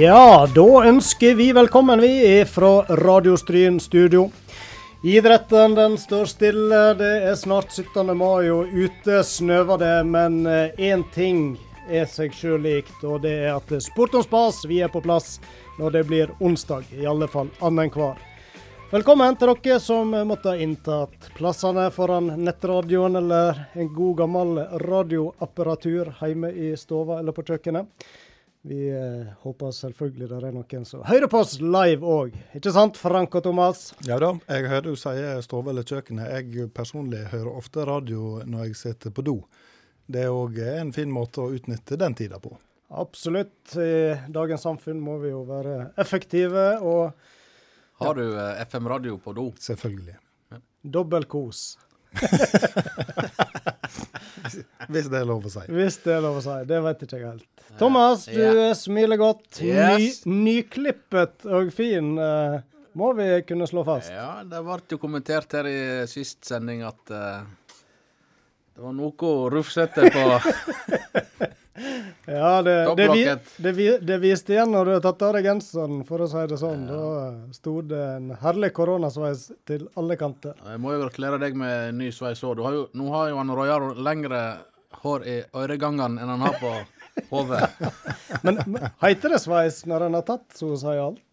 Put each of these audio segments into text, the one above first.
Ja, da ønsker vi velkommen, vi, fra Radiostryn studio. Idretten den står stille. Det er snart 17. mai, og ute snøver det. Men én ting er seg sjøl likt, og det er at Sport om spas, vi er på plass når det blir onsdag. I alle fall annenhver. Velkommen til dere som måtte ha inntatt plassene foran nettradioen eller en god gammel radioapparatur hjemme i stova eller på kjøkkenet. Vi eh, håper selvfølgelig det er noen som hører på oss live òg. Ikke sant, Frank og Thomas? Ja da, jeg hører du sier stove eller kjøkkenet. Jeg personlig hører ofte radio når jeg sitter på do. Det er òg en fin måte å utnytte den tida på. Absolutt. I dagens samfunn må vi jo være effektive og Har du eh, FM-radio på do? Selvfølgelig. dobbel kos. Hvis det er lov å si. Hvis det er lov å si. Det vet ikke jeg helt. Thomas, du eh, smiler godt. Yes. Ny, nyklippet og fin, Uh, må vi kunne slå fast. Ja, det ble jo kommentert her i sist sending at uh, det var noe rufsete på Ja, det, det, vi, det, vi, det viste igjen når du har tatt av deg genseren, for å si det sånn. Da eh, sto det en herlig koronasveis til alle kanter. Jeg må jo gratulere deg med ny sveis òg. Nå har jo han Royaro lengre hår i øregangene enn han har på hodet. Men men heter det sveis når en har tatt så å si alt?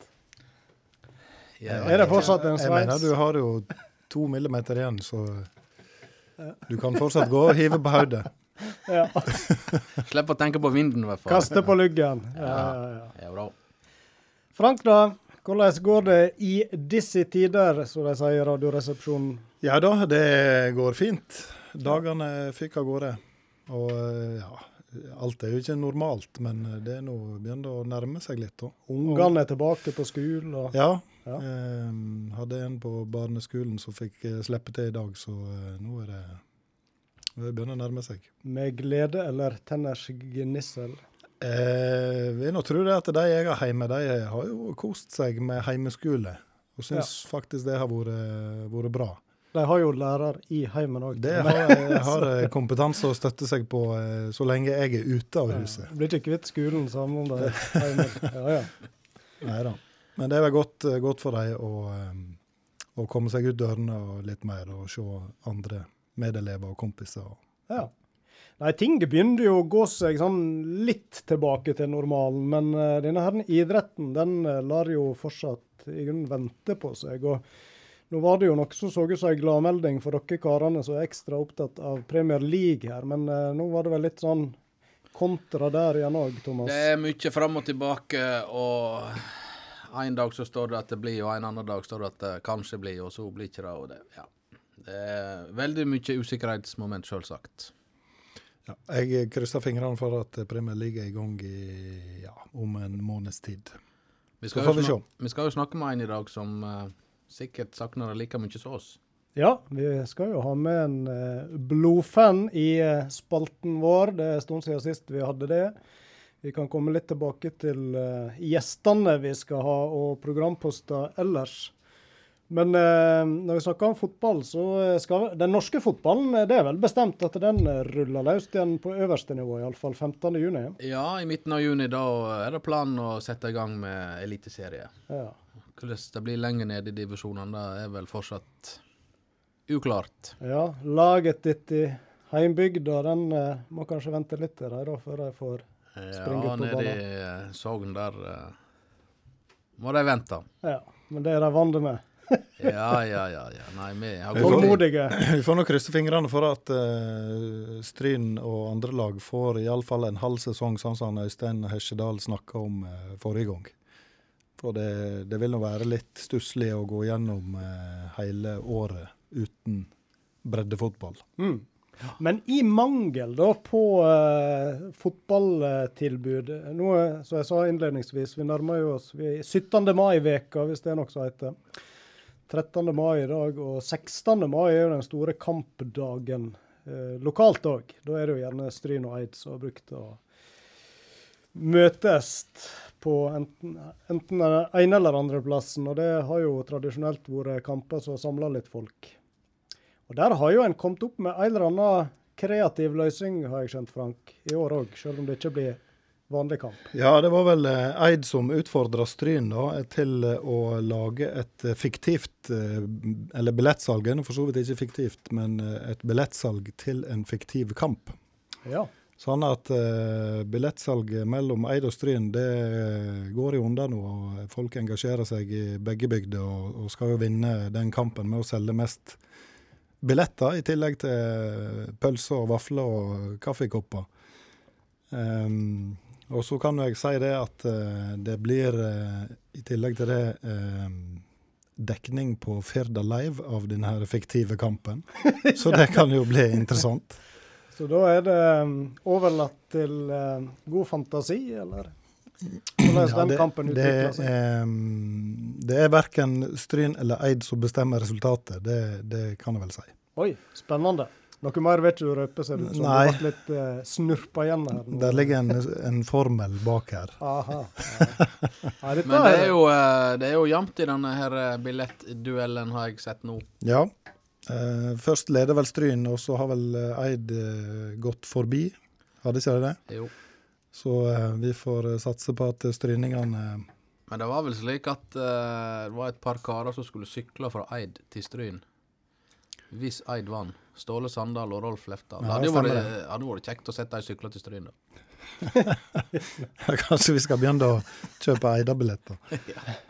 Ja, Er det fortsatt en sveis? Jeg mener du har jo to millimeter igjen, så du kan fortsatt gå og hive på hodet. Ja. Slipp å tenke på vinden, i hvert fall. Kaste på luggen. Ja, ja, ja. Ja, bra. Frank, da? Hvordan går det i disse tider, som de sier i Radioresepsjonen? Ja da, det går fint. Dagene fikk av gårde. Og eh, ja, alt er jo ikke normalt, men det er nå begynner å nærme seg litt. da. Ungene er tilbake på skolen. Og... Ja. Ja. eh, hadde en på barneskolen som fikk eh, slippe til i dag, så eh, nå er det det begynner å nærme seg. Med glede eller tenners gnissel? Eh, vil nå tro det at de jeg har hjemme, de har jo kost seg med heimeskole. Og syns faktisk det har vært, vært bra. De har jo lærer i heimen òg. Det har, har eh, kompetanse å støtte seg på eh, så lenge jeg er ute av huset. Blir ikke kvitt skolen samme om de er hjemme. Ja, ja. Nei da. Men det er vel godt, godt for dem å, eh, å komme seg ut dørene og litt mer, og se andre medelever og kompiser. ja. Nei, ting begynner jo å gå seg sånn litt tilbake til normalen, men uh, denne her idretten den uh, lar jo fortsatt i grunnen vente på seg. og nå var det jo noe som så ut som en gladmelding for dere karene som er ekstra opptatt av Premier League her, men uh, nå var det vel litt sånn kontra der igjen òg, Thomas? Det er mye fram og tilbake, og en dag så står det at det blir, og en annen dag står det at det kanskje blir, og så blir ikke det. Og det, ja. Det er veldig mye usikkerhetsmoment, selvsagt. Ja, jeg krysser fingrene for at Premier League er i gang i, ja, om en måneds tid. Vi skal, jo vi vi skal jo snakke med en i dag som uh, sikkert savner det like mye som oss. Ja, vi skal jo ha med en uh, blodfan i uh, spalten vår. Det er en stund siden sist vi hadde det. Vi kan komme litt tilbake til gjestene vi skal ha, og programposter ellers. Men eh, når vi snakker om fotball, så skal den norske fotballen eh, Det er vel bestemt at den eh, ruller løst igjen på øverste nivå, iallfall 15.6. Ja, i midten av juni da er det planen å sette i gang med eliteserie. Ja. Hvordan det blir lenger nede i divisjonene, det er vel fortsatt uklart. ja. Laget ditt i heimbygda, den eh, må kanskje vente litt til da, før de får Springe Ja, på nede banen. i eh, Sogn der eh, må de vente. Ja, men det er de vant med. Ja, ja, ja. ja. Nei, vi har Tålmodige. Vi får nå krysse fingrene for at uh, Stryn og andre lag får iallfall en halv sesong, sånn som Øystein Hesjedal snakka om uh, forrige gang. For det, det vil nå være litt stusslig å gå gjennom uh, hele året uten breddefotball. Mm. Men i mangel da på uh, fotballtilbud Nå, som jeg sa innledningsvis, vi nærmer jo oss vi er i 17. mai-veka, hvis det er noe som heter. 13. mai i dag, og 16. mai er jo den store kampdagen eh, lokalt òg. Da er det jo gjerne Stryn og Eid som har brukt å møtes på enten, enten den ene eller andre plassen. Og det har jo tradisjonelt vært kamper som samla litt folk. Og der har jo en kommet opp med en eller annen kreativ løsning, har jeg skjønt, Frank, i år òg. Selv om det ikke blir vanlig kamp. Ja, det var vel eh, Eid som utfordra Stryn da, til eh, å lage et eh, fiktivt eh, Eller billettsalg, for så vidt ikke fiktivt, men eh, et billettsalg til en fiktiv kamp. Ja. Sånn at uh, billettsalget mellom Eid og Stryn det går jo under nå. og Folk engasjerer seg i begge bygder og, og skal jo vinne den kampen med å selge mest billetter, i tillegg til pølser og vafler og kaffekopper. Ehm, og så kan jeg si det at eh, det blir, eh, i tillegg til det, ehm, dekning på Firda Live av denne effektive fiktive kampen. Så det kan jo bli interessant. Så da er det overlatt til god fantasi, eller hvordan Ja, den det, kampen det, utvikler seg? er, mm, det er verken Stryn eller Eid som bestemmer resultatet, det, det kan jeg vel si. Oi, spennende. Noe mer vet du du røpe, ser det ut som. Nei. Du ble litt uh, snurpa igjen her. nå. Der ligger en, en formel bak her. Aha. Ja. Ja, dette Men det er jo, eh, det er jo jevnt i denne her eh, billettduellen, har jeg sett nå. Ja. Uh, først leder vel Stryn, og så har vel eh, Eid eh, gått forbi. Hadde ikke det det? Jo. Så uh, vi får eh, satse på at stryningene Men det var vel slik at uh, det var et par karer som skulle sykle fra Eid til Stryn. Hvis Eid vant. Ståle Sandal og Rolf Lefdal. Det hadde jo vært, vært kjekt å sette ei sykle til Stryn, da. Kanskje vi skal begynne å kjøpe Eida-billetter.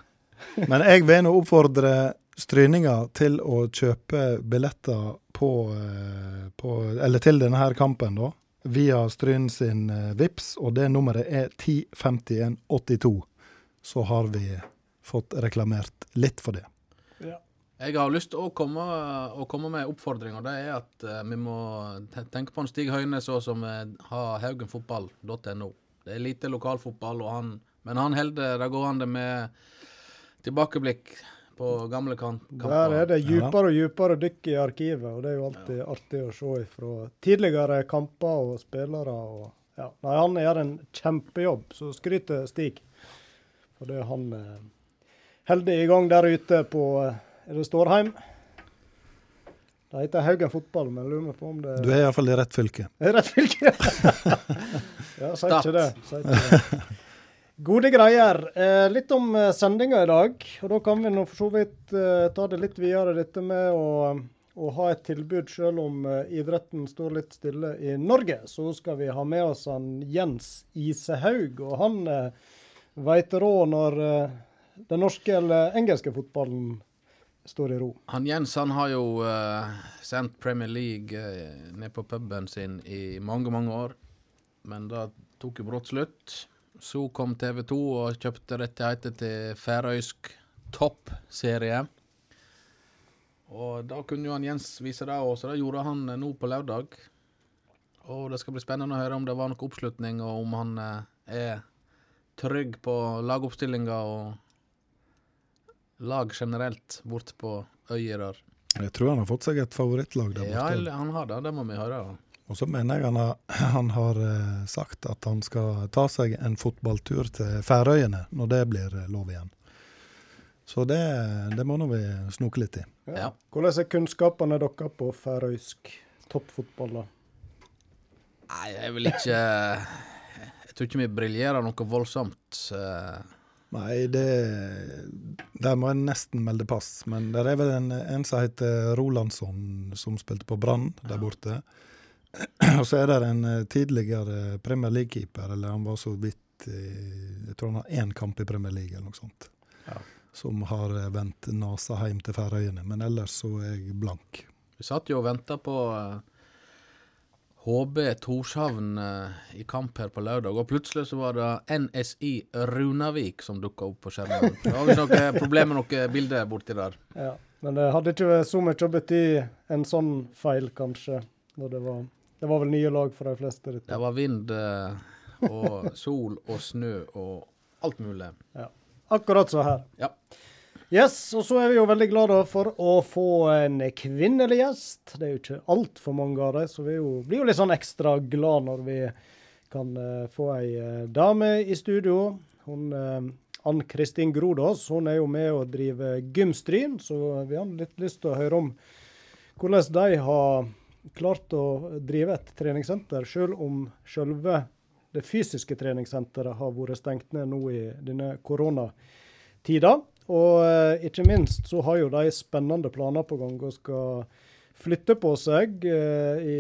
Men jeg vil nå oppfordre stryninger til å kjøpe billetter på, eh, på Eller til denne her kampen, da. Via Stryn sin eh, VIPS, og det nummeret er 105182. Så har vi fått reklamert litt for det. Ja. Jeg har lyst til å komme, å komme med en oppfordring, og det er at eh, vi må tenke på en Stig Høyne også, som har haugenfotball.no. Det er lite lokalfotball, og han, men han holder det gående med tilbakeblikk på gamle kamper. Der er det djupere og djupere dykk i arkivet, og det er jo alltid artig å se fra tidligere kamper og spillere. Og, ja. Nei, han gjør en kjempejobb, så skryter Stig. For det er han eh, holder i gang der ute på eh, Er det Stårheim? Det heter Haugen fotball, men jeg lurer på om det Du er iallfall i rett fylke. er rett fylke. ja, si ikke det. Sier ikke det. Gode greier. Eh, litt om eh, sendinga i dag. Og da kan vi nå for så vidt eh, ta det litt videre, dette med å, å ha et tilbud selv om eh, idretten står litt stille i Norge. Så skal vi ha med oss han Jens Isehaug. Og han eh, veit råd når eh, den norske eller engelske fotballen står i ro. Han Jens han har jo uh, sendt Premier League uh, ned på puben sin i mange, mange år. Men da tok jo brått slutt. Så kom TV 2 og kjøpte rettigheter til færøysk toppserie. Og da kunne jo han Jens vise det òg, så det gjorde han nå på lørdag. Og det skal bli spennende å høre om det var noe oppslutning, og om han uh, er trygg på lagoppstillinga og lag generelt bort på øyer. Jeg tror han har fått seg et favorittlag der borte. Ja, han har det, det må vi høre. Og så mener jeg han har, han har eh, sagt at han skal ta seg en fotballtur til Færøyene når det blir eh, lov igjen. Så det, det må nå vi snoke litt i. Ja. Hvordan er kunnskapene deres på færøysk toppfotball? da? Nei, jeg vil ikke Jeg tror ikke vi briljerer noe voldsomt. Nei, det Der må jeg nesten melde pass. Men det er vel en, en som heter Rolandsson, som spilte på Brann der borte. Og så er det en eh, tidligere Premier League-keeper, eller han var så vidt Jeg tror han har én kamp i Premier League, eller noe sånt. Ja. Som har eh, vendt nesa hjem til Færøyene. Men ellers så er jeg blank. Vi satt jo og venta på eh, HB Torshavn eh, i kamp her på lørdag, og plutselig så var det NSI Runavik som dukka opp på skjermen. Var visst noe problem med noe bilder borti der. Ja, Men det hadde ikke så mye å bety en sånn feil, kanskje. Det, var, det var vel nye lag for de fleste. Dette. Det var vind eh, og sol og snø og alt mulig. Ja. Akkurat så her. Ja. Yes, og så er vi jo veldig glad for å få en kvinnelig gjest. Det er jo ikke altfor mange av dem, så vi jo, blir jo litt sånn ekstra glad når vi kan uh, få ei uh, dame i studio. Hun uh, Ann Kristin Grodås hun er jo med og driver Gymstryn, så vi har litt lyst til å høre om hvordan de har klart å drive et treningssenter, selv om selve det fysiske treningssenteret har vært stengt ned nå i denne koronatida. Og eh, ikke minst så har jo de spennende planer på gang og skal flytte på seg eh, i,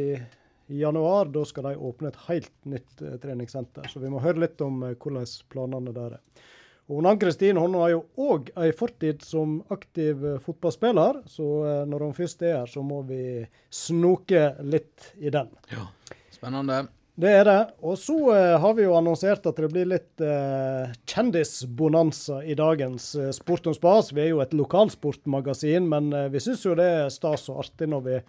januar. Da skal de åpne et helt nytt eh, treningssenter. Så vi må høre litt om hvordan planene der er. Og Ann-Kristin hun har jo òg ei fortid som aktiv fotballspiller, så når hun først er her, så må vi snoke litt i den. Ja, spennende. Det er det. Og så uh, har vi jo annonsert at det blir litt eh, kjendisbonanza i dagens uh, Sport om spas. Vi er jo et lokalsportmagasin, men uh, vi syns jo det er stas og artig når vi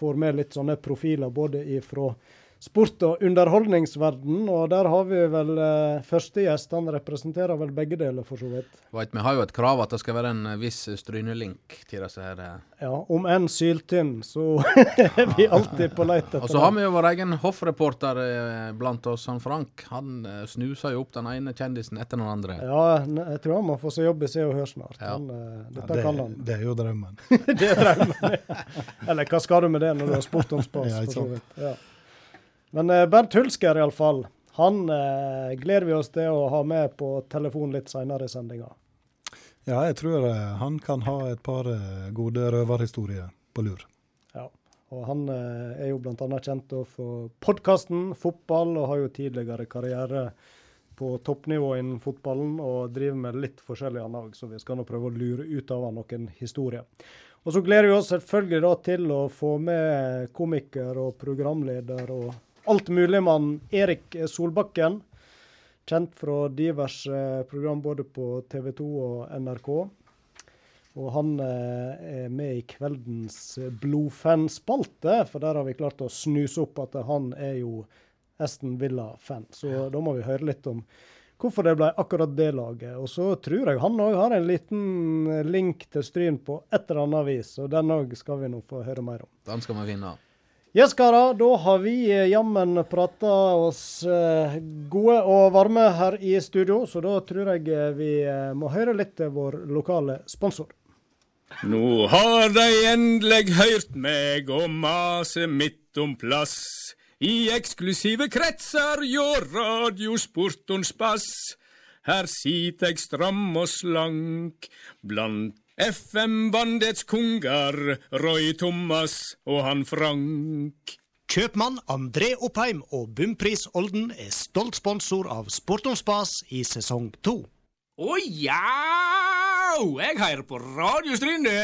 får med litt sånne profiler både ifra sport- og underholdningsverden. Og der har vi vel eh, første gjest. Han representerer vel begge deler, for så vidt. Vet, vi har jo et krav at det skal være en eh, viss strynelink til disse her. Eh. Ja, om enn syltynn, så er vi alltid på leit etter Og så har vi jo vår egen hoffreporter eh, blant oss, han Frank. Han eh, snuser jo opp den ene kjendisen etter den andre. Ja, jeg tror han må få seg jobb i Se og Hør snart. Ja. Han, eh, dette Ja, det, kan han. det er jo drømmen. det er drømmen. Eller hva skal du med det når du har spurt om spas? Ja, for så vidt. Ja. Men eh, Bernt Hulsker iallfall, han eh, gleder vi oss til å ha med på telefon litt seinere i sendinga. Ja, jeg tror eh, han kan ha et par eh, gode røverhistorier på lur. Ja. Og han eh, er jo bl.a. kjent for podkasten Fotball, og har jo tidligere karriere på toppnivå innen fotballen, og driver med litt forskjellig annet så vi skal nå prøve å lure ut av han noen historier. Og så gleder vi oss selvfølgelig da til å få med komiker og programleder og alt mulig mann Erik Solbakken. Kjent fra diverse program både på TV 2 og NRK. Og han eh, er med i kveldens blodfanspalte, for der har vi klart å snuse opp at han er jo Aston Villa-fan. Så da må vi høre litt om hvorfor det ble akkurat det laget. Og så tror jeg han òg har en liten link til Stryn på et eller annet vis, og den òg skal vi nå få høre mer om. Den skal vi finne. Yes, karer. Da har vi eh, jammen prata oss eh, gode og varme her i studio, så da tror jeg eh, vi må høre litt til vår lokale sponsor. Nå har de endelig hørt meg og mase midt om plass. I eksklusive kretser hjå radiosportons bass. Her sit eg stram og slank blant FM-bandets konger, Roy Thomas og han Frank. Kjøpmann André Oppheim og Bumpris Olden er stolt sponsor av Sport om spas i sesong to. Å ja! Jeg hører på Radio Stryne.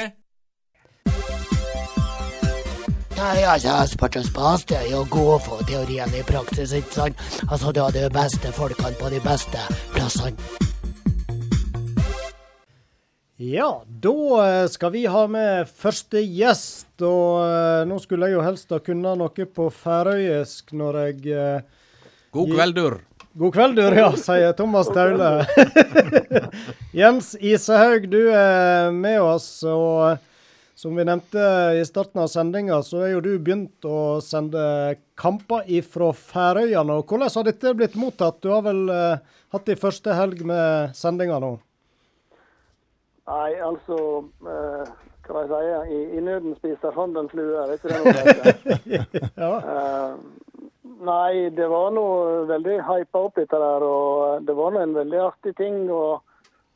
Nei, altså, sport og spas det er jo å få for teorien i praksis, ikke sant? Altså, du har de beste folkene på de beste plassene. Ja, da eh, skal vi ha med første gjest. Og eh, nå skulle jeg jo helst ha kunnet noe på færøysk når jeg eh, God kveldur. God kveld, du, ja, sier Thomas Taule. Jens Isehaug, du er med oss. og som vi nevnte i starten av sendinga, så er jo du begynt å sende kamper ifra Færøyene. Hvordan har dette blitt mottatt? Du har vel eh, hatt din første helg med sendinga nå? Nei, altså eh, Hva skal jeg si? I, I nøden spiser fanden fluer, er ikke det noe? Ja. Eh, nei, det var noe veldig hypa opp dette der. Og det var nå en veldig artig ting å,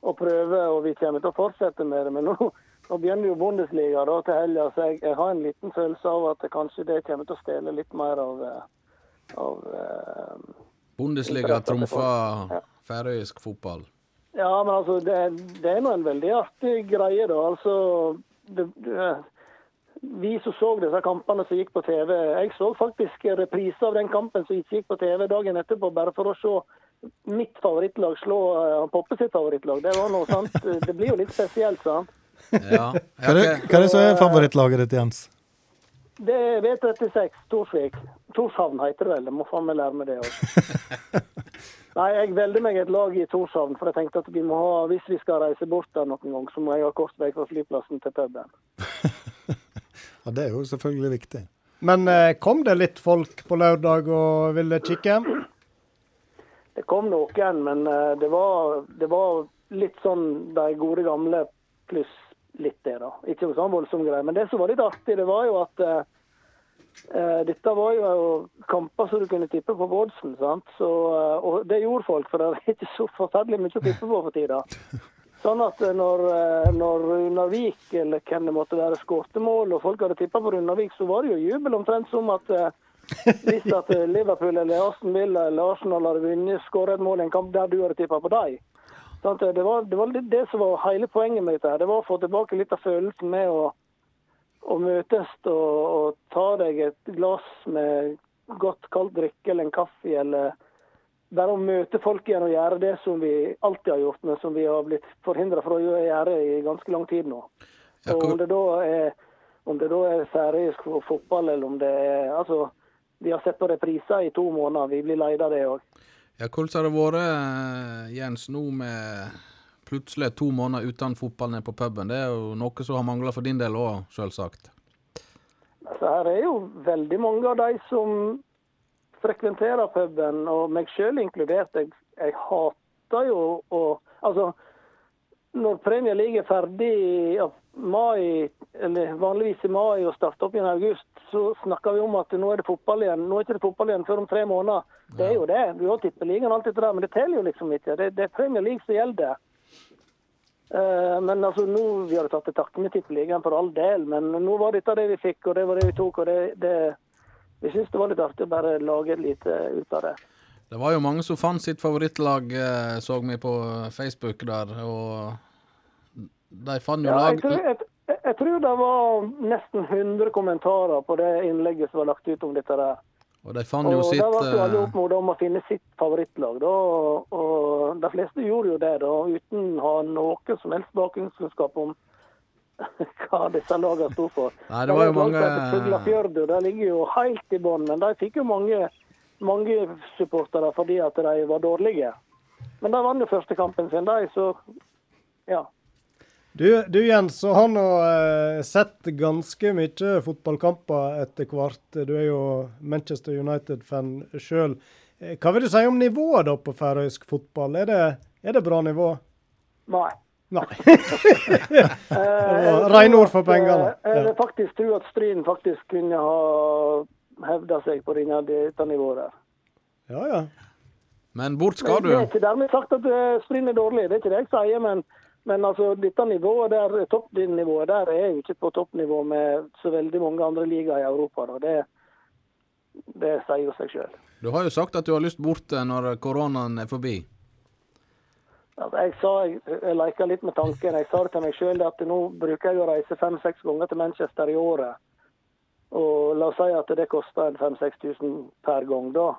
å prøve, og vi kommer til å fortsette med det. Men nå, nå begynner jo Bundesliga da til helga, så jeg, jeg har en liten følelse av at det kanskje det kommer til å stjele litt mer av, eh, av eh, Bundesliga trumfer færøysk fotball. Ja, men altså, det, det er nå en veldig artig greie, da. Altså, det, det, vi som så disse kampene som gikk på TV Jeg så faktisk reprise av den kampen som ikke gikk på TV dagen etterpå, bare for å se mitt favorittlag slå uh, Poppe sitt favorittlag. Det var noe sant. Det blir jo litt spesielt, sant. Ja. Hva er hva er det som er favorittlaget ditt, Jens? Det er V36, Torsvik. Torshavn heter det vel. Jeg må faen meg lære meg det òg. Nei, jeg velger meg et lag i Torshavn, for jeg tenkte at vi må ha, hvis vi skal reise bort der noen gang, så må jeg ha kort vei fra flyplassen til puben. Ja, Det er jo selvfølgelig viktig. Men eh, kom det litt folk på lørdag og ville kikke? Det kom noen, men eh, det var, det var litt sånn de gode gamle pluss litt det, da. Ikke noe sånn voldsom greie. Men det som var litt artig, det var jo at eh, eh, dette var jo kamper som du kunne tippe på på sant? Så, eh, og det gjorde folk, for det er ikke så forferdelig mye å tippe på for tida. Sånn at eh, når, når Runavik eller hvem det måtte være skårte mål, og folk hadde tippa på Runavik, så var det jo jubel omtrent som at eh, hvis at Liverpool eller Aston Villa eller Arsenal hadde vunnet, skåra et mål i en kamp der du hadde tippa på dem. Sånn det var, det var det som var hele poenget med dette. her. Det var å få tilbake litt av følelsen med å, å møtes og, og ta deg et glass med godt kaldt drikke eller en kaffe, eller bare å møte folk igjen og gjøre det som vi alltid har gjort, men som vi har blitt forhindra fra å gjøre i ganske lang tid nå. Og om det da er om det da er færøysk fo- fotball, eller om det er Altså, vi har sett på repriser i to måneder. Vi blir leid av det òg. Ja, hvordan har det vært, eh, Jens, nå med plutselig to måneder uten fotball nede på puben? Det er jo noe som har mangla for din del òg, selvsagt. Altså, her er jo veldig mange av de som frekventerer puben, og meg sjøl inkludert. Jeg, jeg hater jo å Altså, når Premier League er ferdig ap- mai, eller vanligvis i mai og starter opp igjen i august, så snakker vi om at nå er det fotball igjen. Nå er ikke det fotball igjen før om tre måneder. Det er jo det. Du har tippeligaen og alt dette der, men det teller jo liksom ikke. Det, det er Premier League som gjelder. Eh, men altså, nå, Vi hadde tatt til takke med tippeligaen for all del, men nå var dette det vi fikk, og det var det vi tok. og det, det Vi syns det var litt artig å bare lage et lite ut av det. Det var jo mange som fant sitt favorittlag, eh, så vi på Facebook der, og de fant jo Ja, lag tror, jeg, tror det var nesten 100 kommentarer på det innlegget som var lagt ut om dette. der. Og de fant jo Og sitt Der ble jo alle eh, oppmodet om å finne sitt favorittlag. da, og, De fleste gjorde jo det, da, uten å ha noe som helst bakgrunnskunnskap om hva disse lagene sto for. Nei, det var jo mange- Fuglafjørdu ligger jo helt i bånn, men de fikk jo mange, mange supportere fordi at de var dårlige. Men de vant jo første kampen sin, de, så ja. Du, du Jens, så har nå eh, sett ganske mye fotballkamper etter hvert. Du er jo Manchester United-fan sjøl. Eh, hva vil du si om nivået da på færøysk fotball? Er det, er det bra nivå? Nei. Nei. Eh, rene ord for pengene. Jeg vil faktisk tro at Stryn faktisk kunne ha hevda seg på dette nivået der. Ja, ja. Men bort skal du. Det er ikke dermed sagt at Stryn er dårlig, det er ikke det jeg sier. Men, men altså, dette nivået der, toppnivået der er jo ikke på toppnivå med så veldig mange andre ligaer i Europa. Da. Det, det sier jo seg sjøl. Du har jo sagt at du har lyst bort eh, når koronaen er forbi. Altså, jeg sa, jeg, jeg leka litt med tanken. Jeg sa det til meg sjøl at nå bruker jeg å reise fem-seks ganger til Manchester i året. Og la oss si at det koster 5000-6000 per gang, da.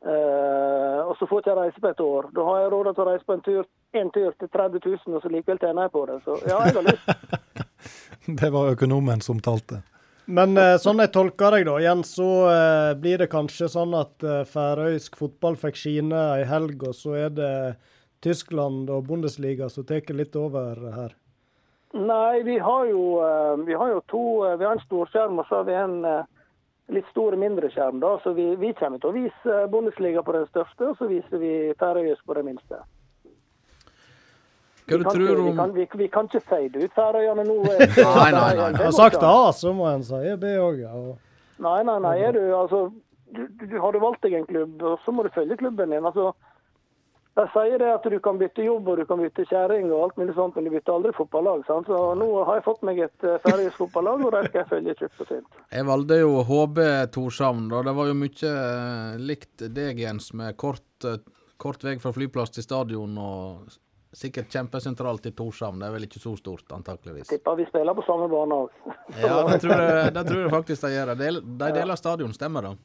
Eh, og så får ikke jeg reise på et år. Da har jeg råd til å reise på en tur, en tur til 30 000, og så likevel tjener jeg på det. Så ja, jeg har lyst. Det var økonomen som talte. Men eh, sånn jeg tolker deg, da, Jens, så eh, blir det kanskje sånn at eh, færøysk fotball fikk skine ei helg, og så er det Tyskland og Bundesliga som tar litt over her. Nei, vi har jo, eh, vi har jo to Vi har en storskjerm, og så har vi en eh, litt stor mindre skjerm. da, Så vi, vi kommer til å vise Bundesliga på den største, og så viser vi færøysk på den minste. Hva Vi du kan, tror vi, om kan, vi, vi kan ikke fade ut Færøyene nå. Nei, nei, nei, nei. Jeg har sagt A, så må en si B òg, ja. Og- Nei, nei, nei. Er du, altså, du, du, har du valgt deg en klubb, så må du følge klubben din. altså, De sier det at du kan bytte jobb og du kan bytte kjerring og alt mulig sånt, men du bytter aldri fotballag. sant? Så nå har jeg fått meg et uh, færøysk fotballag, og det skal jeg følge tjukt og tynt. Jeg valgte jo HB Torshavn, og Det var jo mye eh, likt deg, Jens, med kort, eh, kort vei fra flyplass til stadion og sikkert kjempesentralt i Torshavn. Det er vel ikke så stort, antakeligvis. Tipper vi spiller på samme bane òg. Ja, det tror jeg, det tror jeg faktisk de gjør. De deler stadion, stemmer det?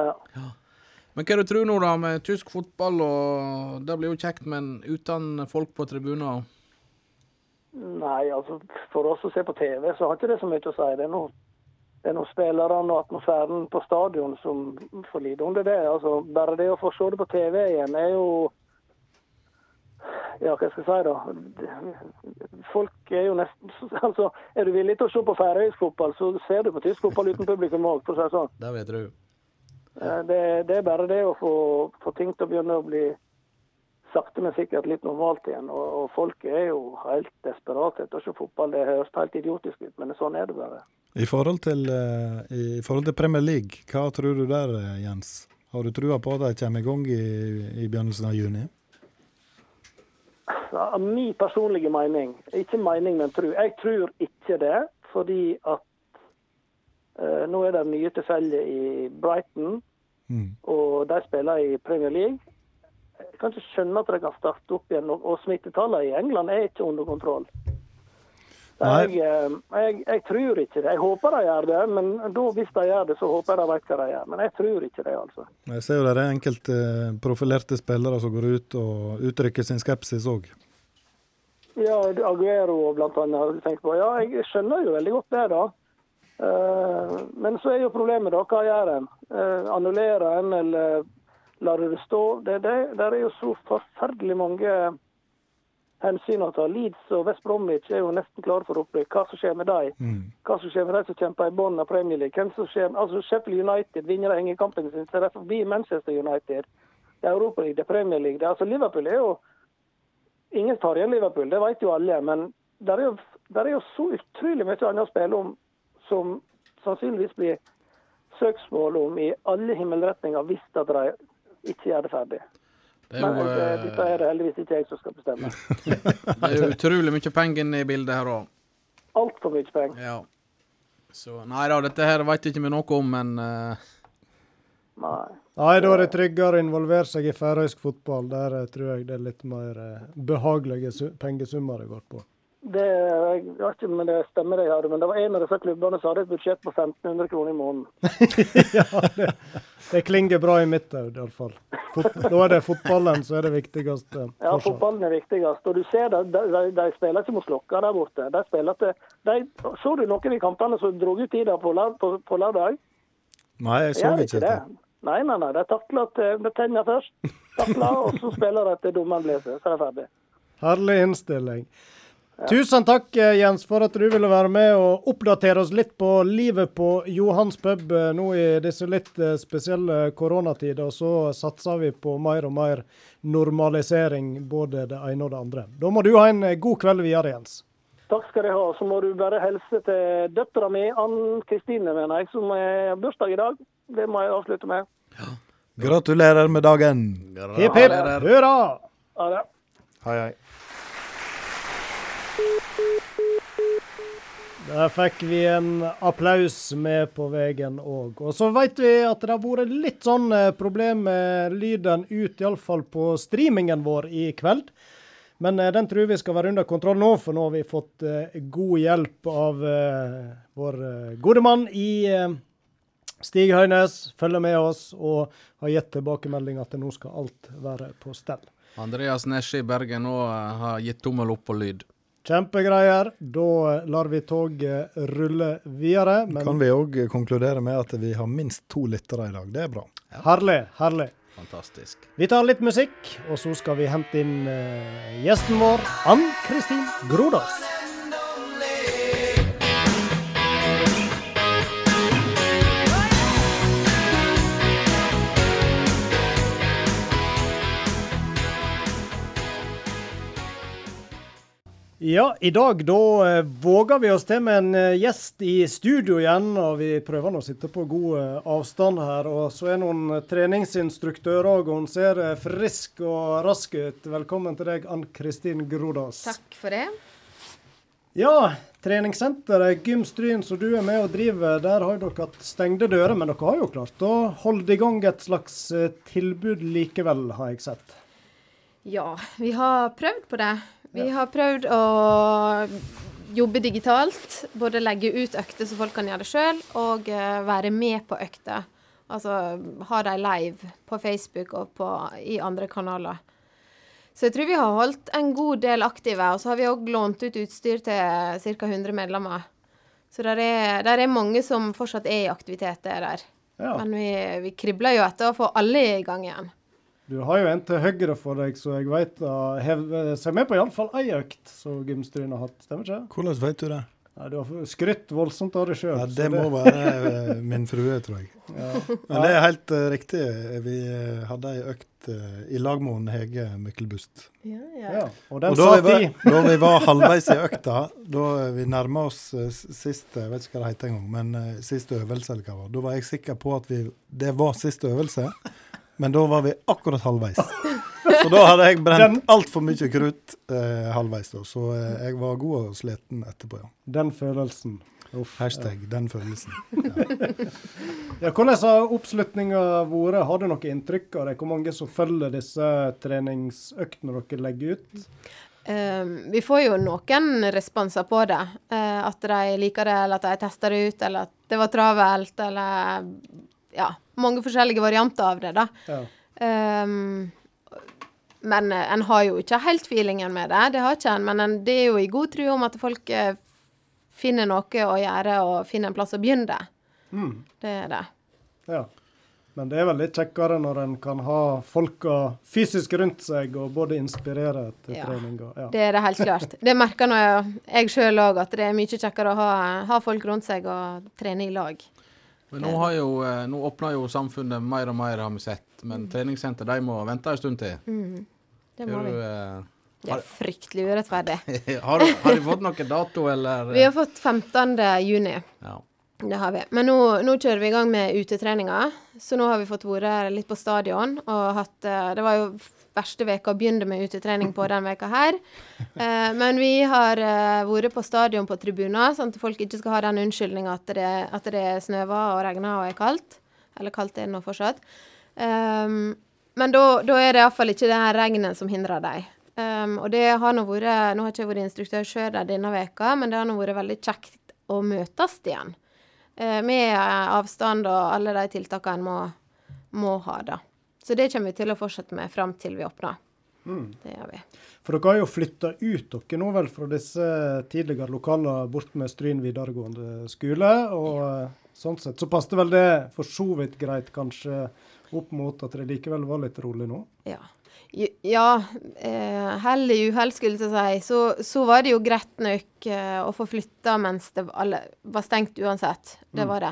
Ja. Men hva du tror nå, da, med tysk fotball og Det blir jo kjekt, men uten folk på tribuner? Nei, altså for oss som ser på TV, så har ikke det så mye å si. Det er noe det er noen spillerne og atmosfæren på stadion som får lide under det. Altså, bare det å få se det på TV igjen er jo Ja, hva skal jeg si, da. Folk er jo nesten Altså, er du villig til å se på færøysk fotball, så ser du på tysk fotball uten publikum òg, for å si det sånn. Det vil jeg tro. Eh, Det, det er bare det å få, få ting til å begynne å bli sakte, men sikkert litt normalt igjen. Og, og folk er jo helt desperate etter å se fotball. Det høres helt idiotisk ut, men sånn er det bare. I forhold, til, uh, I forhold til Premier League, hva tror du der, Jens? Har du trua på at de kommer i gang i, i begynnelsen av juni? Ja, min personlige mening, ikke mening, men tro. Jeg tror ikke det, fordi at nå er det mye tilfeldig i Brighton. Mm. Og de spiller i Premier League. Jeg kan ikke skjønne at de kan starte opp igjen. Og smittetallene i England er ikke under kontroll. Jeg, eh, jeg, jeg, tror ikke det. Jeg håper de gjør det, men da, hvis de gjør det, så håper jeg de vet hva de gjør. Men jeg tror ikke det, altså. Jeg ser jo det er enkelte eh, profilerte spillere som går ut og uttrykker sin skepsis òg. Ja, Aguero blant annet tenkt på. Ja, jeg skjønner jo veldig godt det, da. Uh, men så er jo problemet, da. Hva gjør en? Uh, annullerer en, eller lar det stå? Det, det, der er jo så forferdelig mange hensyn å ta. Leeds og West Bromwich er jo nesten klare for opprykk. Hva som skjer med dem? Mm. Hva som skjer med de som kjemper i bunnen av Premier League? Hvem som skjer? Altså Sheffield United vinner hengekampen sin, så de er forbi Manchester United. Det er Europa League, det er Premier League. Det er, altså Liverpool er jo Ingen tar igjen Liverpool, det vet jo alle. Men det er er jo så utrolig mye annet å spille om som sannsynligvis blir søksmål om i alle himmelretninger hvis at de ikke gjør det ferdig. Det er jo, Men det, eh, dette er det heldigvis ikke jeg som skal bestemme. det er jo utrolig mye penger inne i bildet her òg. Altfor mye penger. Ja. Så nei da, dette her veit ikke vi noe om, men uh... Nei. Nei, da er det tryggere å involvere seg i færøysk fotball. Der uh, tror jeg det er litt mer behagelige pengesummer det går på. Det, jeg vet ikke om det stemmer, det, men det var en av disse klubbene som hadde et budsjett på 1500 kroner i måneden. ja, det, det, klinger bra i mitt øye, iallfall. Da er det fotballen som er det viktigste. Ja, fotballen er viktigst. Og du ser det, de, de, de spiller ikke mot slokka der borte. De spiller til, de, Så du noen i kampene som dro ut tida på, på, på lørdag? Nei, jeg så ikke det. Nei, nei, nei. De takler med tenna først. Takler, og så spiller de til dommeren blåser. Så er de ferdig. Herlig innstilling. Tusen takk, eh, Jens, for at du ville være med og oppdatere oss litt på livet på Johans pub eh, nå i disse litt eh, spesielle koronatider. Så satser vi på mer og mer normalisering, både det ene og det andre. Da må du ha en god kveld videre, Jens. Takk skal du ha. Så må du bare helse til døtra mi, Ann Kristine, mener jeg, som har bursdag i dag. Det må jeg avslutte med. Ja. Gratulerer med dagen. Hipp hipp hurra. Ha det. Hei, hei. Der fikk vi en applaus med på veien òg. Og så vet vi at det har vært litt sånn eh, problem med lyden ut, iallfall på streamingen vår i kveld. Men eh, den tror vi skal være under kontroll nå, for nå har vi fått uh, god hjelp av vår gode mann i Stig Høynes. Følger med oss og har gitt tilbakemelding at nå skal alt være på stell. Andreas Nesje i Bergen òg har gitt tommel opp på lyd. Kjempegreier. Da lar vi toget rulle videre. Men... Kan vi òg konkludere med at vi har minst to lyttere i dag. Det er bra. Ja. Herlig. Herlig. Fantastisk. Vi tar litt musikk, og så skal vi hente inn uh, gjesten vår, Ann Kristin Grodås. Ja, i dag da eh, våger vi oss til med en eh, gjest i studio igjen. Og vi prøver nå å sitte på god eh, avstand her. Og så er noen treningsinstruktør òg, og hun ser frisk og rask ut. Velkommen til deg, Ann Kristin Grodås. Takk for det. Ja, treningssenteret Gym Stryn som du er med og driver, der har dere hatt stengte dører. Men dere har jo klart å holde i gang et slags tilbud likevel, har jeg sett. Ja, vi har prøvd på det. Vi har prøvd å jobbe digitalt. Både legge ut økter så folk kan gjøre det sjøl, og uh, være med på økter. Altså ha dem live på Facebook og på, i andre kanaler. Så jeg tror vi har holdt en god del aktive. Og så har vi òg lånt ut utstyr til ca. 100 medlemmer. Så det er, der er, mange som fortsatt er i aktivitet, der. Ja. Men vi, vi kribler jo etter å få alle i gang igjen. Du har jo en til høyre for deg, så jeg vet uh, hev, Se med på iallfall ei økt som Gymstryn har hatt, stemmer ikke Hvordan vet du det? Ja, du har skrytt voldsomt av deg sjøl. Ja, det må være eh, min frue, tror jeg. Men det er helt uh, riktig. Vi eh, hadde ei økt uh, i lag med Hege Mykkelbust. Ja, ja. Ja, og den Og satt var, i. da vi var halvveis i økta, da vi nærma oss uh, sist jeg vet ikke hva det heter engang, men uh, siste øvelse, eller hva det var, da var jeg sikker på at vi, det var siste øvelse, men da var vi akkurat halvveis. Så da hadde jeg brent altfor mye krutt eh, halvveis, da, så eh, jeg var god og sliten etterpå, ja. Den følelsen. Uff, Hashtag den følelsen. Ja, hvordan har oppslutninga vært? Har du noe inntrykk av det? Hvor mange som følger disse treningsøktene dere legger ut? Um, vi får jo noen responser på det. Uh, at de liker det, eller at de tester det ut, eller at det var travelt, eller Ja, mange forskjellige varianter av det, da. Ja. Um, men eh, en har jo ikke helt feelingen med det, det har ikke en. Men en, det er jo i god tro om at folk eh, finner noe å gjøre og finner en plass å begynne. Mm. Det er det. Ja. Men det er vel litt kjekkere når en kan ha folka fysisk rundt seg og både inspirere til Ja. trening og ja. Det er det helt klart. Det merker nå jeg sjøl òg, at det er mye kjekkere å ha, ha folk rundt seg og trene i lag. Men nå, har jo, eh, nå åpner jo samfunnet mer og mer, har vi sett. Men treningssenter de må vente en stund til. Mm. Det må vi. eh, Det er fryktelig urettferdig. har, du, har du fått noen dato, eller? Vi har fått 15. juni. Ja. Det har vi. Men nå, nå kjører vi i gang med utetreninga. Så nå har vi fått vært litt på stadion og hatt eh, Det var jo verste veka å begynne med utetrening på den veka her. Eh, men vi har eh, vært på stadion på tribuner, sånn at folk ikke skal ha den unnskyldninga at, det, at det snøver og regner og er kaldt. Eller kaldt er det nå fortsatt. Um, men da da er det iallfall ikke det her regnet som hindrer dem. Um, og det har nå vært Nå har jeg ikke vært instruktør sjøl denne veka, men det har nå vært veldig kjekt å møtes igjen. Eh, med eh, avstand og alle de tiltakene en må, må ha, da. Så det kommer vi til å fortsette med fram til vi åpner. Det gjør vi. For dere har jo flytta ut dere nå vel fra disse tidligere lokalene bort med Stryn videregående skole. Og ja. sånn sett så passet vel det for så vidt greit kanskje opp mot at det likevel var litt rolig nå. Ja. Ja, eh, hell i uhell, skulle jeg si, så, så var det jo greit nok eh, å få flytta mens det var, alle, var stengt uansett. Det var det.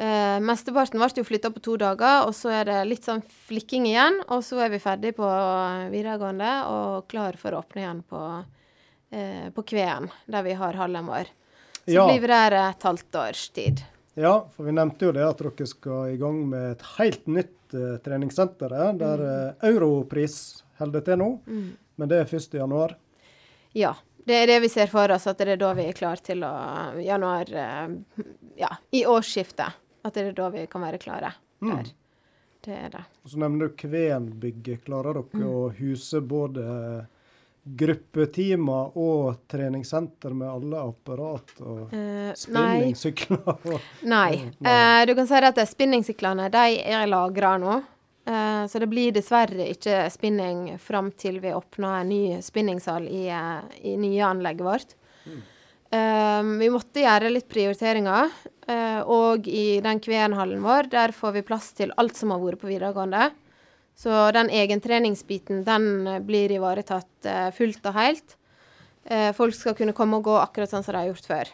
Eh, mesteparten ble jo flytta på to dager, og så er det litt sånn flikking igjen. Og så er vi ferdig på videregående og klar for å åpne igjen på, eh, på Kveen, der vi har hallen vår. Så Ja. blir vi der et halvt års tid. Ja, for vi nevnte jo det at dere skal i gang med et helt nytt eh, treningssenter, eh, der eh, Europris holder til nå. Men det er 1. januar. Ja. Det er det vi ser for oss, at det er da vi er klar til å Januar eh, Ja, i årsskiftet. At det er da vi kan være klare der. Det er det. Og så nevner du Kvenbygget. Klarer dere å huse både gruppetimer og treningssenter med alle apparat og uh, spinningsykler? Nei. Uh, du kan si at spinningsyklene de er lagra nå. Uh, så det blir dessverre ikke spinning fram til vi åpner en ny spinningsal i, i nye anlegget vårt. Eh, vi måtte gjøre litt prioriteringer. og i den Kvenhallen vår, der får vi plass til alt som har vært på videregående. Så den egentreningsbiten, den eh, blir ivaretatt eh, fullt og helt. Eh, folk skal kunne komme og gå akkurat sånn som de har gjort før.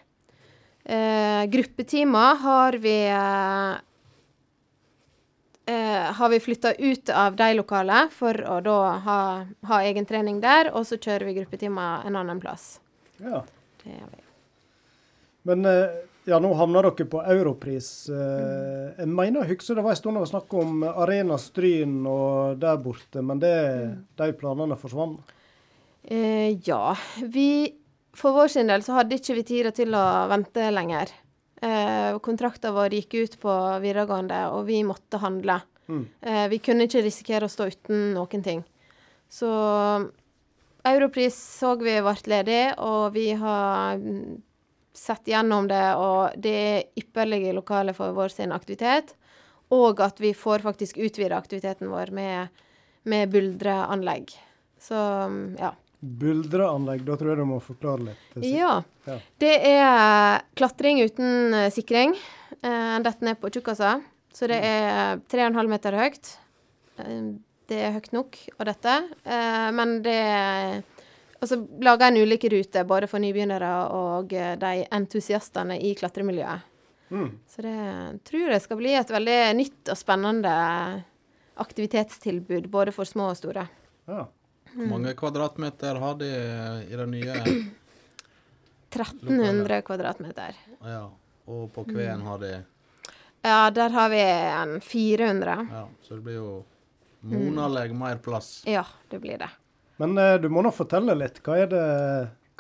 Eh, gruppetimer har vi eh, eh, har vi flytta ut av de lokalene for å da ha, ha egen trening der, og så kjører vi gruppetimer en annen plass. Ja. Det gjør vi. Men eh, ja, nå havna dere på Europris. Eh, Jeg mener jeg det var en stund det var snakk om Arena Stryn og der borte, men det, de planene forsvant. Eh, ja. Vi For vår sin del så hadde ikke vi tid til å vente lenger. Eh, Kontrakten vår gikk ut på videregående, og vi måtte handle. Eh, vi kunne ikke risikere å stå uten noen ting. Så Europris så vi ble ledig, og vi har mm, sett gjennom det, og det er ypperlige lokaler for vår sin aktivitet. Og at vi får faktisk utvide aktiviteten vår med, med buldreanlegg. Så mm, ja. Buldreanlegg, da tror jeg du må forklare litt. Ja. Ja. Det er klatring uten eh, sikring. Eh, Dette ned på tjukkasa. Så det er 3,5 meter høyt. Eh, Det er høyt nok, og dette. Eh, Men det og så lager en ulike ruter, både for nybegynnere og eh, de entusiastene i klatremiljøet. Mm. Så det tror jeg skal bli et veldig nytt og spennende aktivitetstilbud, både for små og store. Ja. Hvor mange kvadratmeter har de i det nye? 1300 kvadratmeter. Ja. Og på Kveen har de Ja, der har vi en 400. Ja, så det blir jo monaleg mer plass. Ja, det blir det. Men eh, du må nå fortelle litt. Hva det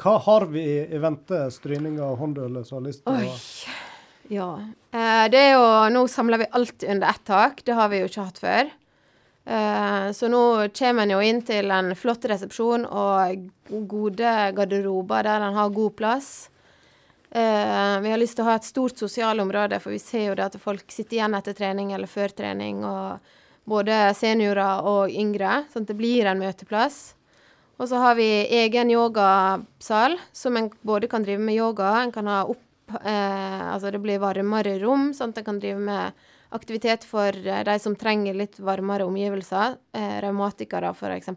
Hva har vi i, vente, stryninger og håndøler som har lyst til å Oi. Ja. Eh, det er jo Nå samler vi alt under ett tak. Det har vi jo ikke hatt før. Eh, så nå kommer en jo inn til en flott resepsjon og gode garderober der en har god plass. Eh, vi har lyst til å ha et stort sosialområde, for vi ser jo det at folk sitter igjen etter trening eller før trening. og både seniorer og yngre, sånn at det blir en møteplass. Og så har vi egen yogasal, som en både kan drive med yoga, en kan ha opp eh, Altså det blir varmere rom, sånn at en kan drive med aktivitet for eh, de som trenger litt varmere omgivelser. Eh, revmatikere, f.eks.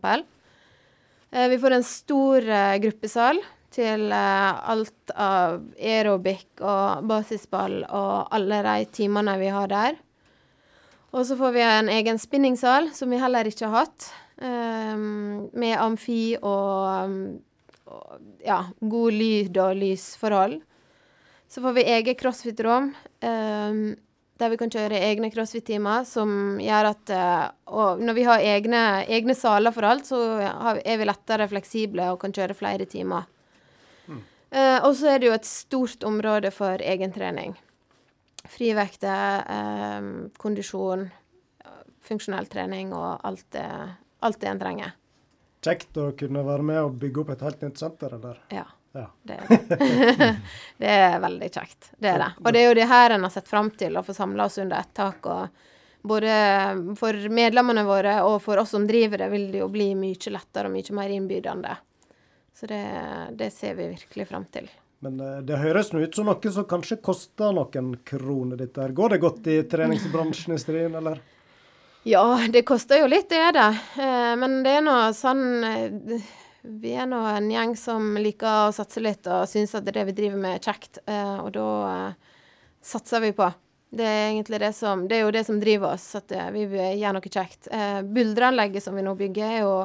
Eh, vi får en stor eh, gruppesal til eh, alt av aerobic og basisball og alle de timene vi har der. Og så får vi en egen spinningsal, som vi heller ikke har hatt. Ehm, med amfi og, og ja, god lyd og lysforhold. Så får vi eget crossfit-rom, ehm, der vi kan kjøre egne crossfit-timer, som gjør at eh, Og når vi har egne, egne saler for alt, så er vi lettere fleksible og kan kjøre flere timer. Eh, og så er det jo et stort område for egentrening. Frivekter, eh, kondisjon, funksjonell trening og alt det, alt det en trenger. Kjekt å kunne være med og bygge opp et helt nytt senter, eller? Ja. Ja. Det er det. det er veldig kjekt. Det er det. Og det er jo det her en har sett fram til, å få samla oss under ett tak. og Både for medlemmene våre og for oss som driver det, vil det jo bli mye lettere og mye mer innbydende. Så det, det ser vi virkelig fram til. Men eh, det høres nå ut som noe som kanskje koster noen kroner, dette her. Går det godt i treningsbransjen i Stryn, eller? Ja, det koster jo litt, det er det. Eh, men det er nå sånn eh, Vi er nå en gjeng som liker å satse litt og syns at det vi driver med, er kjekt. Eh, og da satser vi på. Det er egentlig det som Det er jo det som driver oss, at vi vil gjøre noe kjekt. Buldreanlegget som vi nå bygger, er jo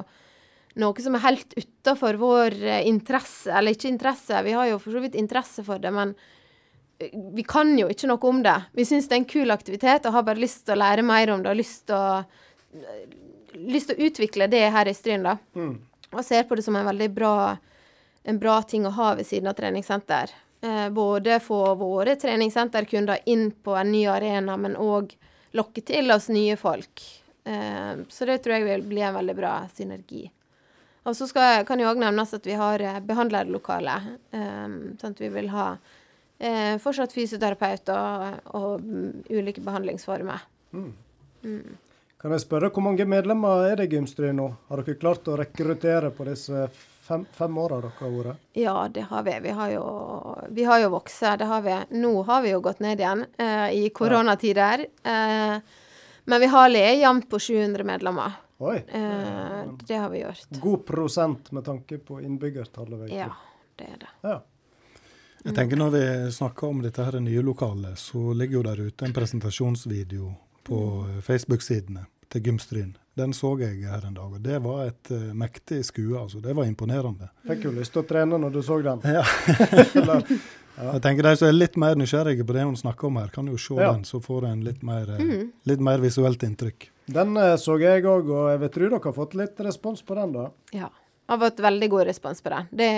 noe som er helt utafor vår interesse. Eller ikke interesse, vi har jo for så vidt interesse for det, men vi kan jo ikke noe om det. Vi syns det er en kul aktivitet og har bare lyst til å lære mer om det og lyst til å, lyst til å utvikle det her i Stryn, da. Og ser på det som en veldig bra, en bra ting å ha ved siden av treningssenter. Eh, både få våre treningssenterkunder inn på en ny arena, men òg lokke til oss nye folk. Eh, så det tror jeg vil bli en veldig bra synergi. Og så kan jo òg nevnes at vi har eh, behandlerlokale. Eh, sånn at vi vil ha eh, fortsatt fysioterapeut og, og mm, ulike behandlingsformer. Kan jeg spørre hvor mange medlemmer er det i Gymstry nå? Har dere klart å rekruttere på disse fem, fem åra dere har vært? Ja, det har vi. Vi har jo, vi har jo vokst. Det har vi. Nå har vi jo gått ned igjen eh, i koronatider. Eh, men vi har ligget jevnt på 700 medlemmer. Oi. Eh, det har vi gjort. God prosent med tanke på innbyggertallet. Ja, det er det. ja. Jeg tenker Når vi snakker om dette her nye lokalet, så ligger jo der ute en presentasjonsvideo på eh, Facebook-sidene til Gymstryn. Den så jeg her en dag, og det var et uh, mektig skue. altså. Det var imponerende. Fikk jo lyst til å trene når du så den. Ja. Eller, Jeg tenker De som er litt mer nysgjerrige på det hun snakker om her, kan jo se Ja. den, så får en litt mer, mm. litt mer visuelt inntrykk. den uh, så jeg òg, og jeg vil tro dere har fått litt respons på den, da. Ja. Har fått veldig god respons på den. Det,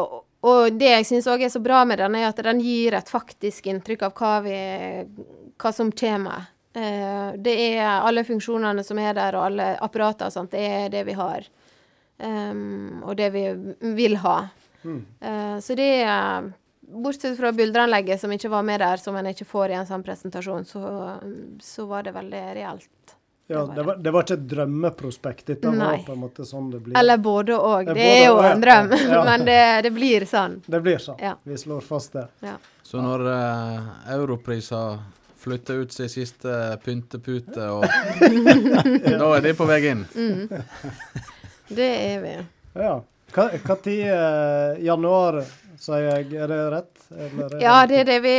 og, og det jeg syns òg er så bra med den, er at den gir et faktisk inntrykk av hva, vi, hva som kommer. Uh, det er alle funksjonene som er der, og alle apparater og sånt, det er det vi har. Um, og det vi vil ha. Eh, så det er Bortsett fra buldreanlegget, som ikke var med der, som en ikke får i en sånn presentasjon, så, så var det veldig realt. Ja, Det var det var, ikke et drømmeprospekt. Dette var på en måte sånn det blir. Eller både og. Det, Det er jo en drøm, Ja. men det, det blir sånn. Det blir sånn. Ja. Vi slår fast det. Ja. Så når uh, Europris har flytta ut sin siste pyntepute, og da er de på vei inn. Det er vi. Ja. Hva, hva tid eh, januar, sier jeg. Er det rett? Eller er Ja, det er, det, vi,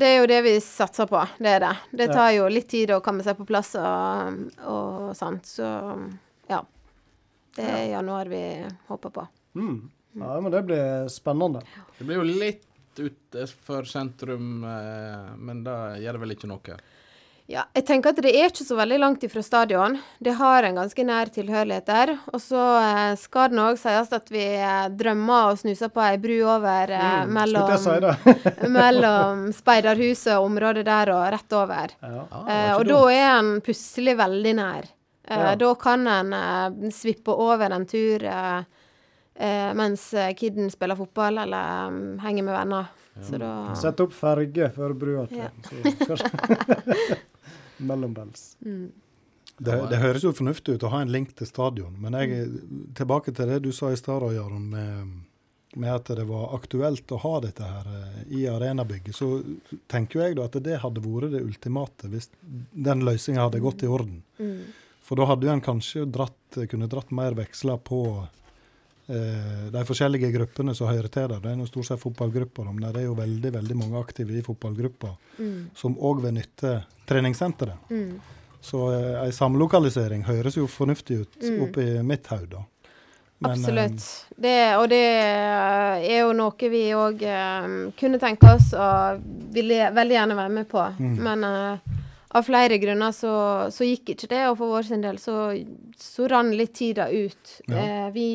det er jo det vi satser på. Det er det. Det tar jo litt tid å komme seg på plass og, og sånt. Så ja. Det er januar vi håper på. Mm. Ja, men det blir spennende. Det blir jo litt utenfor sentrum, eh, men det gjør det vel ikke noe. Ja, jeg tenker at det er ikke så veldig langt ifra stadion. Det har en ganske nær tilhørighet der. Og så eh, skal det òg sies at vi eh, drømmer og snuser på ei bru over eh, Mm, mellom, si mellom Speiderhuset og området der og rett over. Ja. Ah, Eh, og da er en plutselig veldig nær. Eh, Ja. Da kan en eh, svippe over en tur mens kiden spiller fotball eller um, henger med venner. Så da Sett opp ferge før brua Ja. Så kanskje Det, det høres jo fornuftig ut å ha en link til stadion, men jeg, tilbake til det du sa i stad, Jaron, med, med at det var aktuelt å ha dette her eh, i arenabygget, så tenker jo jeg da at det hadde vært det ultimate hvis den løsninga hadde gått i orden. For da hadde en kanskje dratt, kunne dratt mer veksler på de forskjellige gruppene som hører til der. Det er noe stort sett fotballgrupper, men det er jo veldig veldig mange aktive i fotballgrupper som òg vil nytte treningssenteret. Så eh, ei samlokalisering høres jo fornuftig ut oppi mitt hode. da. Eh, Absolutt. Det, og det er jo noe vi òg kunne tenke oss og ville veldig gjerne være med på. Men uh, av flere grunner så, så gikk ikke det, og for vår sin del så, så rann litt tida ut. Ja. Eh, vi,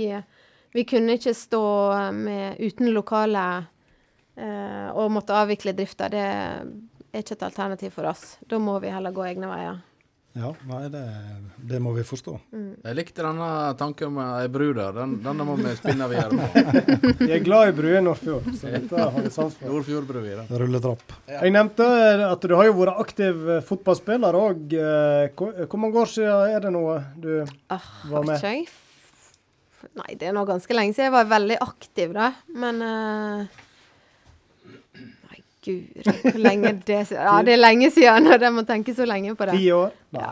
vi kunne ikke stå med, uten lokale eh, og måtte avvikle drifta. Det er ikke et alternativ for oss. Da må vi heller gå egne veier. Ja, nei, det, det må vi forstå. Jeg likte denne tanken om ei bru der. Den, denne må vi spinne videre på. Jeg er glad i bruer i Nordfjord, så dette har jeg sans for. Nordfjordbrua. da. Rulletrapp. Jeg nevnte at du har jo vært aktiv eh, fotballspiller òg. Hvor hvor mange år siden er det nå du Ah, var med? Ikke Nei, det er nå ganske lenge siden jeg var veldig aktiv, da. Men uh, Nei, guri, hvor lenge det siden? Ja, det er lenge siden når jeg må tenke så lenge på det. Ti år? Nei.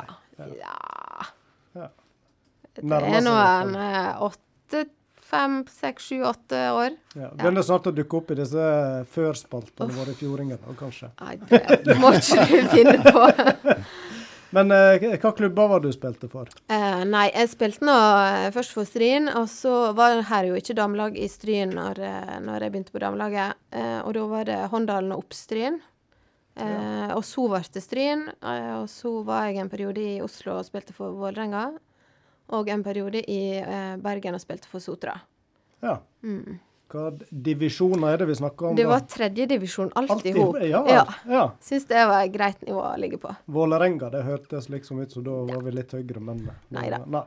Ja. ja. Det er nå en eh, åtte, fem, seks, sju, åtte år. Ja. Begynner snart å dukke opp i disse førspaltene våre i Fjordingen, kanskje. Nei, det må ikke du finne på. Men eh, hva klubber var du spilte for? Eh, nei, jeg spilte nå eh, først for Stryn, og så var her jo ikke damelag i Stryn når, eh, når jeg begynte på damelaget. Eh, og da var det Håndalen og Oppstryn. Eh, Og så ble det Stryn. Og så var jeg en periode i Oslo og spilte for Vålerenga. Og en periode i Bergen og spilte for Sotra. Ja. Hva divisjoner er det vi snakker om? Det var tredjedivisjon, alt i hop. Ja, Ja. ja. Syns det var et greit nivå å ligge på. Vålerenga, det hørtes liksom ut som da var vi litt høyere, men Neida. Nei.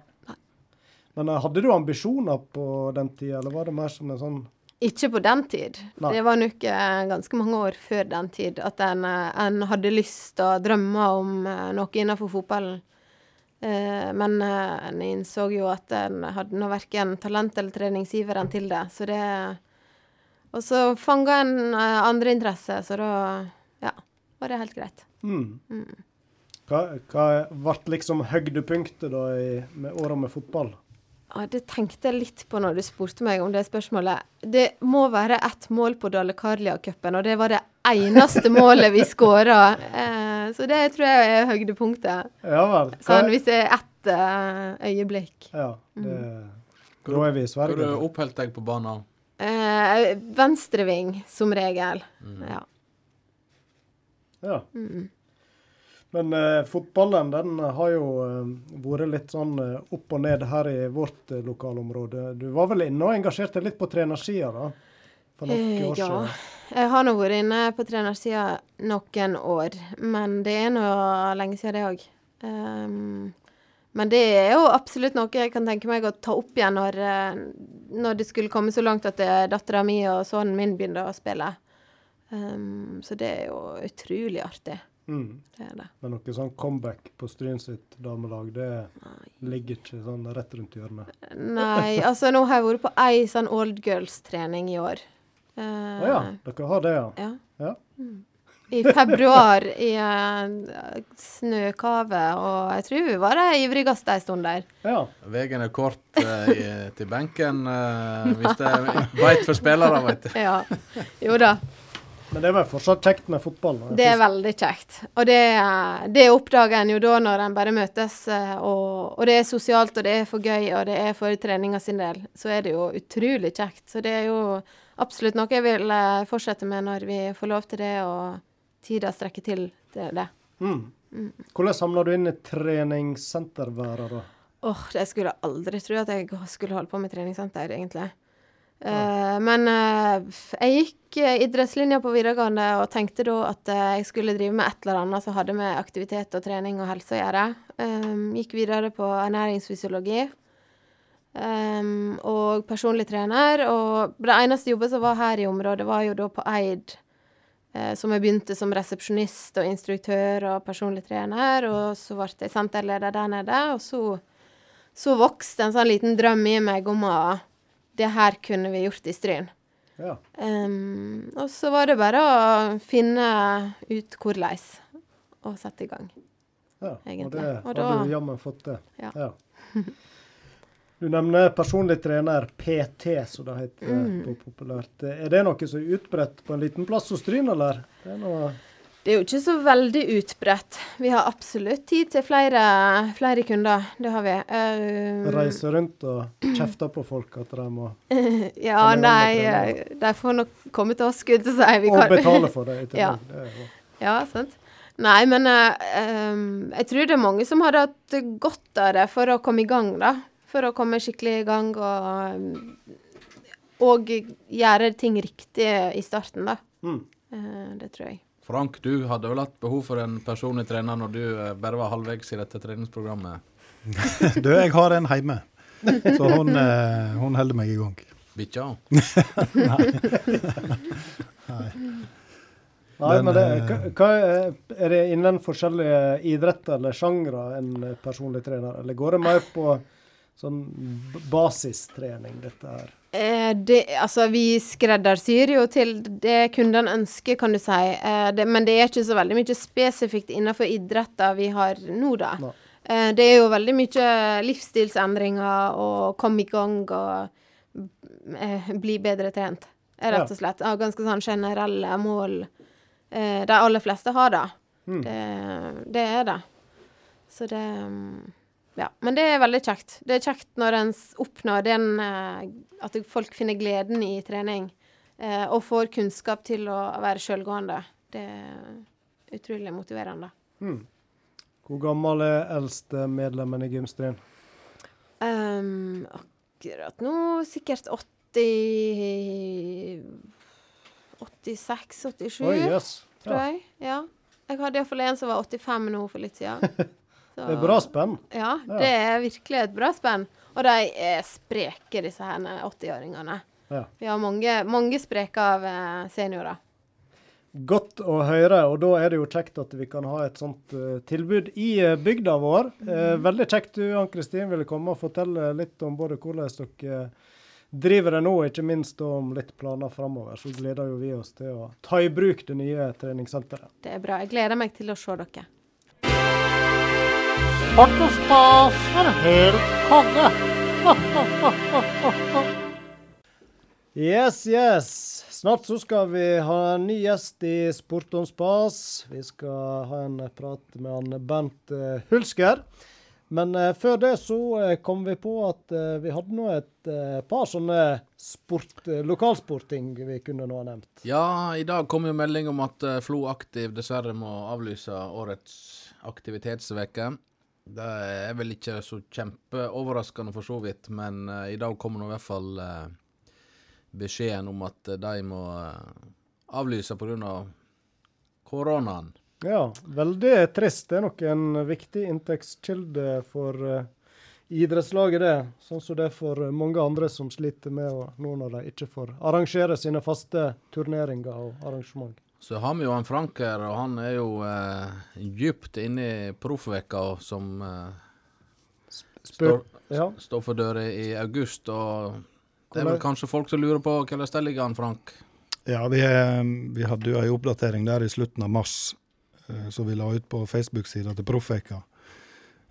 Men eh, hadde du ambisjoner på den tida, eller var det mer som en sånn Ikke på den tid. Nei. Det var nok eh, ganske mange år før den tid at en, eh, en hadde lyst og drømmer om noe innenfor fotballen. Eh, men eh, en innså jo at en hadde nå verken talent eller treningsgiveren til det. Så det Og så fanga en eh, andre interesse, så da ja, var det helt greit. mm. Hva, hva ble liksom høydepunktet da i, med åra med fotball? Ja, det tenkte jeg litt på når du spurte meg om det spørsmålet. Det må være ett mål på Dale Carlia-cupen, og det var det eneste målet vi skåra. Eh, så det tror jeg er høydepunktet. Ja vel. Sånn hvis det er ett eh, øyeblikk. ja, det, Mm. da er vi i Hvor Sverige. du oppholdt deg på banen? Eh, venstreving, som regel. Ja. Ja. Men eh, fotballen den har jo eh, vært litt sånn eh, opp og ned her i vårt eh, lokalområde. Du var vel inne og engasjerte litt på trenersida da? For noen Eh, år ja. siden. Jeg har nå vært inne på trenersida noen år, men det er nå lenge siden, det òg. men det er jo absolutt noe jeg kan tenke meg å ta opp igjen når, eh, når det skulle komme så langt at eh, dattera mi og sønnen min begynner å spille. Um, så det er jo utrolig artig. Mm. Det er det. Men noe sånn comeback på Stryn sitt damelag, det ligger ikke sånn rett rundt hjørnet. Nei, altså nå har jeg vært på ei sånn old girls-trening i år. Å uh, ja, dere har det, ja. ja. ja. i februar i uh, snøkave, og jeg tror vi var de ivrigste en stund der. Ja. Veien er kort uh, i, til benken, eh, hvis det er veit for spillere, veit du. Ja. Jo da. Men det er vel fortsatt kjekt med fotball? da. Det er veldig kjekt. Og det, eh, det oppdager en jo da når en bare møtes, eh, og, og det er sosialt, og det er for gøy, og det er for treninga sin del. Så er det jo utrolig kjekt. Så det er jo absolutt noe jeg vil eh, fortsette med når vi får lov til det, og tida strekker til til det. Mm. Hvordan samler du inn i treningssenterværet, da? Jeg skulle aldri tro at jeg skulle holde på med treningssenter, egentlig. Uh, men uh, jeg gikk idrettslinja på videregående og tenkte da at uh, jeg skulle drive med et eller annet som hadde med aktivitet og trening og helse å gjøre. Um, gikk videre på ernæringsfysiologi. Um, og personlig trener. Og det eneste jobbet som var her i området, var jo da på Eid. Uh, som jeg begynte som resepsjonist og instruktør og personlig trener. Og så ble jeg senterleder der nede. Og så, så vokste en sånn liten drøm i meg om at det her kunne vi gjort i Stryn. Ja. Um, og så var det bare å finne ut hvordan og sette i gang. ja. Og det Og da, da- du jammen fått til. Ja. Du nevner personlig trener, PT, som det heter Mm. på populært. Er det noe som er utbredt på en liten plass hos Stryn, eller? Det er noe Det er jo ikke så veldig utbredt. Vi har absolutt tid til flere, flere kunder. Det har vi. Uh, reise rundt og kjefte på folk at de må ja, nei, eh, de får nok komme til oss, skulle jeg si. Vi Og kan- betale for det. Ja. Det jo Ja, sant. Nei, men uh, um, jeg tror det er mange som hadde hatt godt av det for å komme i gang, da. For å komme skikkelig i gang og Og gjøre ting riktig i starten, da. Mm. Eh, det tror jeg. Frank, du hadde vel hatt behov for en personlig trener når du eh, bare var halvveis i dette treningsprogrammet? Du, jeg har en hjemme, så hun, eh, hun holder meg i gang. Bikkja? Nei, Men, men det, hva, er, er det innen forskjellige idretter eller sjangre en personlig trener, eller går det mer på sånn basistrening, dette her? Eh, det, altså, vi skreddersyr jo til det kundene ønsker, kan du si. Eh, det, men det er ikke så veldig mye spesifikt innenfor idretter vi har nå, da. Nei. Eh, det er jo veldig mye livsstilsendringer og komme i gang og bli bedre trent, rett og slett. Av ganske sånn generelle mål. De aller fleste har det. Mm. det. Det er det. Så det mm, Ja. Men det er veldig kjekt. Det er kjekt når en oppnår den eh, At folk finner gleden i trening. Eh, og får kunnskap til å være sjølgående. Det er utrolig motiverende. Mm. Hvor gammel er eldste medlemmen i Gymstrien? Um, akkurat nå sikkert 80 86-87, yes. tror Ja. jeg. Ja. Jeg hadde iallfall en som var 85 nå for litt siden. Så- Det er bra spenn. Ja, det er virkelig et bra spenn. Og de er spreke, disse her 80-åringene. Ja. Vi har mange, mange spreke av eh, seniorer. Godt å høre, og da er det jo kjekt at vi kan ha et sånt eh, tilbud i eh, bygda vår. Eh, veldig kjekt du, Ann-Kristin, ville komme og fortelle litt om både hvordan dere driver det nå, og ikke minst om litt planer framover. Så gleder jo vi oss til å ta i bruk det nye treningssenteret. Det er bra. Jeg gleder meg til å se dere. Sport og stas er helt konge. Yes, yes. Snart så skal vi ha en ny gjest i Sport om spas. Vi skal ha en prat med han Bernt eh, Hulsker. Men eh, før det så eh, kom vi på at eh, vi hadde nå et eh, par sånne sport, eh, lokalsportting vi kunne nå ha nevnt. Ja, i dag kom jo melding om at eh, Flo Aktiv dessverre må avlyse årets aktivitetsveke. Det er vel ikke så kjempeoverraskende for så vidt, men uh, i dag kommer nå i hvert fall uh, beskjeden om at eh, de må uh, avlyse pga. koronaen. Ja, veldig trist. Det er nok en viktig inntektskilde for uh, idrettslaget, det. Sånn som det er for mange andre som sliter med å, nå når de ikke får arrangere sine faste turneringer og arrangement. Så har vi jo en Frank her, og han er jo eh, dypt inne i proffveka som eh, står, ja. stå for døra i august. og Det er vel kanskje folk som lurer på hvordan det ligger an, Frank? Ja, vi, vi hadde jo ei oppdatering der i slutten av mars, eh, som vi la ut på Facebook-sida til Proffveka.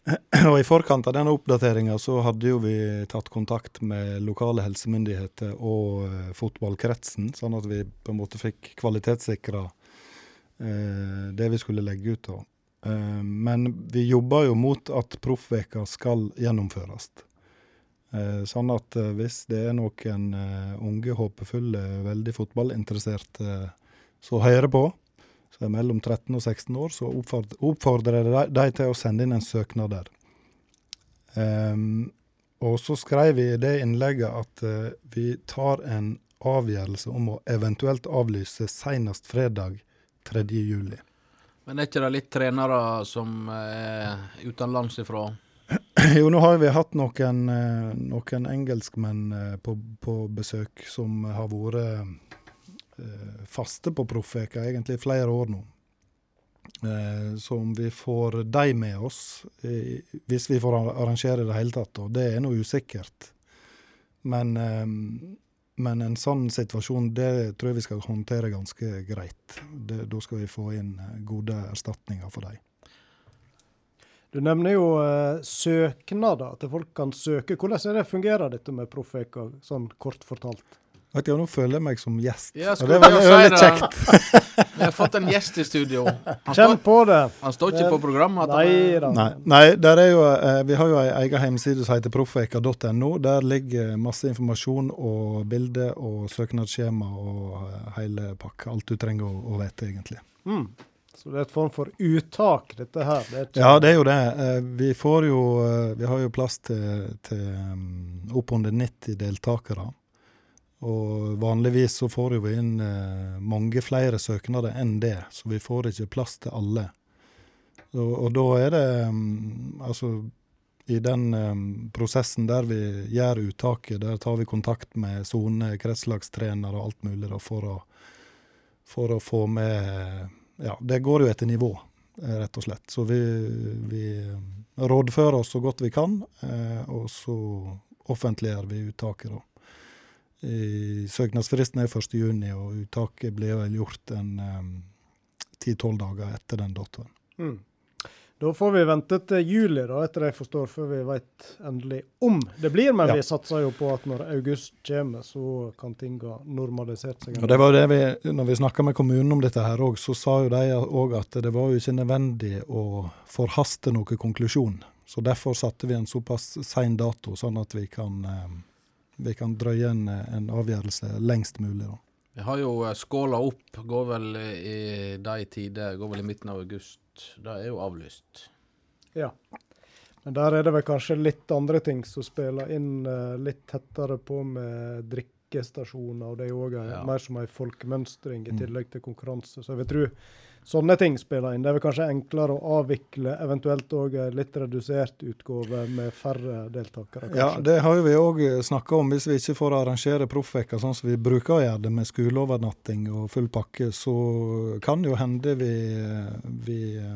Og i forkant av denne oppdateringa hadde jo vi tatt kontakt med lokale helsemyndigheter og eh, fotballkretsen, sånn at vi på en måte fikk kvalitetssikra eh, det vi skulle legge ut. da. Eh, men vi jobber jo mot at Proffveka skal gjennomføres. Eh, sånn at eh, hvis det er noen unge, håpefulle, veldig fotballinteresserte som hører på, som er mellom 13 og 16 år, så oppfordrer jeg de- de til å sende inn en søknad der. Um, og så skrev vi i det innlegget at uh, vi tar en avgjørelse om å eventuelt avlyse senest fredag 3. juli. Men er ikke det litt trenere som er utenlands ifra? Jo, nå har vi hatt noen, eh, noen engelskmenn eh, på, på besøk som har vært eh, faste på Proffveka egentlig i flere år nå. Eh, Så om vi får de med oss, eh, hvis vi får arrangere i det hele tatt, og det er nå usikkert. Men, eh, men en sånn situasjon, det tror jeg vi skal håndtere ganske greit. Det, da skal vi få inn eh, gode erstatninger for dem. Du nevner jo eh, søknader, at folk kan søke. Hvordan er det fungerer dette med Proffveka, sånn kort fortalt? Vet jeg Nå føler jeg meg som gjest. Ja, og det var, veldig si kjekt. Vi har fått en gjest i studio. Han Kjenn på det! han står ikke på programmet. Nei da. Nei, nei der er jo, eh, vi har jo ei egen hjemmeside som heter proffveka.no. Der ligger masse informasjon og bilder og søknadsskjema og eh, hele pakka. Alt du trenger å, å vite, egentlig. Mm. Så det er et form for uttak, dette her. Det er Ja, det er jo det. Eh, Vi får jo eh, Vi har jo plass til, til um, oppunder 90 deltakere. Og vanligvis så får vi inn eh, mange flere søknader enn det, så vi får ikke plass til alle. Og, og da er det um, Altså, i den um, prosessen der vi gjør uttaket, der tar vi kontakt med sone, kretslagstrener og alt mulig da, for, å, for å få med Ja, det går jo etter nivå eh, rett og slett. Så vi, vi eh, rådfører oss så godt vi kan, eh, og så offentliggjør vi uttaket, da. I, søknadsfristen er 1. juni, og uttaket blir vel gjort en ti-tolv dager etter den datoen. Mm. Da får vi vente til juli, da, etter det jeg forstår, før vi vet endelig om det blir. Men Ja. vi satser jo på at når august kommer, så kan ting ha normalisert seg. Og det var det vi, når vi snakka med kommunen om dette her òg, så sa jo de òg at det var jo ikke nødvendig å forhaste noen konklusjon. Så derfor satte vi en såpass sein dato, sånn at vi kan, eh, vi kan drøye en, en avgjørelse lengst mulig. da. Vi har jo eh, skåla opp, går vel i de tider, går vel i midten av august. Det er jo avlyst. Ja. Men der er det vel kanskje litt andre ting som spiller inn eh, litt tettere på med drikkestasjoner, og det er jo òg Ja. mer som ei folkemønstring i Mm. tillegg til konkurranse. Så jeg vil tro sånne ting spiller inn. Det er vel kanskje enklere å avvikle eventuelt òg ei litt redusert utgave med færre deltakere, kanskje. Ja, det har vi òg snakka om. Hvis vi ikke får arrangere proffveka sånn som vi bruker å gjøre det, med skoleovernatting og full pakke, så kan jo hende vi, vi eh,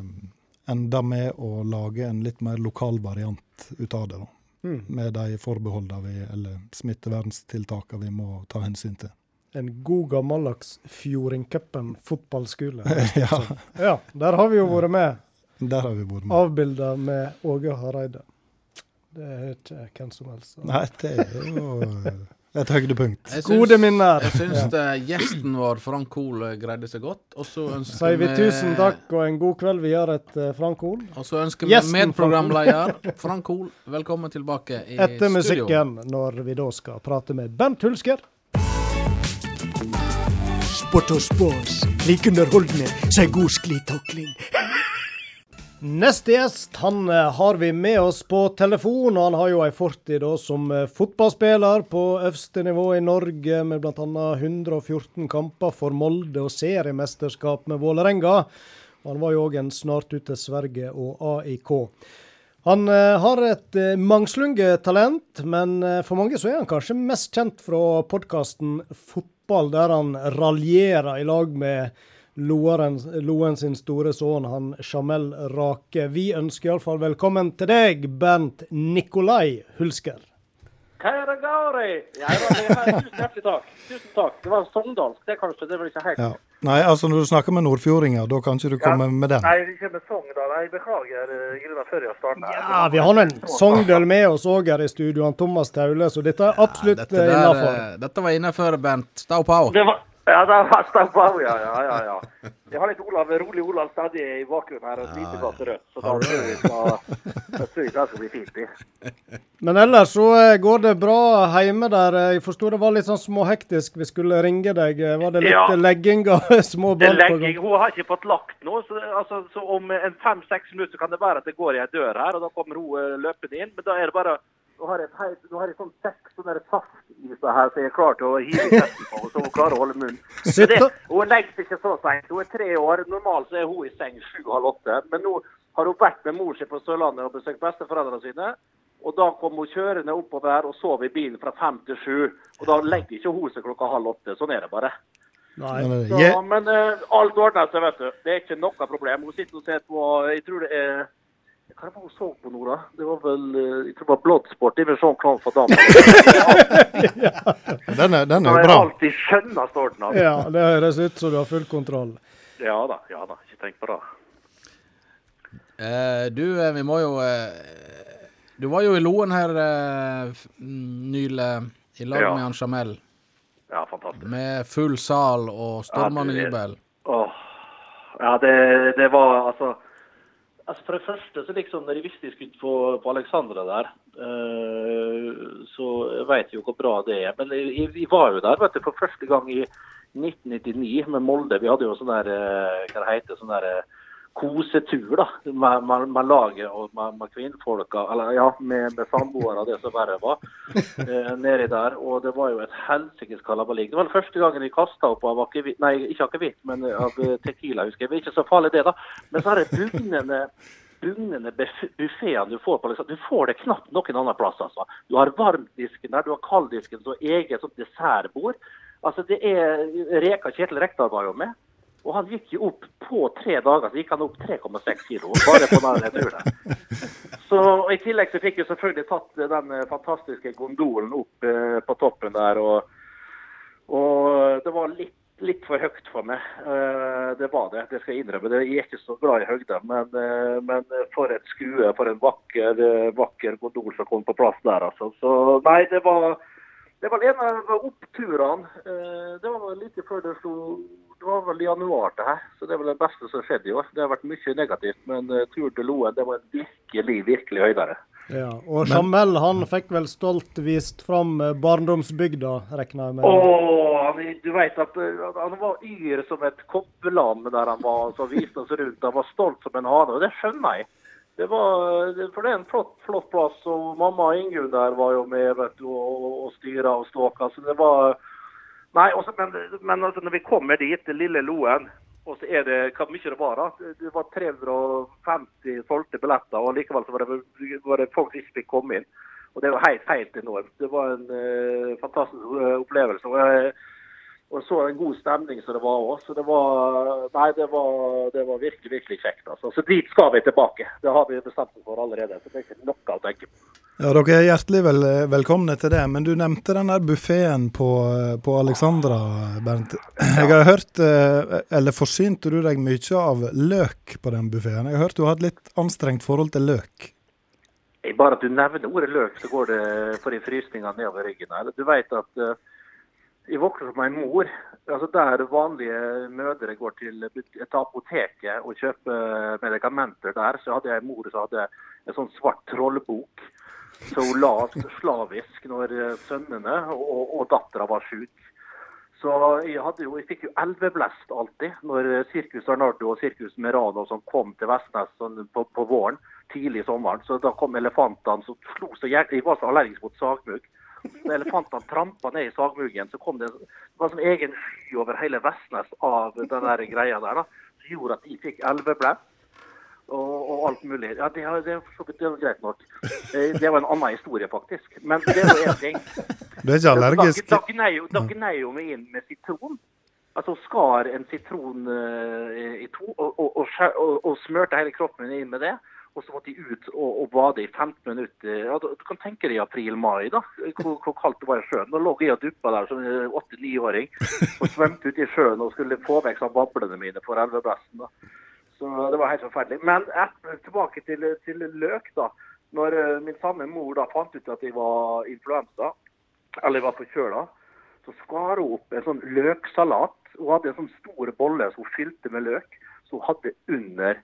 ender med å lage en litt mer lokal variant ut av det. da. Mm. Med de forbeholdene vi, eller smitteverntiltakene vi må ta hensyn til. En god gammeldags Fjordingcupen fotballskole. ja, Ja, der har vi jo vært med. der har vi vært med. Avbilda med Åge Hareide. Det er ikke hvem som helst. Nei, det er jo et høydepunkt. Syns, Gode minner. Jeg syns ja. gjesten vår, Frank Hoel, greide seg godt. Og så ønsker Sier vi tusen takk og en god kveld videre til Frank Hoel. Og så ønsker vi medprogramleder Frank Hoel velkommen tilbake i Etter studio. når vi da skal prate med Bent Hulsker. Sport og spås, Like underholdende som ei god sklitakling. Neste gjest han eh, har vi med oss på telefon. Han har jo ei fortid som eh, fotballspiller på øverste nivå i Norge, med bl.a. 114 kamper for Molde og seriemesterskap med Vålerenga. Han var jo òg en snart ut til Sverige og AIK. Han eh, har et mangslunge talent, men for mange så er han kanskje mest kjent fra podkasten Fotball, der han raljerer i lag med Loen, Loen sin store sønn, han Jamel Rake. Vi ønsker iallfall velkommen til deg, Bernt Nikolai Hulsker. Kære Gari! Ja, tusen hjertelig takk. Tusen takk. Det var sogndalsk, det kanskje. Det var ikke helt Ja. Nei, altså når du snakker med nordfjordinger, da kan ikke du komme med den. Nei, ikke med Sogndal. Jeg beklager, eh, Ylva, før jeg starter. Ja, vi har en Sogndal med oss òg her i studio, han Thomas Taule, så dette er absolutt Dette, eh, der, innafor. eh, dette var innafor, Bent. Stå på. Det var, ja, det var Staupau, ja, ja, ja, ja. Jeg har litt Olav, rolig Olav stadig i bakgrunnen her, og et lite glass rødt. Så da tror jeg skal, da tror det skal bli fint. i. Men ellers så eh, går det bra hjemme der. Jeg forsto det var litt sånn småhektisk. Vi skulle ringe deg. Eh, Var det litt Ja. eh, legging av små Det er barn legging. Hun har ikke fått lagt noe, så, altså, så om en fem-seks minutter kan det være at det går i ei dør her, og da kommer hun eh, løpende inn. Men da er det bare Nå har jeg, et nå har jeg sånn seks sånne saftiser her, så jeg er klar til å hive kjeften på henne, så hun klarer å holde munnen. Det, hun legger seg ikke så seint. Hun er tre år. Normalt så er hun i seng sju-halv åtte. Men nå har hun vært med mor si på Sørlandet og besøkt besteforeldrene sine. Og da kom hun kjørende oppover her og sov i bilen fra fem til sju. Og da legger ikke hun seg klokka halv åtte. Sånn er det bare. Nei. Men, Så, eh, men uh, alt ordner seg, vet du. Det er ikke noe problem. Hun sitter og ser på Jeg tror det er Hva var det hun så på nå, da? Det var vel eh, Jeg tror det var Bloodsport. sånn Klan for damer. den er, den er jo er bra. alltid starten av. Ja, det høres ut som du har full kontroll. Ja da, ja da. Ikke tenk på det. Eh, du, eh, vi må jo eh, Du var jo i Loen her eh, mm, nylig i lag Ja. med han Jamel. Ja, fantastisk. Med full sal og stormende Ja, jubel. Åh. Ja, det, det var altså Altså For det første, så liksom når jeg visste jeg skulle på, på Alexandra der, eh, så jeg vet jo hvor bra det er. Men jeg, jeg var jo der vet du, for første gang i 1999 med Molde. Vi hadde jo sånn der eh, hva det heter, sånn der eh, kosetur da, med, med, med laget og med, med kvinnfolka, eller ja, med, med samboere, det som verre var, eh, nedi der. Og det var jo et helsikes kalabalik. Det var den første gangen vi kasta opp av akevitt, nei, ikke akevitt, men av eh, tequila, husker jeg. Ikke så farlig det, da. Men så er det bugnende bugnende buff- buffeen du får på liksom, Du får det knapt noen annen plass, altså. Du har varmdisken der, du har kalddisken, så eget sånt dessertbord. Altså, det er Reka Kjetil Rekdal var jo med. Og han gikk jo opp på tre dager, så gikk han opp 3,6 kilo. Bare på den turen. Så I tillegg så fikk vi selvfølgelig tatt den eh, fantastiske gondolen opp eh, på toppen der. Og, og det var litt, litt for høyt for meg. Eh, det var det, det skal jeg innrømme. Det- Jeg er ikke så glad i høyder, men, eh, men for et skue, for en vakker, eh, vakker gondol som kom på plass der. Altså. Så nei, det var det var en av oppturene. Eh, Det var vel like før det slo Det var vel i januar det her, så det er vel det beste som skjedde i år. Det har vært mye negativt, men tur turen til Loen det var en virkelig, virkelig høydere. Ja, Og Jamel han fikk vel stolt vist fram eh, barndomsbygda, regner jeg med. Åh, du vet at eh, han var yr som et koppelam der han var, som viste oss rundt. Han var stolt som en hane, og det skjønner jeg. Det var, for det er en flott, flott plass, og mamma Ingunn der var jo med vet du, og, og styra og ståka. Så det var Nei, også, men, men altså, når vi kommer dit, til lille Loen, og så er det hva mye det var da? Det var 350 solgte billetter, og likevel så var det, var det folk som ikke fikk komme inn. Og det var helt, helt enormt. Det var en uh, fantastisk uh, opplevelse. Og jeg, og så en god stemning som det var òg. Så det var Nei, det var, det var virkelig, virkelig kjekt. Altså. Så dit skal vi tilbake. Det har vi bestemt oss for allerede. Så det er ikke noe å tenke på. Ja, Dere er hjertelig vel, velkomne til det. Men du nevnte den der buffeen på, på Alexandra, Bernt. Jeg har hørt, eh, eller Forsynte du deg mye av løk på den buffeen? Jeg har hørt du har et litt anstrengt forhold til løk. Eh, Bare at du nevner ordet løk, så går det for de frysningene nedover ryggen. eller Du vet at uh, jeg vokste opp med en mor. altså Der vanlige mødre går til et apoteket og kjøper medikamenter der, så hadde jeg en mor som hadde en sånn svart trollbok. Så hun la slavisk når eh, sønnene og, og dattera var syke. Så jeg, jo, jeg fikk jo elveblest alltid når eh, Sirkus Arnardo og Sirkus Merano som kom til Vestnes sånn på, på våren, tidlig i sommeren. Så da kom elefantene som slo så jævlig. Jeg var så allergisk mot sagmugg. Elefantene trampa ned i sagmuggen, så kom det, det var som egen sky over hele Vestnes av den der greia der. da, Som gjorde at de fikk elveblest. Og, og alt mulig. Ja, Det, det, det er greit nok. Eh, Det var en annen historie, faktisk. Men det er jo én ting. Du er ikke allergisk? Da, gnei jo- meg inn med sitron. Altså skar en sitron eh, i to og, og, og, og smørte hele kroppen min inn med det. Og så måtte de ut og, og bade i 15 minutter. Ja, du, kan tenke deg i april-mai, da, hvor, hvor kaldt det var i sjøen. Nå lå jeg og duppa der som 8-9-åring og svømte ut i sjøen og skulle få vekk sånn bablene mine for elvebresten. Så det var helt forferdelig. Men et, tilbake til, til løk, da. Når eh, min samme mor da fant ut at jeg var influensa, eller jeg var forkjøla, så skar hun opp en sånn løksalat. Hun hadde en sånn stor bolle som hun fylte med løk, som hun hadde under,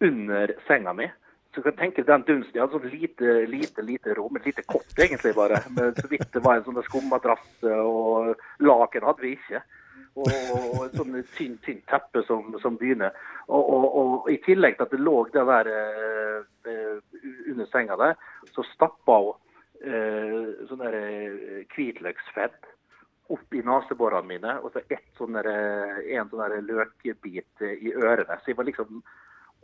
under senga mi. Så kan tenke den dunsten. Jeg hadde sånn lite, lite lite rom, et lite kott egentlig bare. Men så vidt det var en sånn skummadrass og laken hadde vi ikke. Og, et sånn tynt, tynt teppe som, som dyne. Og, og, og, i tillegg til at det lå det der eh, under senga der, så stappa hun eh, sånn der eh, hvitløksfett opp i neseborene mine, og så ett sånn der, eh, en sånn løkbit eh, i ørene. Så jeg var liksom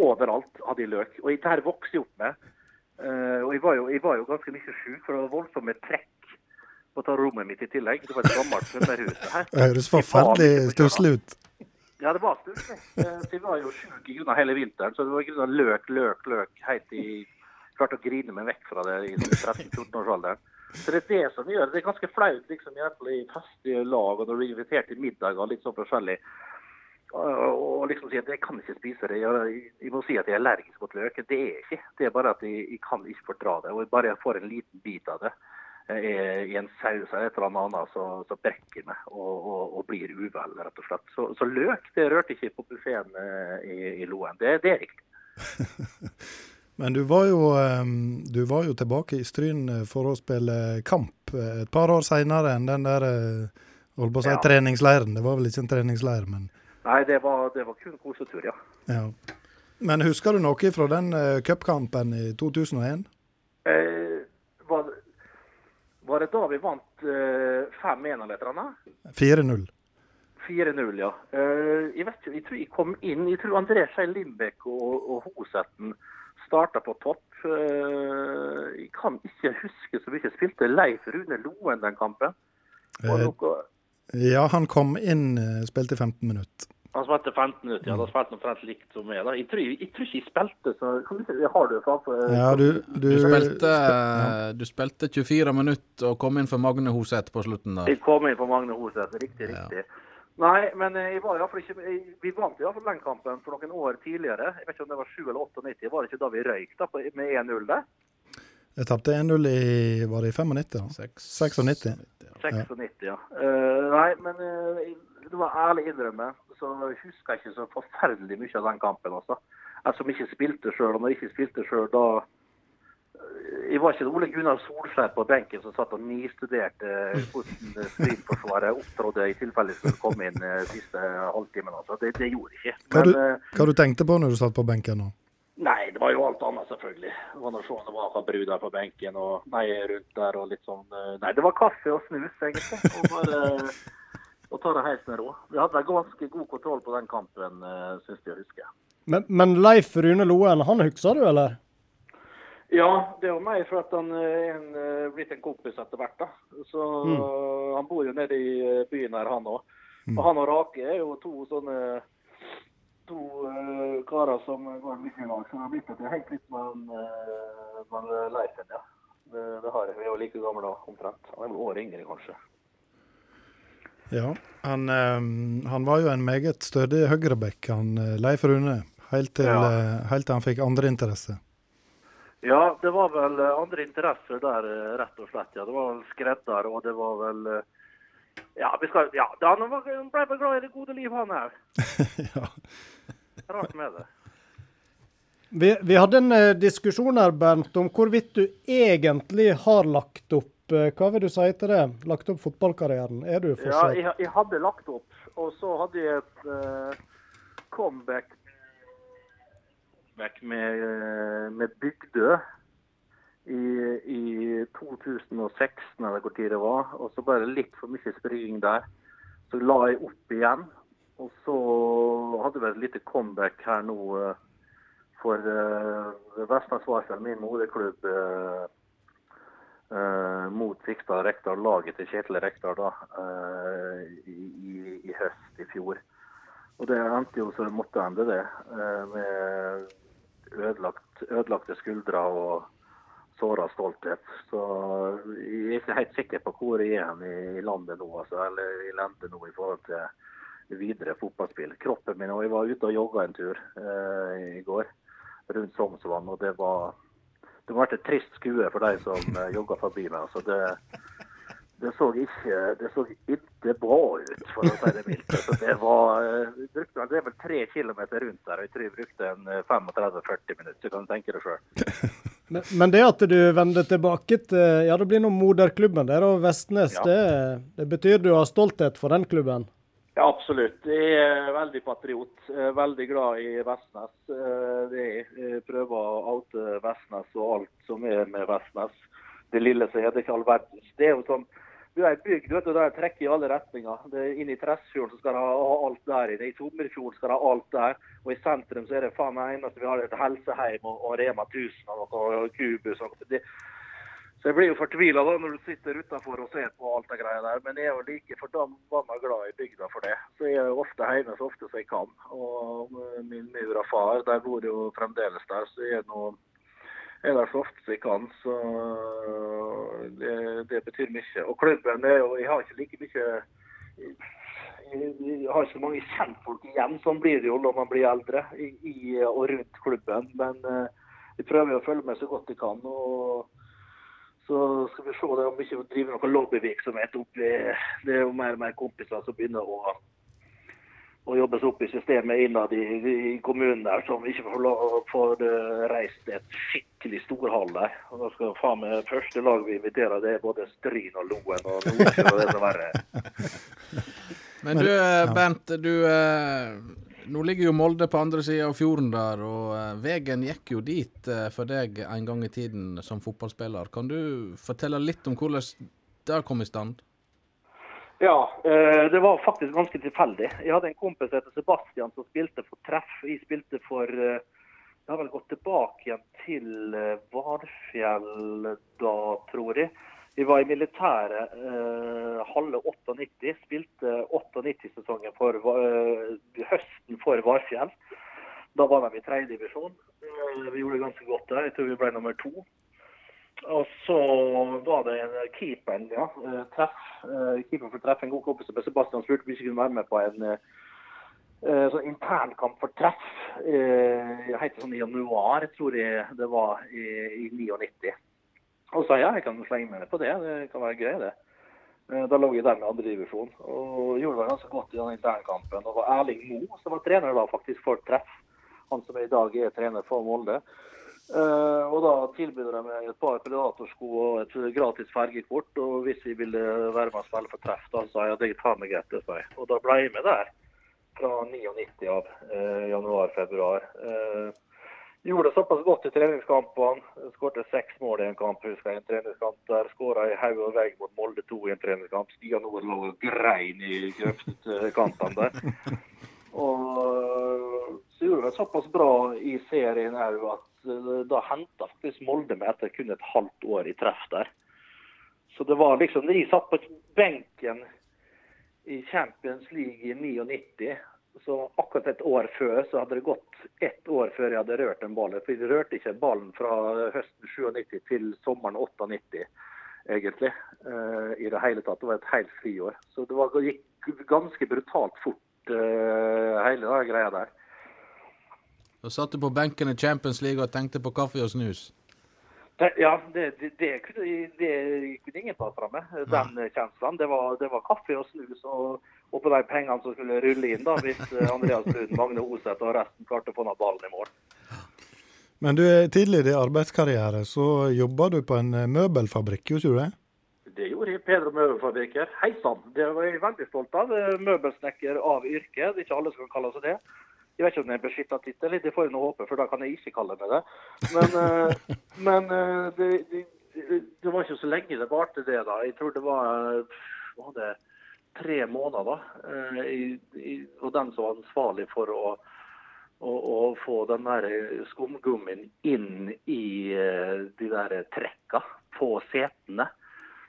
overalt hadde jeg løk. Og dette her vokste jeg opp med. Eh, og jeg var, jo, jeg var jo ganske mye sjuk, for det var voldsomme trekk på ta rommet mitt i tillegg. Det var et gammelt her. Det høres forferdelig stusslig ut. Ja, det var stusslig. Eh, Så jeg var jo sjuk i grunn av hele vinteren, så det var i grunn av løk, løk, løk helt i Klarte å grine meg vekk fra det i sånn 13-14-årsalderen. Så det er det som gjør det Det er ganske flaut liksom, i festlige lag og når du er invitert til middag og litt sånn forskjellig. Og, liksom si at jeg kan ikke spise det. Jeg, jeg må si at jeg er allergisk mot løk. Det er jeg ikke. Det er bare at jeg, jeg kan ikke fordra det. Og jeg bare får en liten bit av det i en saus eller et eller annet, så, så brekker jeg meg og, og, og blir uvel, rett og slett. Så, så løk det rørte ikke på buffeen eh, i, i Loen. Det, det er riktig. Men du var, jo, ehm, du var jo tilbake i Stryn eh, for å spille kamp eh, et par år seinere enn den der holdt på å si Ja. treningsleiren. Det var vel ikke en treningsleir, men Nei, det var, det var kun kosetur, ja. ja. Men husker du noe fra den uh, cupkampen i 2001? Eh, var, var det da vi vant uh, 5-1 eller et eller annet? 4-0. 4-0, ja. Uh, jeg vet jeg tror jeg kom inn Jeg tror André Skei Lindbekk og, og Hosetten starta på topp. Uh, jeg kan ikke huske så mye. Spilte Leif Rune Loen den kampen? Noe, ja, han kom inn, spilte 15 minutter. Han spilte 15 minutter, ja. Da spilte han omtrent likt som meg. da. Jeg tror, jeg, tror ikke jeg spilte, så kan du se, Har du framfor Ja, du, du, Du spilte, ja. du spilte 24 minutter og kom inn for Magne Hoseth på slutten der. Jeg kom inn for Magne Hoseth, riktig, Ja. riktig. Nei, men eh, jeg var iallfall ikke, jeg- vi vant i hvert fall den kampen for noen år tidligere. Jeg vet ikke om det var 7 eller 98. Var det ikke da vi røyk da, på, med 1-0 der? Jeg tapte 1-0 i Var det i 95? da? Seks- 96. 96, ja. Uh, nei, men uh, det var ærlig innrømme, så husker jeg ikke så forferdelig mye av den kampen. altså. Jeg som ikke spilte sjøl, og når jeg ikke spilte sjøl, da eh, Jeg var ikke Ole Gunnar Solskjær på benken som satt og nistuderte hvordan Stryn-forsvaret opptrådte i tilfelle det skulle komme inn eh, siste halvtimen. Altså. Det, det gjorde jeg ikke. Hva du, eh, hva du tenkte på når du satt på benken nå? Nei, det var jo alt annet, selvfølgelig. Det var noe sånn det var bru der på benken og nei rundt der og litt sånn eh, Nei, det var kaffe og snus, egentlig. Og bare å ta det helt med ro. Vi hadde ganske god kontroll på den kampen, uh, syns jeg å huske. Men, men Leif Rune Loen, han husker du, eller? Ja, det er jo meg for at han er eh, blitt en kompis etter hvert. da. Så Mm. Han bor jo nede i eh, byen her, han òg. Og han og Rake er jo to sånne to uh, karer som går mye i lag. Så det har blitt at jeg har hengt litt med, eh, med Leifen, ja. Det, det har jeg. Vi er jo like gamle da, omtrent. Han er vel år yngre, kanskje. Ja, han, eh, han var jo en meget stødig høyreback, han eh, Leif Rune. Helt til, Ja. eh, helt til han fikk andre interesse. Ja, det var vel andre interesser der, rett og slett. ja. Det var vel skredder, og det var vel Ja, vi skal, ja han ble vel glad i det gode liv, han her. ja. Rart med det. Vi, vi hadde en diskusjon her, Bernt, om hvorvidt du egentlig har lagt opp Hva vil du si til det? Lagt opp fotballkarrieren? Er du Ja, jeg, jeg hadde lagt opp, og så hadde jeg et uh, comeback, med, eh, med Bygdø i, i 2016, eller hvor tid det var. Og så bare litt for mye springing der. Så la jeg opp igjen. Og så hadde vi et lite comeback her nå eh, for uh, Vestnes Varfjell, min moderklubb. eh, eh, mot Fikstad Rekdal, laget til Kjetil Rekdal da, eh, i, i, i høst i fjor. Og det endte jo så måtte ende det, eh, med ødelagt, ødelagte skuldre og såra stolthet. Så jeg er ikke helt sikker på hvor jeg er i landet nå, altså, eller i landet nå i forhold til videre fotballspill. Kroppen min, og Jeg var ute og jogga en tur eh, i går rundt Sognsvann, og det var det må ha vært et trist skue for de som eh, jogga forbi meg. altså det det så ikke det så ikke bra ut, for å si det mildt. Så det var eh, brukte det er vel tre kilometer rundt der, og jeg tror jeg brukte en eh, 35-40 minutter. Så kan du tenke deg sjøl. Men, men det at du vender tilbake til ja det blir nå moderklubben der og Vestnes, Ja. det, det betyr du har stolthet for den klubben? Ja, absolutt. Jeg er veldig patriot. Veldig glad i Vestnes. Eh, jeg. Prøver å oute Vestnes og alt som er med Vestnes. Det lille som er, det ikke all verdens. Det er jo sånn du er bygd, vet du, der trekker i alle retninger. Det er Inne i Tresfjorden skal de ha alt der inne. I Tomrefjorden skal de ha alt der. Og i sentrum så er det faen meg eneste vi har et helseheim og, og Rema 1000 og noe og Kubus. Og. Det, så jeg blir jo fortvila når du sitter utafor og ser på alt det greia der. Men jeg er jo like forbanna glad i bygda for det. Så jeg er jo ofte hjemme så ofte som jeg kan. Og min mor og far de bor jo fremdeles der, så jeg er nå er der så ofte som jeg kan. Så det, det betyr mye. Og klubben er jo Jeg har ikke like mye jeg, jeg har ikke så mange kjentfolk igjen. Sånn blir det jo når man blir eldre i, i og rundt klubben. Men vi jeg prøver å følge med så godt jeg kan. og så skal vi se det om vi ikke driver noe lobbyvirksomhet oppi Det er jo mer og mer kompiser som begynner å, å jobbe seg opp i systemet innad i, i kommunen der, som ikke får, lov, får eh, reist et skikkelig storhall der. Og da skal faen meg første lag vi inviterer, det er både Stryn og Loen og Nordsjø og det som verre. Men du Bent, du eh, Nå ligger jo Molde på andre sida av fjorden der, og uh, veien gikk jo dit uh, for deg en gang i tiden som fotballspiller. Kan du fortelle litt om hvordan det kom i stand? Ja, uh, det var faktisk ganske tilfeldig. Jeg hadde en kompis som heter Sebastian som spilte for Treff. Jeg spilte for Jeg har vel gått tilbake igjen til Varfjell da, tror jeg. Jeg var i militæret eh, halve 98. Spilte 98-sesongen for eh, høsten for Varfjell. Da var de i tredje divisjon. Eh, vi gjorde det ganske godt der. Jeg tror vi ble nummer to. Og så var det en keeper, ja. eh, Treff. eh, Keeper for Treff, en god kompis av Sebastian spurte om vi kunne være med på en eh, sånn internkamp for Treff. Eh, Jeg heter sånn i januar, tror jeg det var, i, i 99. Og sa ja, jeg kan slenge meg med på det. Det kan være gøy, det. Eh, Da lå jeg der med andredivisjon og gjorde det ganske godt i den internkampen. Og var Erling Moe som var trener da faktisk for Treff. Han som i dag er trener for Molde. Eh, og da tilbød de meg et par predatorsko og et gratis fergekort. Og hvis vi ville være med og spille for treff, da sa jeg at det tar meg greit. det sa. Og da ble jeg med der fra 99 av eh, januar-februar. Eh, gjorde det såpass godt i treningskampene. Skårte seks mål i en kamp, husker jeg. en treningskamp der. Skåra i haug og vegg mot Molde 2 i en treningskamp. Stian Nord lå og grein i grøftkampene der. Og så gjorde det såpass bra i serien òg at eh, da henta faktisk Molde meg etter kun et halvt år i treff der. Så det var liksom De satt på benken i Champions League i 99. Så akkurat et år før så hadde det gått ett år før jeg hadde rørt den ballen. For jeg rørte ikke ballen fra høsten 97 til sommeren 98, egentlig. Uh, I det hele tatt. Det var et helt friår. Så det var, gikk ganske brutalt fort, uh, hele den greia der. Da satt du på benken i Champions League og tenkte på kaffe og snus. Ja, det, det, det, det kunne ingen ta fra meg, den kjenslen. Det var, det var kaffe og snus og, og på de pengene som skulle rulle inn da, hvis eh, Andreas Lund, Magne Oseth og resten klarte å få ned ballen i mål. Men du, tidligere i arbeidskarriere så jobba du på en eh, møbelfabrikk, gjorde du det? Det gjorde jeg. Pedro Møbelfabrikker. Hei sann. Det var jeg veldig stolt av. Eh, Møbelsnekker av yrke. Det er ikke alle som kan kalle seg det. Jeg vet ikke om det er en beskytta tittel, det får jeg nå håpe, for da kan jeg ikke kalle meg det. Men, men det, det, det var ikke så lenge det varte, det da. Jeg tror det var, var det tre måneder. eh, i- i- Og den som var ansvarlig for å, å, å få den der skumgummien inn i eh, de der trekka på setene.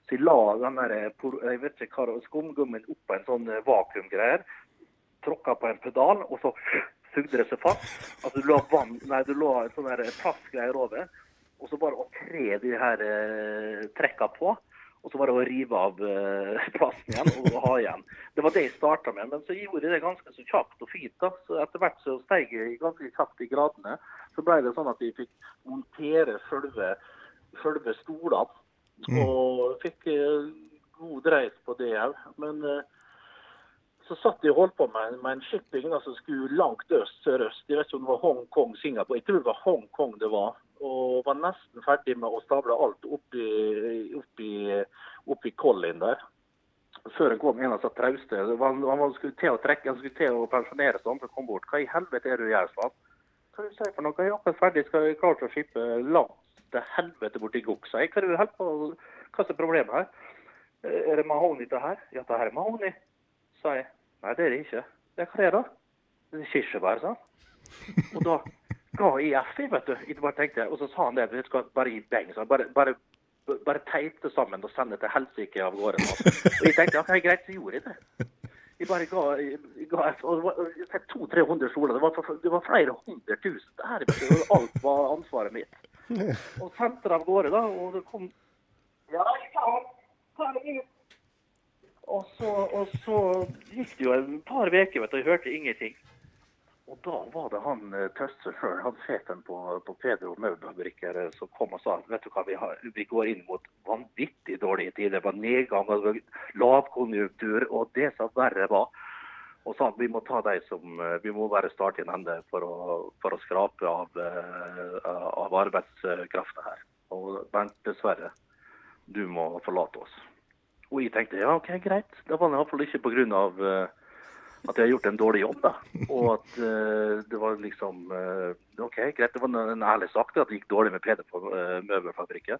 Så jeg la den der, por- jeg vet ikke hva, skumgummien oppå en sånn eh, vakuumgreier, tråkka på en pedal, og så sugde det seg fast. Altså du la vann, nei, du la en sånn plastgreier over, og så bare å tre de her eh, trekka på. Og så var det å rive av plassen plasten igjen og ha igjen. Det var det jeg starta med. Men så gjorde jeg det ganske så kjapt og fint. da. Så etter hvert så steg jeg ganske kjapt i gradene. Så ble det sånn at vi fikk montere selve, selve stolene. Og fikk eh, god dreis på det òg. Men eh, så satt de og holdt på med, med en shipping som som skulle langt øst sørøst. Jeg vet ikke om det var Hongkong, Singapore. Jeg tror det var Hongkong det var. Og var nesten ferdig med å stable alt oppi, oppi, oppi Collin der. Før han kom en av seg trauste. Han, skulle til å trekke, han skulle til å pensjonere seg. Han kom bort. Hva i helvete er det du gjør, sa han. Hva er det du sier for noe? Jeg er akkurat ferdig, skal jeg klare å skippe langt til helvete borti Gokk, sa jeg. Hva er det du holder på Hva er problemet her? Er det mahogni det her? Ja, det her er mahogni, sa jeg. Nei, det er det ikke. Det er hva er da? Det er kirsebær, sa han. Og da ga jeg FI, jeg, vet du. Jeg bare tenkte, og så sa han det, vi skal bare gi beng. Så. Bare, bare, bare teip sammen og sende til helsike av gårde. Og jeg tenkte, ok, greit, så gjorde jeg det. Jeg bare ga, jeg ga og det var- jeg fikk 200-300 kjoler. Det det var flere hundre tusen. Det du, alt var ansvaret mitt. Og sendte det av gårde, da, og det kom Ja, jeg ta det ut. Og så, og så gikk det jo et par uker, vet du, og jeg hørte ingenting. Og da var det han eh, Tøsse sjøl, han sjefen på, på Pedro møbelfabrikker, eh, som kom og sa vet du hva, vi, har, vi går inn mot vanvittig dårlige tider. Det var nedgang, og det var lavkonjunktur, og det som verre var. Og sa vi må ta de som eh, Vi må bare starte en ende for å, for å skrape av, av arbeidskrafta her. Og Bernt, dessverre, du må forlate oss. Og jeg tenkte ja, OK, greit. Det var iallfall ikke pga. At jeg har gjort en dårlig jobb, da. Og at uh, det var liksom uh, OK, greit. Det var en, en ærlig sak det at det gikk dårlig med Peder på uh, møbelfabrikken.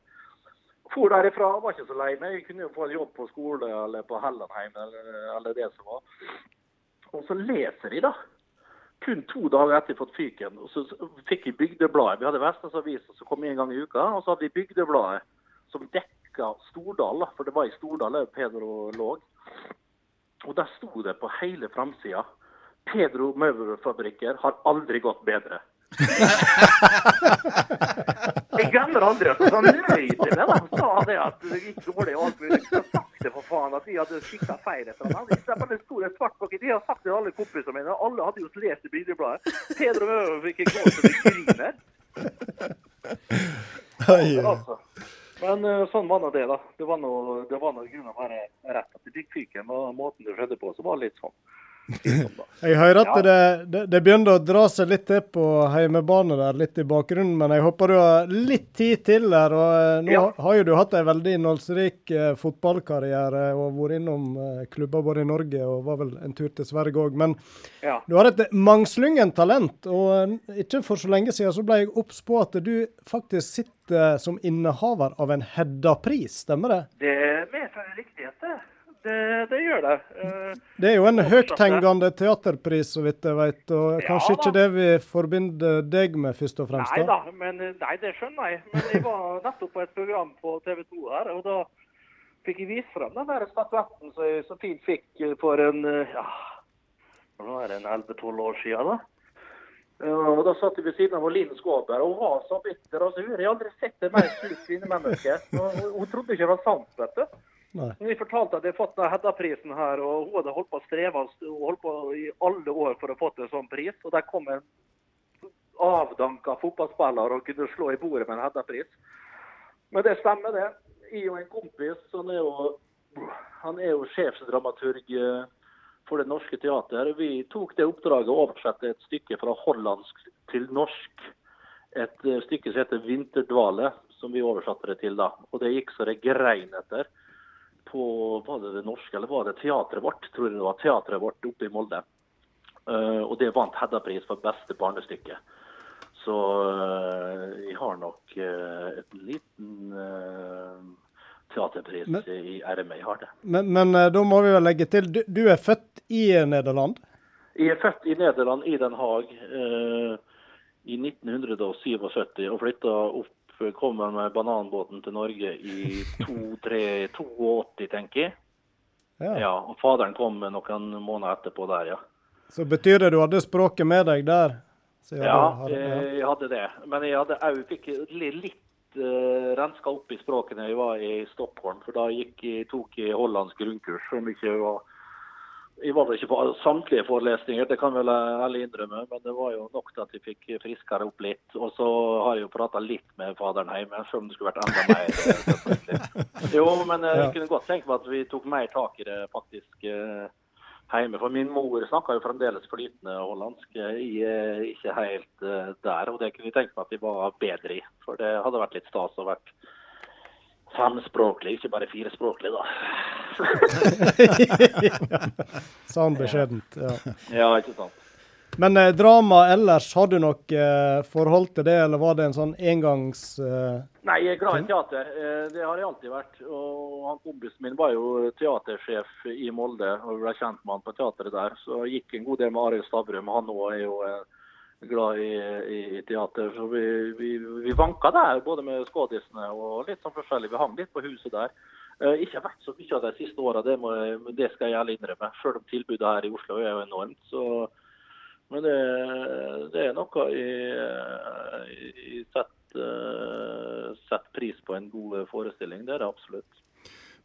For derifra var ikke så lei meg. Jeg kunne jo få en jobb på skole eller på Hellandheim eller, eller det som var. Og så leser de, da. Kun to dager etter jeg fått fyken. Og så fikk jeg Bygdebladet. Vi hadde Vestnes Avis som kom en gang i uka. Og så hadde vi Bygdebladet som dekka Stordal, da. For det var i Stordal Pedro lå. Og der sto det på hele framsida Pedro møbelfabrikker har aldri gått bedre. Jeg glemmer aldri at han løy til meg. Han sa det at det gikk dårlig og alt mulig. Så sagt det for faen at de hadde sikta feil etter ham. Det bare sto svart pakke. De har sagt det til alle kompisene mine. Alle hadde jo lest i Bygdebladet. Pedro møbelfabrikker går så de griner. Altså. Men eh, sånn var nå det, da. Det var noe, det bare rett. At det fikk fyken og måten det skjedde på, så var det litt sånn. Jeg hører at det, det, det begynner å dra seg litt til på heimebane der, litt i bakgrunnen. Men jeg håper du har litt tid til der. og eh, Nå Ja. har jo du hatt en veldig innholdsrik eh, fotballkarriere og vært innom eh, klubber både i Norge og var vel en tur til Sverige òg. Men Ja. du har et mangslungent talent. Og eh, ikke for så lenge siden så ble jeg obs på at du faktisk sitter som innehaver av en Hedda-pris, stemmer det? Det medfører riktighet, det. Det, det gjør det. Eh, Det er jo en Og høythengende teaterpris, så vidt jeg vet. Og Ja kanskje da. ikke det vi forbinder deg med, først og fremst? Nei da, men, nei, det skjønner jeg. Men jeg var nettopp på et program på TV 2 her, og da fikk jeg vist frem den der statuetten som jeg så fint fikk for en eh, ja, nå er det en 11-12 år siden. da. Ja, og Da satt jeg ved siden av Linn Skåber, og hun var så bitter. altså Hun har jeg aldri sett et mer surt kvinnemenneske. Og Hun, hun trodde ikke det var sant. vet du. Nei. Hun fortalte at jeg hadde fått Hedda-prisen her, og hun hadde holdt på å streve og holdt på i alle år for å få til en sånn pris. Og der kom en avdanka fotballspiller og kunne slå i bordet med en Hedda-pris. Men det stemmer, det. Jeg og en kompis han er jo, han er jo sjefsdramaturg eh, for Det Norske Teater. Vi tok det oppdraget å oversette et stykke fra hollandsk til norsk. Et eh, stykke som heter 'Vinterdvale', som vi oversatte det til da. Og det gikk så det grein etter på var det det norske, eller var det teatret vårt? Tror jeg det var teatret vårt oppe i Molde. Uh, og det vant Hedda-pris for beste barnestykke. Så uh, jeg har nok uh, et liten teaterpris Men- i RME. Jeg har det. Men, men da må vi vel legge til, du, du er født i Nederland? Jeg er født i Nederland, i Den Haag, i 1977 og flytta opp Kom med bananbåten til Norge i 2-3-82, tenker jeg. Ja. Ja, og faderen kom noen måneder etterpå der, ja. Så betyr det du hadde språket med deg der? Ja, hadde- ja. jeg hadde det. Men jeg hadde òg fikk litt uh, renska opp i språket når jeg var i Stockholm. For da gikk jeg, tok jeg hollandsk grunnkurs. Som ikke var Jeg var vel ikke på samtlige forelesninger, det kan vel ærlig innrømme. Men det var jo nok til at jeg fikk friskere opp litt. Og så har jeg jo prata litt med faderen hjemme, selv om det skulle vært enda mer. eh. Jo, men eh, jeg kunne godt tenke meg at vi tok mer tak i det faktisk. eh, hjemme. For min mor snakker jo fremdeles flytende hollandsk. Jeg er ikke helt der, og det kunne jeg tenke meg at vi var bedre i. For det hadde vært litt stas å vært femspråklig, ikke bare firespråklig, da. Sånn beskjedent. Ja. ja, ikke sant. Men eh, drama ellers, har du nok eh, forhold til det, eller var det en sånn engangs... Eh, Nei, jeg er glad i teater. Eh, Det har jeg alltid vært. Og han kompisen min var jo teatersjef i Molde og ble kjent med han på teateret der. Så jeg gikk en god del med Arild Stavrum. Han òg er jo eh, glad i, i, i teater. Så vi, vi, vi vanka der, både med skådisene og litt sånn forskjellig. Vi hang litt på huset der. Eh, ikke vært så mye av de siste åra, det, det skal jeg ærlig innrømme. Selv om tilbudet her i Oslo er jo enormt. så men det, det er noe jeg, jeg setter, sett setter pris på en god forestilling. Det er det absolutt.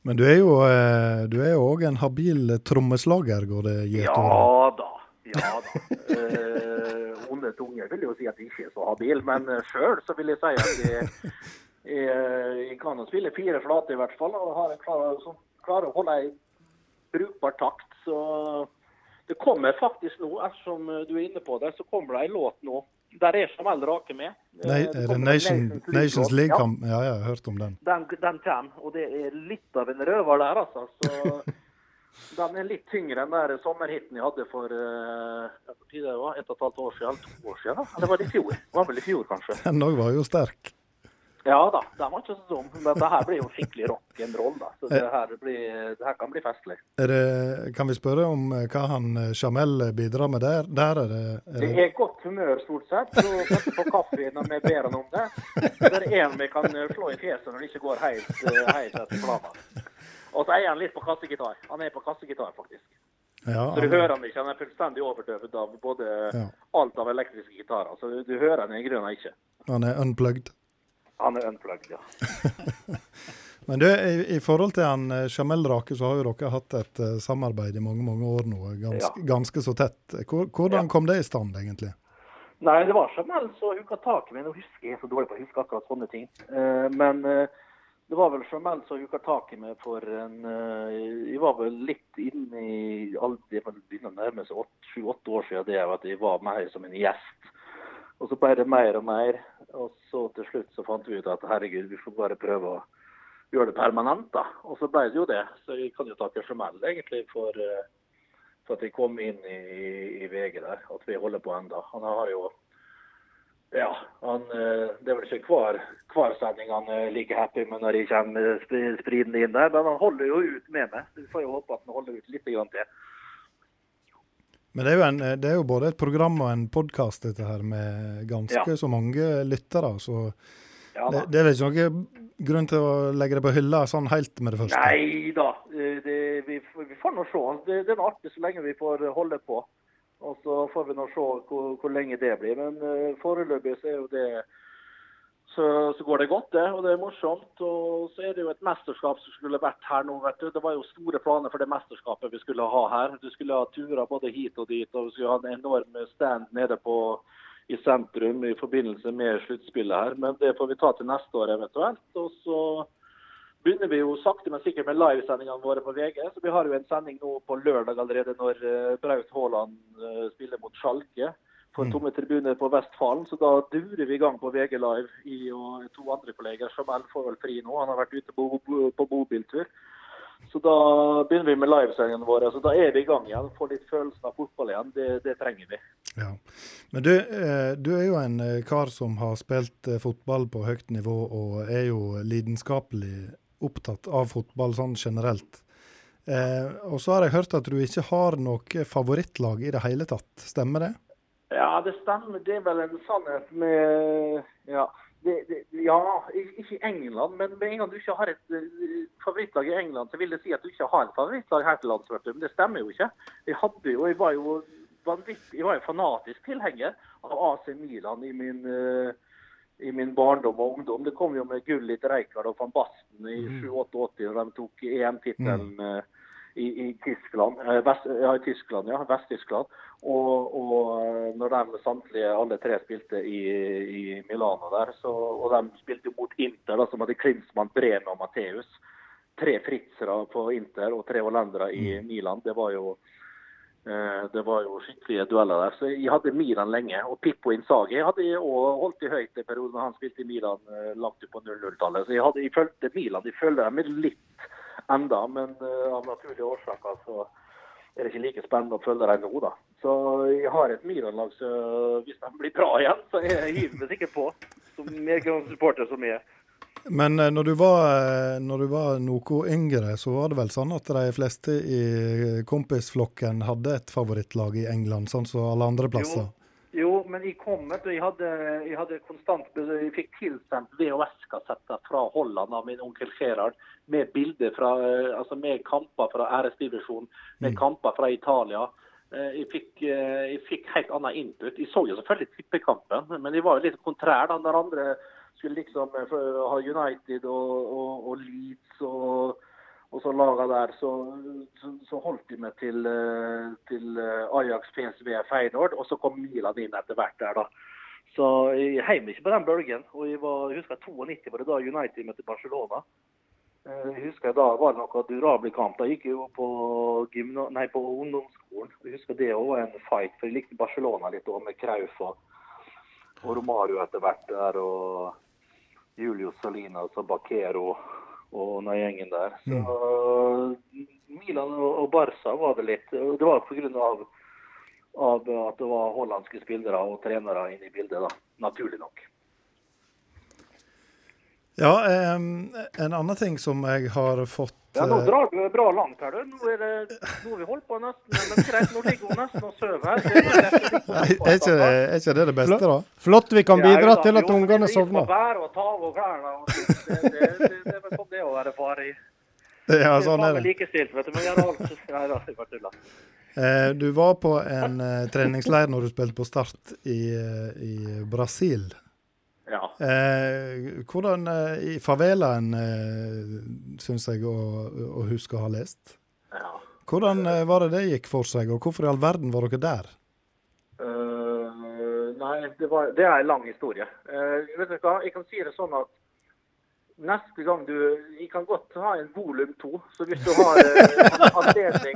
Men du er jo eh, du er òg en habil trommeslager, går det over? Ja da. Ja da. Eh, onde tunger vil jo si at jeg ikke er så habil, men sjøl så vil jeg si at jeg, jeg, jeg kan jo spille fire flate i hvert fall. Og har en klar, som klarer å holde ei brukbar takt. Så det kommer faktisk nå, ettersom du er inne på det, så kommer det ei låt nå. Der er Jamel Rake med. Eh, Nei, det er det Nation, Nations. League-kamp? Ja, ja, jeg har hørt om den. Den, den kommer, og det er litt av en røver der, altså. Så den er litt tyngre enn den sommerhiten jeg hadde for uh, ett og et halvt år siden, eller to år siden. Eller var det i fjor? Det var vel i fjor, kanskje. Den òg var jo sterk. Ja da, den var ikke så dum. Men det her blir jo skikkelig rock'n'roll. Så det her, blir, det her kan bli festlig. Det, kan vi spørre om eh, hva han eh, Jamel bidrar med der? Der er det, er Det det er godt humør, stort sett. Så setter på kaffe når vi ber han om det. Det er en vi kan eh, slå i fjeset når det ikke går helt, eh, helt etter planen. Og så er han litt på kassegitar. Han er på kassegitar, faktisk. ja, Så du han- hører han ikke. Han er fullstendig overdøvet av både Ja. alt av elektriske gitarer. Så du, du hører han i grunnen ikke. han er unplugged. Han er unplugged, ja. Men du, i, i forhold til han eh, Jamel Rake, så har jo dere hatt et uh, samarbeid i mange mange år nå. Ganske, Ja. ganske så tett. Hvor, hvordan kom det i stand, egentlig? Nei, det var Jamel som hooka tak i meg. Nå husker jeg så dårlig på å huske akkurat sånne ting. Uh, men eh, det var vel formelt som hooka tak i meg for en eh, Jeg var vel litt inne i Det begynner å nærme seg sju-åtte år siden det at jeg var mer som en gjest. Og så ble det mer og mer. Og så til slutt så fant vi ut at herregud, vi får bare prøve å gjøre det permanent, da. Og så ble det jo det. Så jeg kan jo takke formelt egentlig for eh, for at jeg kom inn i, i VG der, at vi holder på enda. Han har jo Ja, han, eh, det er vel ikke hver, hver sending han er like happy med når jeg kommer spridende inn der, men han holder jo ut med meg. Så vi får jo håpe at han holder ut litt til. Men det er, jo en, det er jo både et program og en podkast, dette her, med ganske Ja. så mange lyttere. Så Ja, det, det er ikke noen grunn til å legge det på hylla sånn helt med det første? Nei da, eh, det, vi, vi får nå se. Det, det er artig så lenge vi får holde på. Og så får vi nå se hvor, hvor lenge det blir. Men uh, foreløpig så er jo det så, så går det godt, det. Og det er morsomt. Og så er det jo et mesterskap som skulle vært her nå. vet du. Det var jo store planer for det mesterskapet vi skulle ha her. Du skulle ha turer både hit og dit, og vi skulle ha en enorm stand nede på, i sentrum i forbindelse med sluttspillet her. Men det får vi ta til neste år eventuelt. Og så begynner vi jo sakte, men sikkert med livesendingene våre på VG. Så vi har jo en sending nå på lørdag allerede når eh, Braut Haaland eh, spiller mot Schalke. For tomme tribuner på Vestfalen, så da durer vi i gang på VG Live. I og to andre kolleger. Jamel får vel fri nå, han har vært ute på, bobiltur. Så da begynner vi med livesendingene våre. Så da er vi i gang igjen. Får litt følelsen av fotball igjen. Det, det trenger vi. Ja. Men du, eh, du er jo en kar som har spilt fotball på høyt nivå, og er jo lidenskapelig opptatt av fotball sånn generelt. Eh, og så har jeg hørt at du ikke har noe favorittlag i det hele tatt. Stemmer det? Ja, det stemmer. Det er vel en sannhet med Ja, det, det, ja ikke England, men med en gang du ikke har et eh, favorittlag i England, så vil det si at du ikke har et favorittlag her til lands. Men det stemmer jo ikke. Jeg hadde jo, jeg var jo vanvittig Jeg var jo fanatisk tilhenger av AC Milan i min, eh, i min barndom og ungdom. Det kom jo med gull i Reykjavik og van Basten i 87 da de tok EM-tittelen mm. i, i Tyskland. Eh, Vest, ja, i Tyskland, ja. Vest-Tyskland. Og, og eh, når de samtlige, alle tre, spilte i, i Milano der, så, og de spilte mot Inter, da, som hadde Klinsmann, Bremer og Matheus. Tre fritzere på Inter og tre hollendere i Milan. Det var jo Eh, Det var jo skikkelige dueller der. Så jeg hadde Milan lenge. Og Pippo Insagi hadde jeg også holdt i høyt i perioden han spilte i Milan eh, langt ut på 00-tallet. Så jeg, hadde, jeg følte Milan. De følger dem litt enda, men eh, av naturlige årsaker så er det ikke like spennende å følge dem nå, da. Så jeg har et Milan-lag, så hvis de blir bra igjen, så er jeg hiver meg sikkert på. Som medgangssupporter som jeg er. Men eh, når du, var, eh, når du var noe yngre, så var det vel sånn at de fleste i kompisflokken hadde et favorittlag i England, sånn som alle andre plasser? Jo, men jeg kom med, jeg hadde, jeg hadde konstant Jeg fikk tilsendt VHS-kassetter fra Holland av min onkel Gerhard med bilder fra eh, Altså med kamper fra æresdivisjonen, med kamper fra Italia. Jeg fikk, jeg fikk helt annen input. Jeg så jo selvfølgelig tippekampen, men jeg var jo litt kontrær da når andre skulle liksom eh, ha United og, og, og Leeds og, og så laga der, så, så, så holdt de med til, eh, til eh, Ajax, PSV, Feyenoord, og så kom Milan inn etter hvert der, da. Så jeg heiv ikke på den bølgen. Og jeg, var, jeg husker 92 var det da United møtte Barcelona. Eh, Jeg husker da var det noe durabel kamp. Da gikk jeg jo på, nei, på ungdomsskolen. Jeg husker det òg var en fight, for jeg likte Barcelona litt òg, med Krauf og, og Romario etter hvert der. Og Julio Salinas og Bakero og den gjengen der. Så Milan og Barca var det litt. Det var pga. Av, av at det var hollandske spillere og trenere inne i bildet, da. Naturlig nok. Ja, en annen ting som jeg har fått Ja, nå eh, drar du bra langt her, du. Nå er, det, nå har vi holdt på nesten men greit, nå ligger hun nesten og sover her. Er er ikke, det- er ikke det det beste, da? Flott vi kan bidra ja, til at ungene sovner. bære og ta av klærne. Det, det, det, det, det er vel sånn det å være far i. Ja, sånn er det. likestilt, vet du. Men gjør alt. Nei da, jeg bare tuller. Eh, Du var på en eh, treningsleir når du spilte på Start i, i Brasil. Ja. Eh, hvordan eh, i favelaen eh, syns jeg å, å huske å ha lest. ja. Hvordan eh, var det det gikk for seg, og hvorfor i all verden var dere der? Uh, nei, det, var, det er en lang historie. Uh, vet du hva, jeg kan si det sånn at neste gang du Vi kan godt ha en volum to. Så hvis du har eh, anledning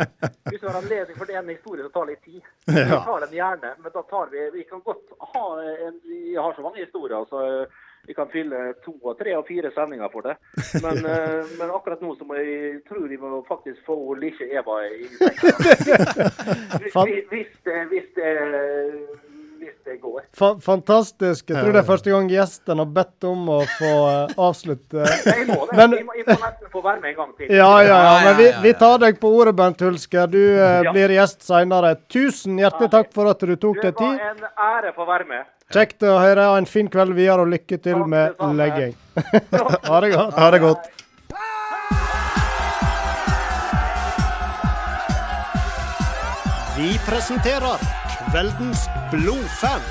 Hvis du har anledning for det ene en historie som tar litt tid, vi tar den gjerne. Men da tar vi Vi kan godt ha en Vi har så mange historier, så vi kan fylle to og tre og fire sendinger for det. Men, øh, men akkurat nå så må jeg tror vi må faktisk få Lisje Eva i senga. Hvis, hvis, hvis, det, hvis det går. Fa fantastisk. Jeg tror det er første gang gjesten har bedt om å få eh, avslutte. Jeg må det. Men- jeg, må, jeg må nesten få være med en gang til. Ja, ja, ja. Men vi, vi tar deg på ordet, Bent Hulsker. Du eh, Ja. blir gjest seinere. Tusen hjertelig takk for at du tok Det deg var tid. en ære å få være med. Kjekt å høre. Ha en fin kveld videre, og lykke til Takk, med det legging. ha det godt. Ha det godt. Vi presenterer kveldens blodfan.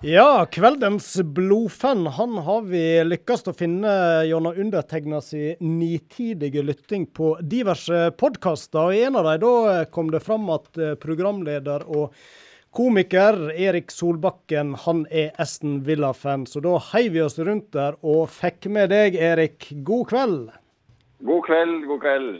Ja, kveldens blodfan han har vi lykkes å finne gjennom undertegna si nitidige lytting på diverse podkaster. I en av dem da kom det fram at eh, programleder og komiker Erik Solbakken han er Aston Villa-fan. Så da heiv vi oss rundt der og fikk med deg, Erik. God kveld. God kveld, god kveld.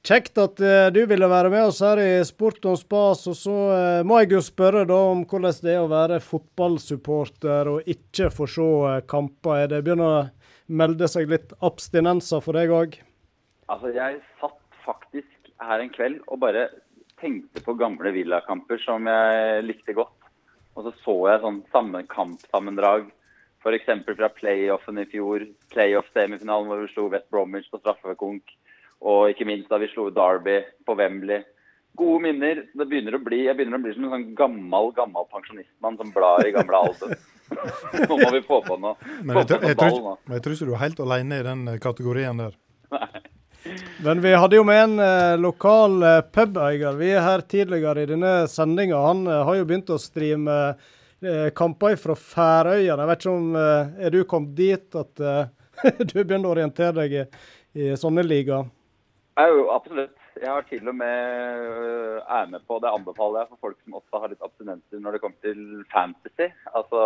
Kjekt at eh, du ville være med oss her i Sport og spas. Og så eh, må jeg jo spørre da om hvordan det er å være fotballsupporter og ikke få se eh, kamper. Er det begynner å melde seg litt abstinenser for deg òg? Altså, jeg satt faktisk her en kveld og bare tenkte på gamle villakamper som jeg likte godt. Og så så jeg sånn samme kampsammendrag, f.eks. fra playoffen i fjor. Playoff-semifinalen hvor vi slo West Bromwich på straffekonk. Og ikke minst da vi slo Derby på Wembley. Gode minner. Det begynner å bli, jeg begynner å bli som en sånn gammel gammel pensjonistmann som blar i gamle album. Nå må vi få på noe. Men jeg, tror- jeg, tror, men jeg tror ikke du er helt alene i den eh, kategorien der. Nei. Men vi hadde jo med en eh, lokal eh, pubeier. Vi er her tidligere i denne sendinga. Han eh, har jo begynt å streame eh, kamper fra Færøyene. Jeg vet ikke om eh, Er du kommet dit at eh, du begynner å orientere deg i, i sånne ligaer? Jo, absolutt. Jeg har til og med øh, er med på, det anbefaler jeg for folk som også har litt abstinenser når det kommer til fantasy. Altså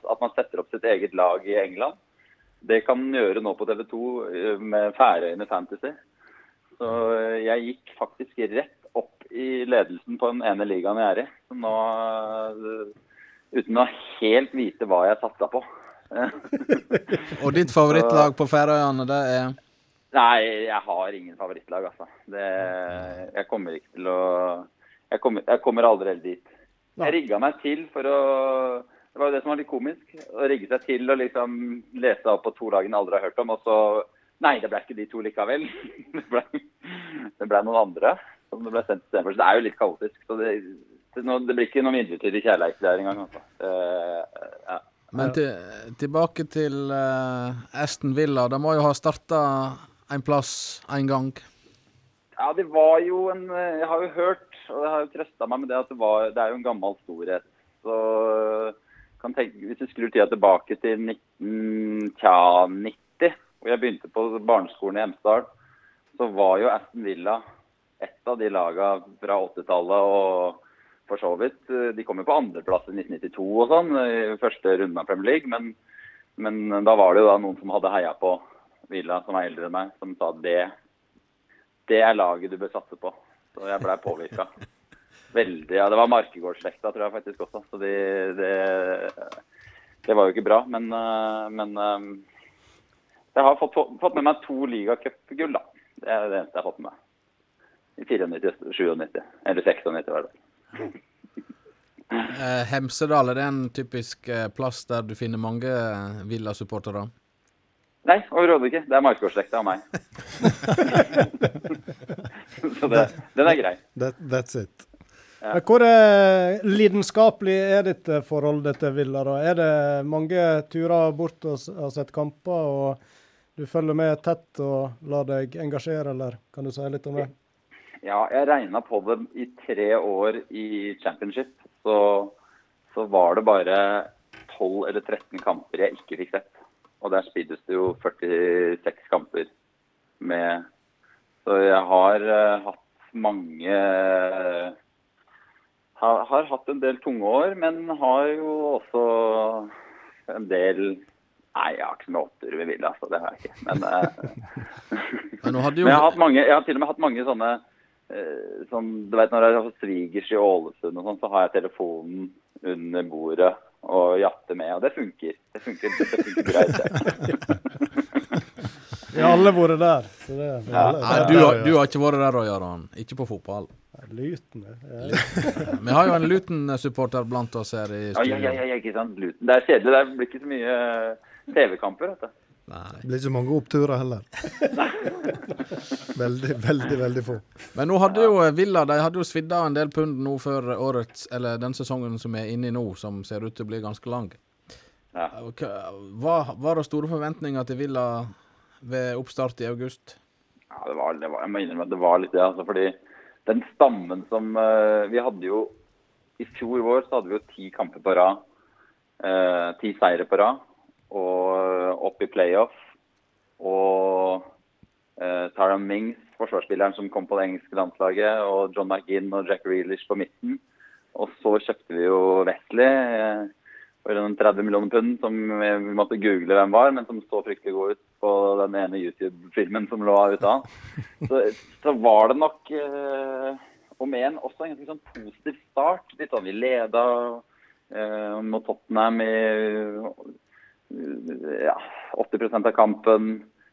at man setter opp sitt eget lag i England. Det kan man gjøre nå på TV 2 øh, med Færøyene Fantasy. Så øh, jeg gikk faktisk rett opp i ledelsen på den ene ligaen jeg er i. Så nå, uten å helt vite hva jeg satsa på. Og ditt favorittlag på Færøyene, det er Nei, jeg har ingen favorittlag, altså. Det, jeg kommer ikke til å Jeg kommer, jeg kommer aldri helt dit. Jeg rigga meg til for å Det var jo det som var litt komisk. Å rigge seg til å liksom lese opp på to lag en aldri har hørt om, og så Nei, det ble ikke de to likevel. Det ble, det ble noen andre som det ble sendt istedenfor. Så det er jo litt kaotisk. Så det, det, det blir ikke noe midlertidig kjærlighet der engang, altså. Uh, ja. Men til, tilbake til uh, Aston Villa. De må jo ha starta en plass en gang. Ja, det var jo en eh, Jeg har jo hørt, og jeg har jo trøsta meg med det, at det, var, det er jo en gammel storhet. Så kan tenke, Hvis du skrur tida tilbake til 1990, hvor jeg begynte på barneskolen i Hemsedal, så var jo Aston Villa et av de laga fra 80-tallet og for så vidt. eh, De kom jo på andreplass i 1992 og sånn, i første runde av Premier League. Men, men da var det jo da noen som hadde heia på Villa, som er eldre enn meg, som sa det det er laget du bør satse på. Så jeg blei påvirka. Veldig. Ja, det var Markegårdsslekta, tror jeg faktisk også. Så de, det, det var jo ikke bra. Men, eh, men eh, jeg har fått, fått med meg to ligacupgull, da. Det er det eneste jeg har fått med meg. I 94, 97. Eller 96, hver det. Eh, Hemsedal, er det en typisk eh, plass der du finner mange Villa-supportere? Nei, overhodet ikke. Det er Markegårdsslekta og meg. Så det, den er grei. That, that's it. Ja. Hvor er lidenskapelig er ditt eh, forhold til Villa? da? Er det mange turer bort og har sett kamper, og du følger med tett og lar deg engasjere, eller kan du si litt om det? Ja, jeg regna på det i tre år i championship. Så, så var det bare 12 eller 13 kamper jeg ikke fikk sett. Og der spilles det jo 46 kamper med Så jeg har uh, hatt mange har, har hatt en del tunge år, men har jo også en del Nei, jeg har ikke så mye opptur ved Villa, så det har jeg ikke. Men, uh, Men hadde men jeg har, mange, jeg har til og med hatt mange sånne eh, som, du vet Når jeg har fått svigers i Ålesund og sånn, så har jeg telefonen under bordet og jatte med, og det funker. Det funker, det funker greit. Vi har alle vært der. så det Ja. Nei, du, har- du har ikke vært der, Jarand. Ikke på fotball. Luten, ja. Vi har jo en Luton-supporter blant oss her i Ja, ja, ja, ja, ikke sant. Luton. Det er kjedelig. Det blir ikke så mye eh, TV-kamper, vet du. Det blir ikke mange oppturer heller. veldig, veldig, veldig få. Men nå hadde jo eh, Villa de hadde jo svidd av en del pund nå før årets, eller den sesongen som er inne i nå, som ser ut til å bli ganske lang. Ja. Hva- Var, var det store forventninger til Villa ved oppstart i august? Ja, det var, det var, jeg må innrømme at det var litt det. Altså, fordi den stammen som eh, Vi hadde jo I fjor vår så hadde vi jo ti kamper på rad. eh, ti seire på rad. Og opp i playoff. Og eh, Tara Mings, forsvarsspilleren som kom på det engelske landslaget, og John McGinn og Jack Reelish på midten. Og så kjøpte vi jo Wesley eh, for en 30 millioner pund, som vi måtte google hvem var, men som så fryktelig god ut på den ene YouTube-filmen som lå ute av. Så, så var det nok eh, om en også en ganske sånn positiv start. Litt sånn vi leda eh, mot Tottenham i ja, 80% av kampen.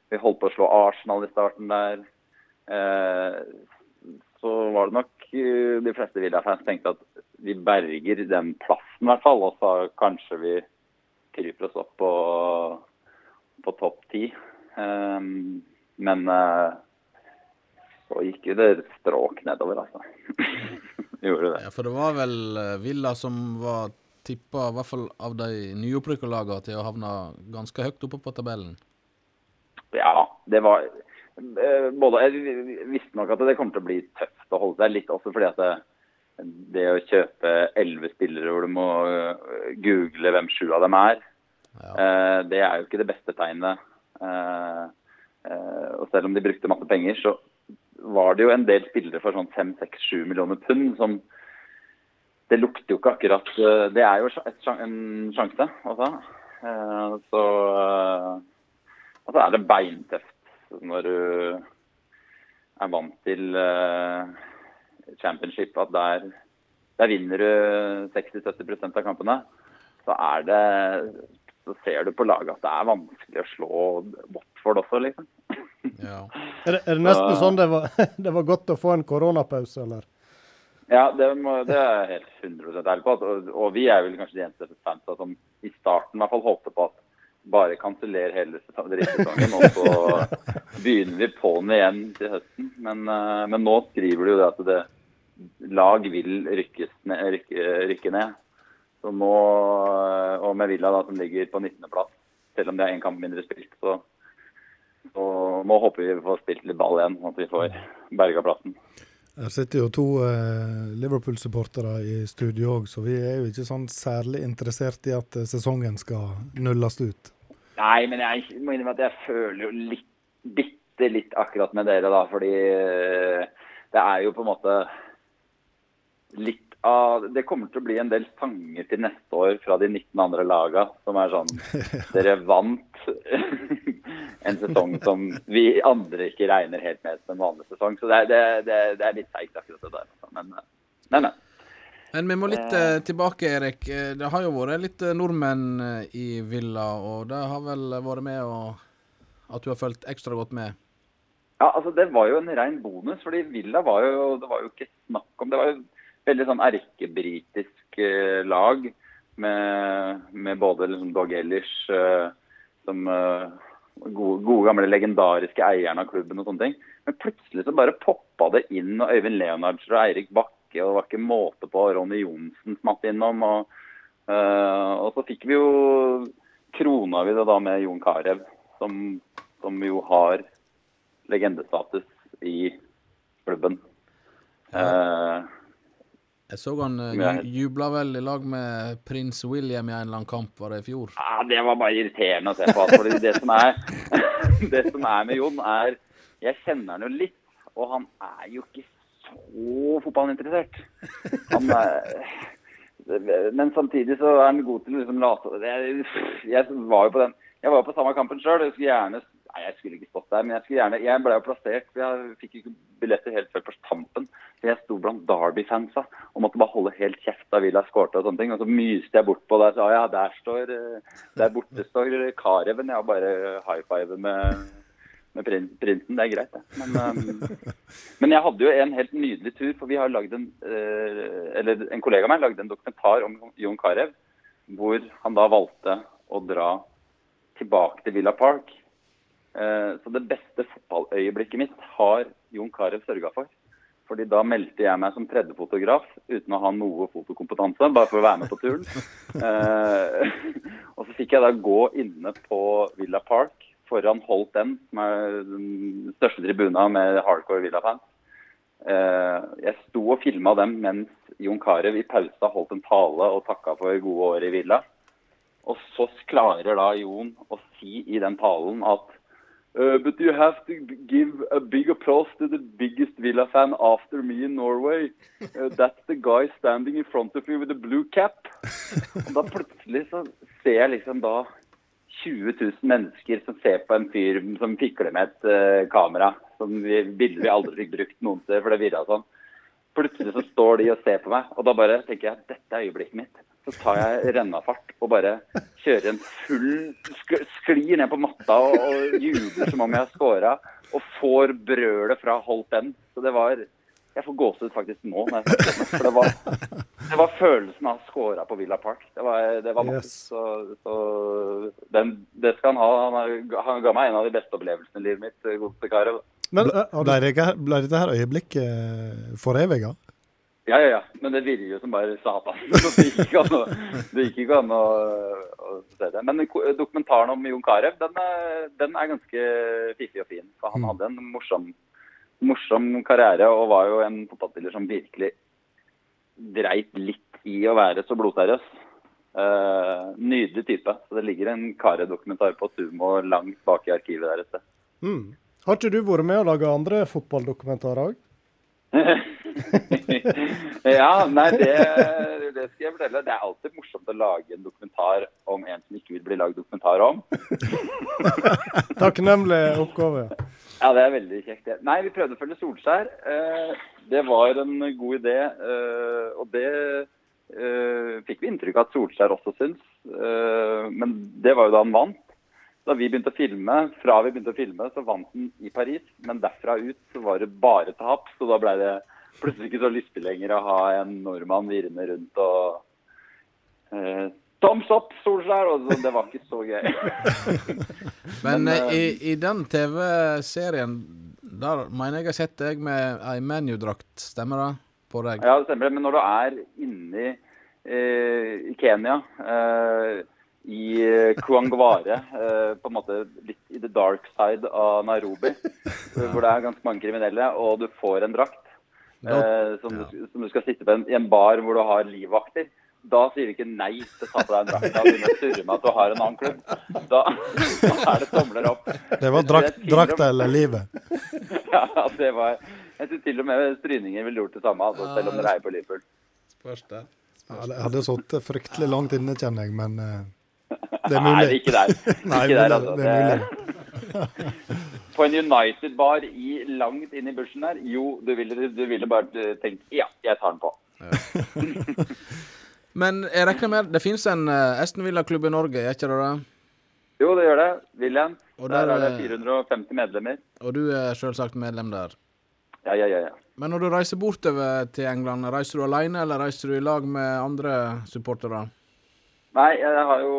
Vi holdt på å slå Arsenal i starten der. Eh, så var det nok eh, de fleste Villa-fans tenkte at vi berger den plassen, i hvert fall. Og så kanskje vi kryper oss opp på, på topp ti. Eh, men så gikk jo det stråk nedover, altså. Gjorde det. Ja, For det var vel Villa som var tippa, i hvert fall av de nyopprykka lagene, til å havne ganske høyt oppe på tabellen. Ja, det var eh, både, Jeg visste nok at det kommer til å bli tøft å holde seg litt, også fordi at det, det å kjøpe elleve spillere hvor du må øh, google hvem sju av dem er, ja. det er jo ikke det beste tegnet. Eh, eh, og selv om de brukte masse penger, så var det jo en del spillere for sånn fem, seks, sju millioner pund som Det lukter jo ikke akkurat øh, Det er jo en sjanse, altså. Eh, så Og så er det beintøft når du er vant til eh, championship at der, der vinner du 60-70% av kampene. Så er det så ser du på laget at det er vanskelig å slå Watford også, liksom. Er det, er det nesten Så- sånn det var, det var godt å få en koronapause, eller? Ja, det, må, det er jeg helt 100 ærlig på. Og, og vi er vel kanskje de eneste fansa som i starten i hvert fall håpte på at bare kanseller hele sesong- drittesesongen, og så begynner vi på'n igjen til høsten. Men, eh, men nå skriver du jo det at det, lag vil rykkes ned, rykke, rykke ned. Så nå, eh, og med Villa da, som ligger på 19.-plass, selv om det er én kamp mindre spilt, så, så nå håper vi vi får spilt litt ball igjen, sånn at vi får berga plassen. Her sitter jo to eh, Liverpool-supportere i studio òg, så vi er jo ikke sånn særlig interessert i at eh, sesongen skal nulles ut. Nei, men jeg må innrømme at jeg føler jo litt, bitte litt akkurat med dere, da. Fordi eh, det er jo på en måte litt av Det kommer til å bli en del sanger til neste år fra de 19 andre laga som er sånn Dere vant en sesong som vi andre ikke regner helt med som en vanlig sesong. Så det, er- det, det, det er litt seigt akkurat det der. altså. Men, eh, nei, nei. Men vi må litt eh, tilbake, Erik. Eh, Det har jo vært litt eh, nordmenn eh, i Villa, og det har vel vært med og at du har fulgt ekstra godt med? Ja, altså Det var jo en rein bonus, fordi Villa var jo det var jo ikke snakk om Det var jo veldig sånn erkebritisk eh, lag med, med både liksom Dog Ellish eh, som eh, gode, gode, gamle legendariske eierne av klubben og sånne ting. Men plutselig så bare poppa det inn og Øyvind Leonardsen og Eirik Bakke, og det var ikke måte på. Ronny Johnsen smatt innom. Og, eh, og så fikk vi jo krona vi det da med Jon Carew, som, som jo har legendestatus i klubben. Eh, Jeg så han uh, jubla vel i lag med prins William i en eller annen kamp, var det i fjor? Ja, Det var bare irriterende å se på. Fordi det som er, det som er med Jon, er Jeg kjenner han jo litt, og han er jo ikke så fotballinteressert. Han er, men samtidig så er han god til å liksom late jeg, jeg var jo på den Jeg var jo på samme kampen sjøl. Jeg skulle gjerne Nei, jeg skulle ikke stått der, men jeg skulle gjerne Jeg ble jo plassert. for Jeg fikk ikke billetter helt før på tampen. Så jeg sto blant Derby-fansa og måtte bare holde helt kjeft da Villa skårte og sånne ting. Og så myste jeg bort på der sa ja, der står eh, Der borte står Kareven. Jeg har bare high five med, med printen. Det er greit, det. Men, eh, men jeg hadde jo en helt nydelig tur, for vi har lagd en eh, Eller en kollega av meg lagde en dokumentar om Jon Carew, hvor han da valgte å dra tilbake til Villa Park. Eh, Så det beste fotballøyeblikket mitt har Jon Carew sørga for. Fordi da meldte jeg meg som tredjefotograf uten å ha noe fotokompetanse, bare for å være med på turen. Eh, og så fikk jeg da gå inne på Villa Park foran Holt End, som er den største tribuna med hardcore Villa-fans. Eh, jeg sto og filma dem mens Jon Carew i pausa holdt en tale og takka for gode år i Villa. Og så klarer da Jon å si i den talen at Uh, but you have to give a big applause to the biggest Villa fan after me in Norway. Uh, that's the guy standing in front of you with the blue cap. Og da plutselig så ser jeg liksom da 20 000 mennesker som ser på en fyr som fikler med et uh, kamera. Som vi, vi aldri fikk brukt noen steder, for det virra sånn. Plutselig så står de og ser på meg, og da bare tenker jeg dette er øyeblikket mitt. Så tar jeg rennafart og bare kjører en full sk Sklir ned på matta og, og jubler som om jeg har scora. Og får brølet fra Holt End. Så det var Jeg får gåsehud faktisk nå. Når jeg det, for det var, det var følelsen av å scora på Villa Park. Det var, det var masse. Så, så den, det skal han ha. Han, har- han ga meg en av de beste opplevelsene i livet mitt, godeste Carew. Men, eh, Ble, det, ikke- ble dette her øyeblikket foreviga? Ja, ja, ja. Men det virrer jo som bare satan. Det gikk ikke an å, ikke an å, å se det. Men dokumentaren om Jon Carew, den, den er ganske fiffig og fin. For han hadde en morsom, morsom karriere og var jo en fotballspiller som virkelig dreit litt i å være så blodseriøs. Uh, nydelig type. Så det ligger en Carew-dokumentar på Sumo langt bak i arkivet der et sted. Mm. Har ikke du vært med å lage andre fotballdokumentarer òg? ja, nei, det, det skal jeg fortelle. Det er alltid morsomt å lage en dokumentar om en som ikke vil bli lagd dokumentar om. Takknemlig oppgave. Ja, det er veldig kjekt. det. Nei, vi prøvde å følge Solskjær. Eh, det var en god idé, eh, og det eh, fikk vi inntrykk av at Solskjær også syns. Men det var jo da han vant. Da vi begynte å filme, Fra vi begynte å filme, så vant han i Paris. Men derfra ut så var det bare tap. Så da ble det plutselig ikke så lystig lenger å ha en nordmann virrende rundt og eh, Thumbs up, Solskjær! Og det var ikke så gøy. Men, Men, eh, eh, i, i den TV-serien, der mener jeg jeg har sett deg med ei ManU-drakt, stemmer det? På deg? Ja, det stemmer. Men når du er inni eh, i Kenya, eh, i eh, Kuangware, eh, på en måte litt i the dark side av Nairobi, hvor det er ganske mange kriminelle, og du får en drakt eh, som, du, som du skal sitte på en, i en bar hvor du har livvakter, da sier du ikke nei til å ta på deg en drakt og begynne å surre med at du har en annen klubb. Da, da er det tomler opp. Det var drakt, drakta eller livet. Ja, det var Jeg tror til og med stryninger ville gjort det samme, altså, selv om dere er på Liverpool. Spørs det. Ja, det hadde sittet fryktelig langt inne, kjenner jeg, men eh, det er Nei, mulig. det er ikke der. Nei, ikke der altså. det er mulig. På en United-bar i, langt inn i bushen der, jo, du ville, du ville bare tenkt ja, jeg tar den på. Men jeg regner med det finnes en Esten Villa-klubb i Norge, er ikke det det? Jo, det gjør det. Og der, der, er det eh, 450 medlemmer. Og du er selvsagt medlem der. Ja, ja, ja. ja. Men når du reiser bortover til England, reiser du alene, eller reiser du i lag med andre supportere? Nei, jeg har jo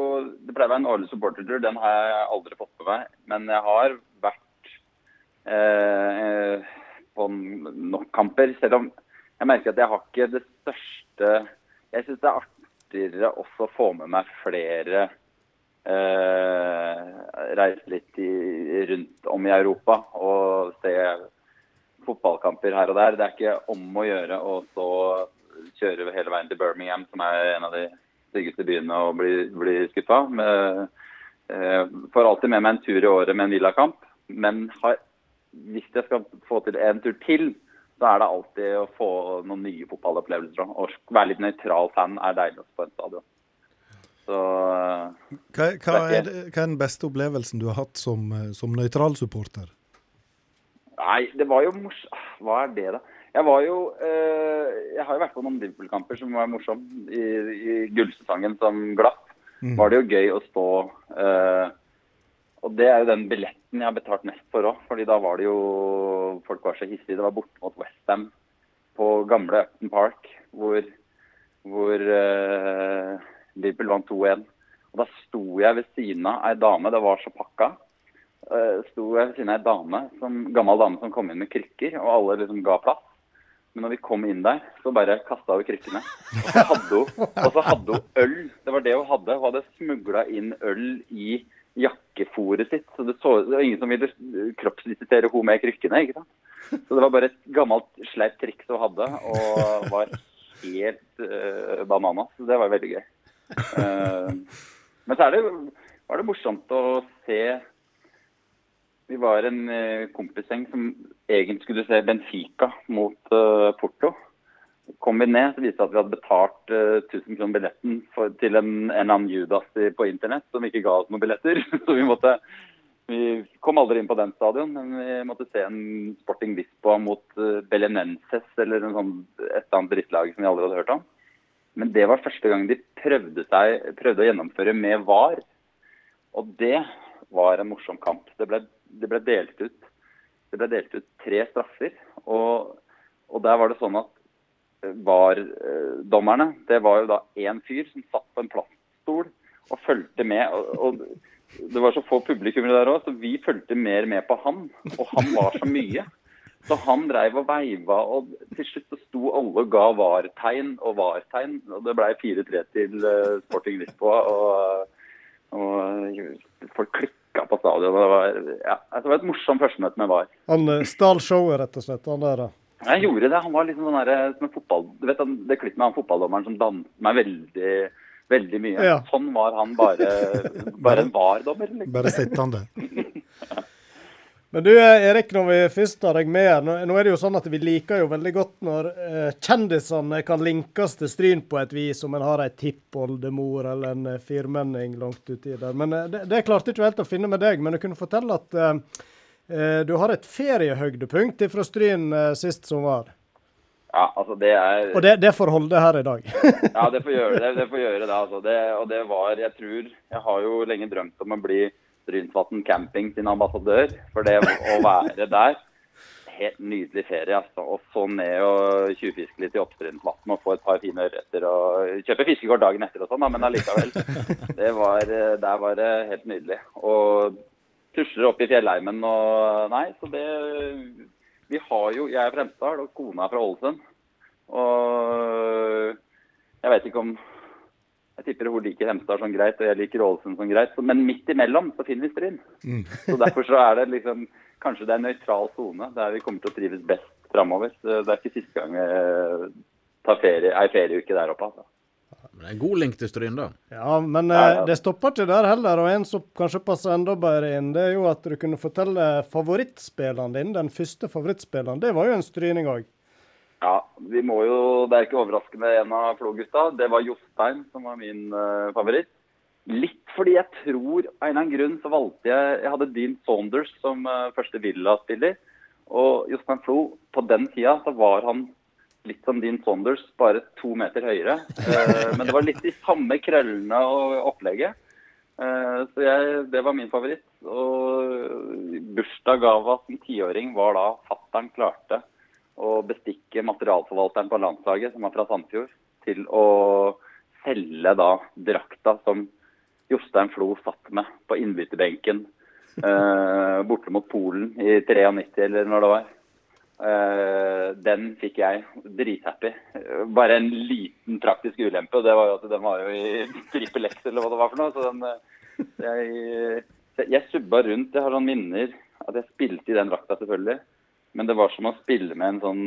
Det pleier å være en årlig supportertur. Den har jeg aldri fått med meg. Men jeg har vært eh, på nok kamper. Selv om jeg merker at jeg har ikke det største Jeg syns det er artigere også å få med meg flere eh, Reise litt i, rundt om i Europa og se fotballkamper her og der. Det er ikke om å gjøre å kjøre hele veien til Birmingham, som er en av de styggeste byene å bli, bli skuffa. Eh, får alltid med meg en tur i året med en villakamp. Men har, hvis jeg skal få til en tur til, så er det alltid å få noen nye fotballopplevelser. Å være litt nøytral fan er deilig på en stadion. Så eh, Hva, hva, er det, hva er den beste opplevelsen du har hatt som, eh, som nøytral supporter? Nei, det var jo mors... Hva er det, da? Jeg var jo eh, Jeg har jo vært på noen Liverpool-kamper som var morsomme. I, i gullsesongen som glapp Mm. var det jo gøy å stå eh, Og det er jo den billetten jeg har betalt mest for òg. fordi da var det jo Folk var så hissige. Det var borte mot Westham på gamle Upton Park, hvor, hvor eh, Liverpool vant 2-1. Og da sto jeg ved siden av ei dame, det var så pakka. Uh, sto jeg ved siden av ei dame, som, gammel dame som kom inn med krykker, og alle liksom ga plass. Men når vi kom inn der, så bare kasta hun krykkene. Og så hadde hun, øl. Det var det hun hadde. Hun hadde smugla inn øl i jakkefòret sitt. Så det, så det var ingen som ville kroppsvisitere henne med krykkene. ikke sant? Så det var bare et gammelt sleipt triks hun hadde, og var helt uh, banana. Så det var veldig gøy. Uh, men så er det, var det morsomt å se Vi var en uh, kompisgjeng som egentlig skulle se Benfica mot uh, Porto. Kom vi ned, så viste det at vi hadde betalt uh, 1000 kroner billetten for, til en, en annen Judas på internett som ikke ga oss noen billetter. Så vi måtte vi kom aldri inn på den stadion, men vi måtte se en Sporting Lisboa mot uh, Belenenses eller sånn, et eller annet drittlag som vi aldri hadde hørt om. Men det var første gang de prøvde, seg, prøvde å gjennomføre med VAR. Og det var en morsom kamp. Det ble, det ble, delt, ut, det ble delt ut tre straffer. Og, og der var det sånn at VAR-dommerne, det var jo da én fyr som satt på en plaststol og fulgte med. og, og det var så få publikummere der òg, så vi fulgte mer med på han. Og han var så mye. Så han dreiv og veiva, og til slutt så sto alle og ga var-tegn og var-tegn. Og det ble 4-3 til uh, Sporting Lisboa. Og, og folk klikka på stadion. Det var, ja, altså, det var et morsomt førstemøte med VAR. Han uh, stal showet, rett og slett? han der da. Jeg gjorde det. Han var liksom sånn der, som en fotball... Du vet det klippet med han fotballdommeren som danset meg veldig, veldig mye. Ja. Sånn var han bare, bare en VAR-dommer. Liksom. Bare sittende. Men du Erik, når vi først har deg med nå, er det jo sånn at vi liker jo veldig godt når eh, kjendisene kan linkes til Stryn på et vis, om en har ei tippoldemor eller en eh, firmenning langt uti der. Men eh, det, det klarte ikke helt å finne med deg. Men du kunne fortelle at eh, eh, du har et feriehøydepunkt fra Stryn eh, sist sommer. Ja, altså det er Og det, det får holde her i dag. Ja, det får gjøre det. det, får gjøre det, altså. det og det var Jeg tror Jeg har jo lenge drømt om å bli Strynsvatn camping sin ambassadør. For det å være der Helt nydelig ferie. altså. Og så ned og tjuvfiske litt i Oppstrynsvatn og få et par fine ørreter og kjøpe fiskekort dagen etter og sånn, men allikevel. Det var, der var det helt nydelig. Og tusler opp i fjellheimen og Nei, så det Vi har jo Jeg er fra Hemsedal, og kona er fra Ålesund. Og jeg vet ikke om Jeg tipper hun liker Hemsedal som greit, og jeg liker Ålesund som greit. Men midt imellom så finner vi Stryn. Mm. Så derfor så er det liksom Kanskje det er en nøytral sone der vi kommer til å trives best framover. Det er ikke siste gang jeg tar ferie, ei ferieuke der oppe. altså. Men det er en god link til Stryn, da. Ja, men Ja, eh, ja. det stopper ikke der heller. Og en som kanskje passer enda bedre inn, det er jo at du kunne fortelle favorittspilleren din, den første favorittspilleren. Det var jo en stryning òg. Ja, vi må jo, Det er ikke overraskende en av Flo-gutta. Det var Jostein som var min uh, favoritt. Litt fordi jeg tror av en eller annen grunn så valgte jeg Jeg hadde Dean Saunders som uh, første Villa-spiller. Og Jostein Flo, på den tida så var han litt som Dean Saunders, bare to meter høyere. Uh, men det var litt de samme krøllene og opplegget. Så jeg, det var min favoritt. Og bursdagsgava som tiåring var da fattern klarte å bestikke materialforvalteren på landslaget, som var fra Sandfjord, til å selge da drakta som Jostein Flo satt med på innbytterbenken eh, borte mot Polen i 93, eller når det var. Eh, den fikk jeg drithappy. Bare en liten praktisk ulempe, og det var jo at den var jo i trippel X, eller hva det var for noe. Så den, eh, jeg, jeg subba rundt. Jeg har sånne minner at jeg spilte i den drakta, selvfølgelig. Men det var som å spille med en sånn,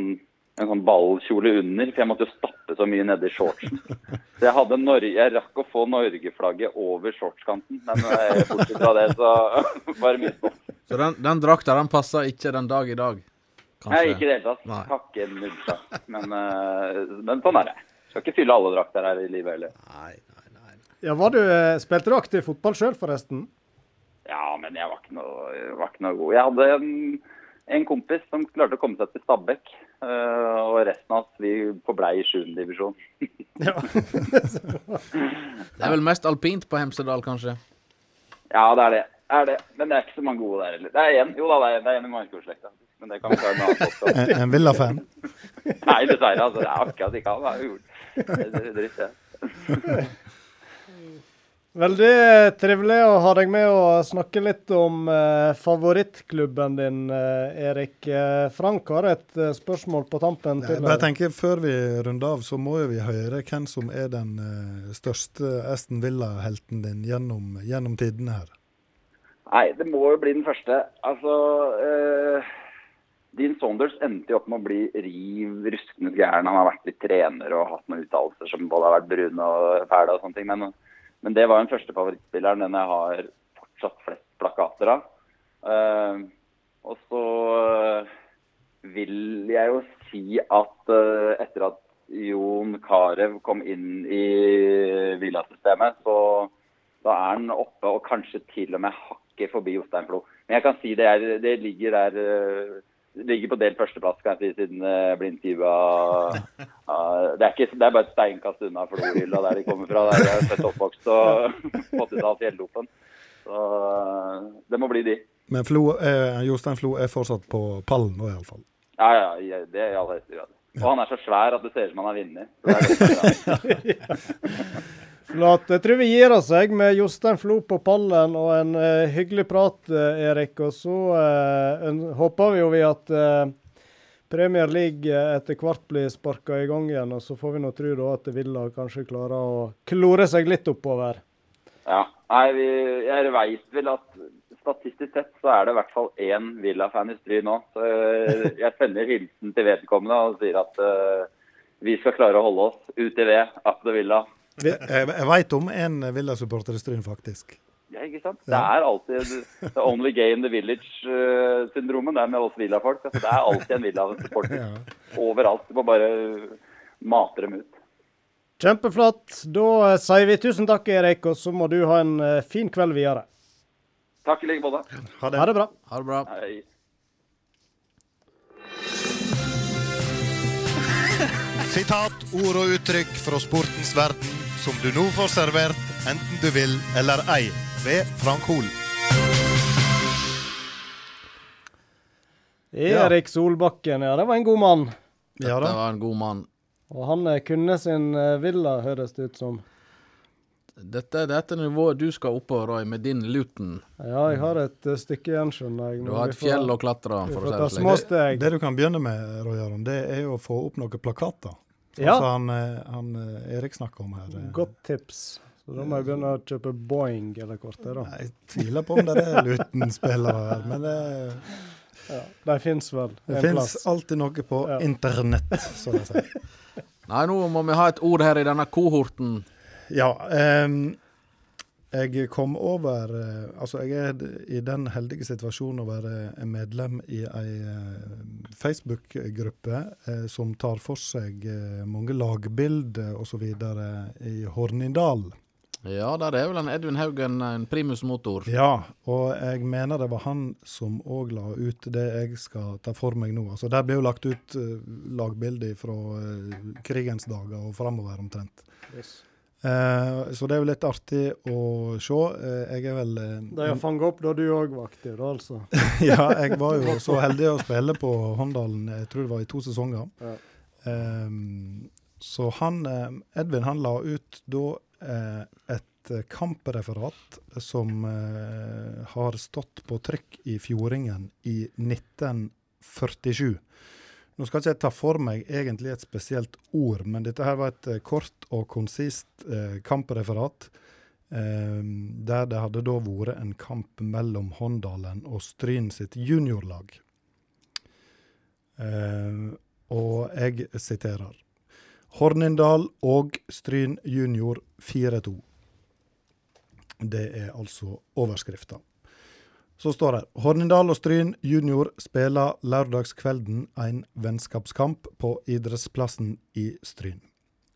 en sånn ballkjole under, for jeg måtte jo stappe så mye nedi shortsen. Så jeg, hadde Norge, jeg rakk å få Norge-flagget over shortskanten, men bortsett fra det, så var det mye stopp. Så den, den drakta den passer ikke den dag i dag? Nei, ikke i det hele tatt. Nei. Hakke nudja. Men, eh, men sånn er det. Skal ikke fylle alle drakter her i livet heller. Nei, nei, nei. Ja, var du, eh, Spilte du aktiv fotball sjøl, forresten? Ja, men jeg var ikke noe, var ikke noe god. Jeg hadde en, en kompis som klarte å komme seg til Stabæk. eh, og resten av oss vi forblei i 7. divisjon. Ja. Det er vel mest alpint på Hemsedal, kanskje? Ja, det er det. er det. Men det er ikke så mange gode der heller. Det er en, jo da, det er, det er en i Markjordslekta. Men det kan vi ta en annen. En, en Villa-fan? Nei, dessverre. Altså, det er akkurat ikke han. Det er jo det er dritt, det. Veldig trivelig å ha deg med og snakke litt om eh, favorittklubben din, eh, Erik. Eh, Frank har et eh, spørsmål på tampen til bare Jeg tenker Før vi runder av, så må jo vi høre hvem som er den eh, største Aston Villa-helten din gjennom, gjennom tidene her. Nei, det må jo bli den første. Altså eh, Dean Saunders endte jo opp med å bli riv ruskende gæren. Han har vært litt trener og hatt noen uttalelser som både har vært brune og fæle og sånne ting. Men, men det var den første favorittspilleren, den jeg har fortsatt flest plakater av. Uh, og så eh, vil jeg jo si at uh, etter at Jon Carew kom inn i Villa-systemet, så da er han oppe og kanskje til og med hakket forbi Jostein Flo. Men jeg kan si det, er, det ligger der det ligger på delt førsteplass, kan jeg si, siden jeg ble intervjua det, er ikke- det er bare et steinkast unna Flo-hylla der de kommer fra. Der jeg er født og oppvokst og 80-tall fjellopen. Så eh, det må bli de. Men Flo, eh, Jostein Flo er fortsatt på pallen nå, iallfall. Ja, ja, det er i aller høyeste grad. Og han er så svær at det ser ut som han har vunnet. Flott. Jeg tror vi gir oss jeg, med Jostein Flo på pallen og en uh, hyggelig prat, uh, Erik. Og så uh, håper vi jo vi at Premier League etter hvert blir sparka i gang igjen, og så får vi nå tro da at Villa kanskje klarer å klore seg litt oppover. Ja. Vi, jeg veit vel at statistisk sett så er det i hvert fall én Villa-fan i stry nå. Så jeg sender hilsen til vedkommende og sier at vi skal klare å holde oss ute ved at det Villa. Jeg, jeg veit om en Villa-supporter i Stryn, faktisk. Ja, ikke sant? Det er alltid the only gay in the village-syndromen. det er med oss Villa-folk. Altså, det er alltid en Villa-supporter Ja. overalt. Du må bare mate dem ut. Kjempeflott. Da eh, sier vi tusen takk, Erik, og så må du ha en eh, fin kveld videre. Takk i like måte. Ha det. Ha det bra. Ha det bra. Hei. Sitat, ord og uttrykk fra sportens verden som du nå får servert, enten du vil eller ei, ved Frank Hol. Erik Solbakken, ja, det var en god mann. Ja Det var en god mann. Og han eh, kunne sin eh, villa, høres det ut som. Dette er dette nivået du skal opp på, Roy, med din Luton. Ja, jeg har et eh, stykke igjen, skjønner jeg. Du har et får- fjell å klatre, for å si det slik. Det du kan begynne med, Roy Aron, det er jo å få opp noen plakater. Sånn Ja. Altså han, eh, han eh, Erik snakker om her. eh. Godt tips. Så da må jeg begynne å kjøpe Boeing eller kortet, da. Jeg tviler på om det er Luton-spillere her, men det, Ja, de fins vel det en fins plass. alltid noe på Ja. internett, som de sier. Nei, nå må vi ha et ord her i denne kohorten. Ja, ehm, jeg kom over eh, Altså, jeg er i den heldige situasjonen å være medlem i ei eh, Facebook-gruppe eh, som tar for seg eh, mange lagbilder osv. i Hornindal. Ja, der er vel en Edvin Haugen en primus motor. Ja, og jeg mener det var han som òg la ut det jeg skal ta for meg nå. Altså, Der ble jo lagt ut lagbilder fra eh, krigens dager og framover omtrent. Yes. Eh, så det er jo litt artig å se. Eh, jeg er vel eh, De har fanga opp da du òg var aktiv, da altså. Ja, jeg var jo så heldig å spille på Håndalen, jeg tror det var i to sesonger. Ja. Um, så han, Edvin han la ut da et kampreferat som har stått på trykk i Fjordingen i 1947. Nå skal ikke jeg ta for meg egentlig et spesielt ord, men dette her var et eh, kort og konsist eh, kampreferat. eh, der det hadde da vært en kamp mellom Håndalen og Stryn sitt juniorlag. Eh, og jeg siterer. Hornindal og Stryn junior 4-2. Det er altså overskrifta. Så står det Hornindal og Stryn junior spiller lørdagskvelden en vennskapskamp på idrettsplassen i Stryn.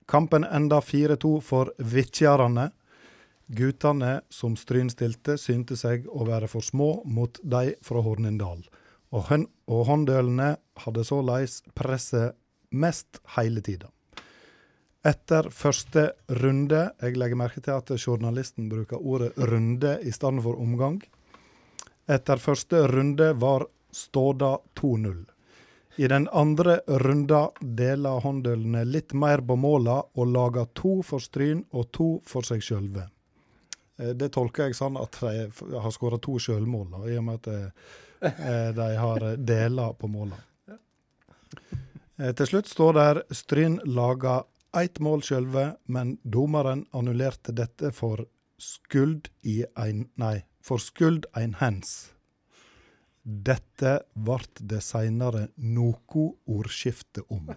Kampen enda 4-2 for Vitjarane. Guttene som Stryn stilte, synte seg å være for små mot de fra Hornindal. Og, og håndølene hadde såleis presset mest hele tida. Etter første runde Jeg legger merke til at journalisten bruker ordet 'runde' i stedet for 'omgang'. Etter første runde var Ståda 2-0. I den andre runda deler håndølene litt mer på måla og lager to for Stryn og to for seg sjølve. Eh, Det tolker jeg sånn at de har skåra to sjølmål, i og med at eh, eh, de har delt på måla. Til slutt står der Stryn laga ett mål sjølve, men dommeren annullerte dette for skuld i ein Nei, for skuld ein hands. Dette vart det seinare noko ordskifte om.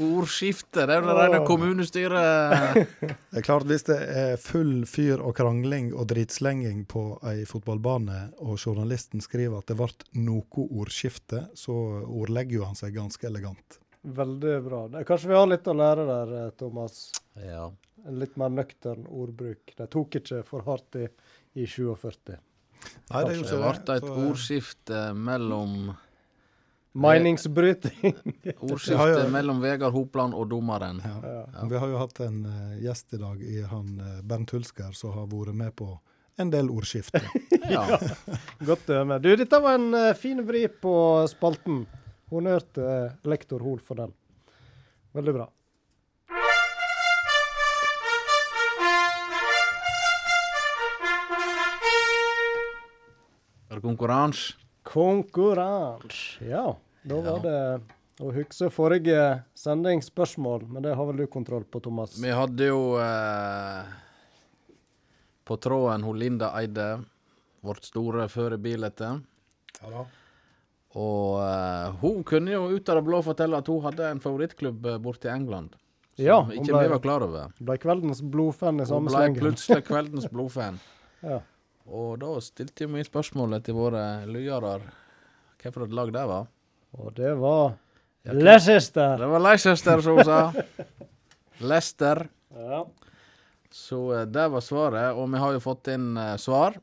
Ordskifte, det er det rene kommunestyret. Det er klart Hvis det er full fyr og krangling og dritslenging på ei fotballbane, og journalisten skriver at det vart noe ordskifte, så ordlegger jo han seg ganske elegant. Veldig bra. Kanskje vi har litt å lære der, eh, Thomas. Ja. En litt mer nøktern ordbruk. De tok ikke for hardt i, i 47. Nei, det jo ble et Så, ordskifte mellom Meningsbryting. Ordskifte Ja, ja. mellom Vegard Hopland og dommeren. ja. Vi har jo hatt en uh, gjest i dag i han uh, Bernt Hulsker, som har vært med på en del ordskifte. Ja. Godt dømme. Du, dette var en uh, fin vri på spalten. Honnør til eh, lektor Hol for den. Veldig bra. Er det konkurranse? konkurranse. Ja, da var det å huske forrige sendingsspørsmål, men det har vel du kontroll på, Thomas? Vi hadde jo eh, på tråden hun Linda Eide, vårt store førerbilete. Ja da. Og eh, hun kunne jo ut av det blå fortelle at hun hadde en favorittklubb eh, borte i England. Som Ja, hun ikke ble- vi var klar over. Ble kveldens blodfan i Hun ble plutselig kveldens blodfan. Ja. Og da stilte vi spørsmålet til våre lyere hvilket lag det var. Og det var Ja, Leicester. Det var Leicester, som hun sa. Leicester. Ja. Så eh, det var svaret, og vi har jo fått inn uh, svar.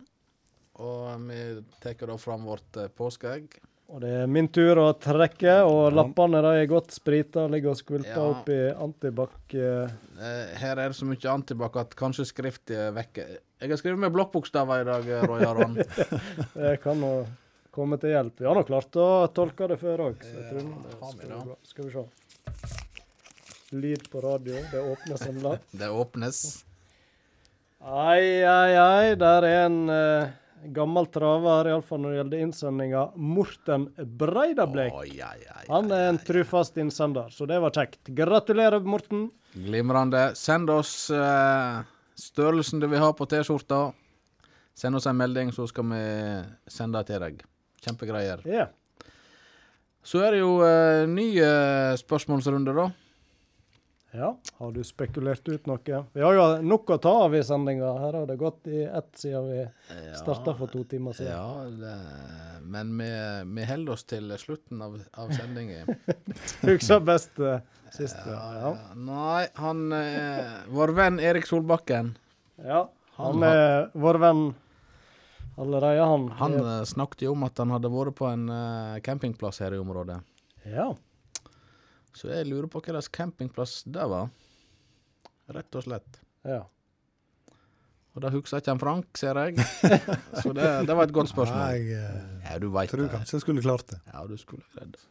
Og vi tar da fram vårt uh, påskeegg. Og det er min tur å trekke, og lappene de er godt sprita, ligger og skvulper Ja. opp i antibac. Eh, her er det så mye antibac at kanskje skrift vekker vekke. Jeg har skrevet med blokkbokstaver i dag, eh, Roy Aron. Det kan nå komme til hjelp. Vi har nå klart å tolke det før òg, så jeg tror det skal bra. Skal vi se. Lyd på radio. Det åpnes en lapp. Det åpnes. Ai, ai, ai. Der er en uh, gammel traver, iallfall når det gjelder innsendinga. Morten Breidablek. ja, ja, ja, Han er en trufast innsender, så det var kjekt. Gratulerer, Morten. Glimrende. Send oss eh, størrelsen du vil ha på T-skjorta. Send oss en melding, så skal vi sende det til deg. Kjempegreier. Yeah. Så er det jo uh, ny eh, spørsmålsrunde, da. Ja, har du spekulert ut noe? Vi har jo nok å ta av i sendinga. Her har det gått i ett siden vi starta for to timer siden. Ja, det, men vi, vi holder oss til slutten av, av sendingen. Husker best eh, sist. Ja. Ja. Nei, han eh, Vår venn Erik Solbakken. ja. Han Han er vår venn allerede, han. Han eh, snakket jo om at han hadde vært på en eh, campingplass her i området. Ja. Så jeg lurer på hva slags campingplass det var. Rett og slett. ja. Og da husker ikke han Frank, ser jeg. Så det, det var et godt spørsmål. Jeg eh, Ja, du vet tror det. kanskje jeg skulle klart det. Ja, du skulle klart det.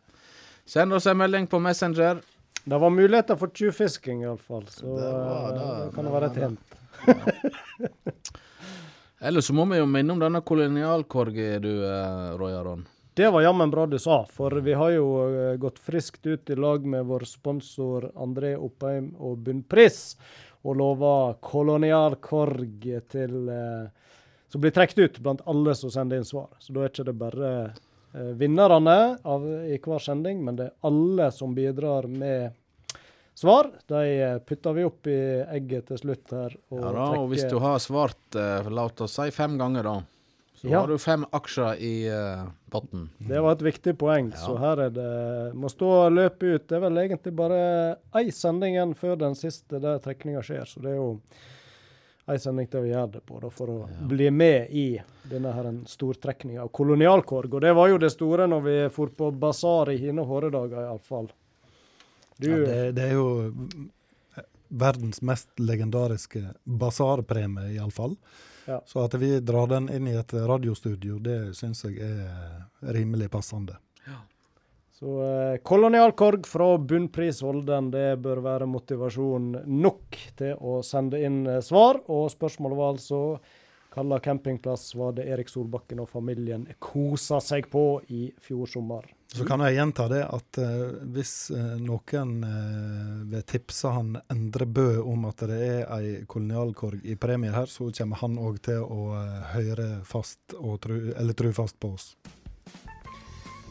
Send oss en melding på Messenger. Det var muligheter for tjuvfisking, iallfall. Så Det var eh, det, det kan det det være et hint. Ja. Ellers så må vi jo minne om denne kolonialkorgen du, eh, Roy Aron. Det var jammen bra du sa, for vi har jo eh, gått friskt ut i lag med vår sponsor André Oppheim og Bunnpris, og lova kolonialkorg til eh, Som blir trukket ut blant alle som sender inn svar. Så da er ikke det bare eh, vinnerne av, i hver sending, men det er alle som bidrar med svar. De eh, putter vi opp i egget til slutt her. Og Ja da, og hvis du har svart, eh, la oss si fem ganger, da, så Ja. har du fem aksjer i eh, potten. Det var et viktig poeng, Ja. så her er det Må stå og løpe ut. Det er vel egentlig bare ei sending igjen før den siste der trekninga skjer, så det er jo ei sending til vi gjør det på, da, for å bli med i denne her stortrekninga av kolonialkorg. Og det var jo det store når vi for på basar i hine håredager, iallfall. Du Ja, det, det er jo verdens mest legendariske basarpremie, iallfall. Ja. Så at vi drar den inn i et radiostudio, det syns jeg er rimelig passende. Så eh, kolonialkorg fra Bunnpris Olden, det bør være motivasjon nok til å sende inn eh, svar. Og spørsmålet var altså hva campingplass var det Erik Solbakken og familien kosa seg på i fjor sommer? Så kan jeg gjenta det at uh, hvis uh, noen uh, vil tipse han Endre Bø om at det er ei kolonialkorg i premie her, så kommer han òg til å høre fast tru, eller tru fast på oss.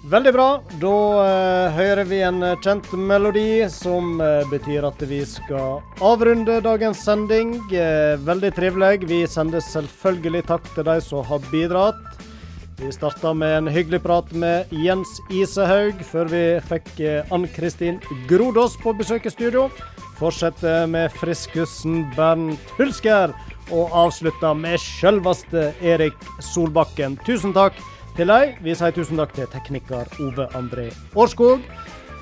Veldig bra. Da eh, hører vi en eh, kjent melodi, som eh, betyr at vi skal avrunde dagens sending. Eh, veldig trivelig. Vi sender selvfølgelig takk til de som har bidratt. Vi starta med en hyggelig prat med Jens Isehaug, før vi fikk eh, Ann-Kristin Grodås på besøk i studio. Fortsetter med friskussen Bernt Hulsker, og avslutter med sjølveste Erik Solbakken. Tusen takk til deg. Vi sier tusen takk til tekniker Ove André Årskog.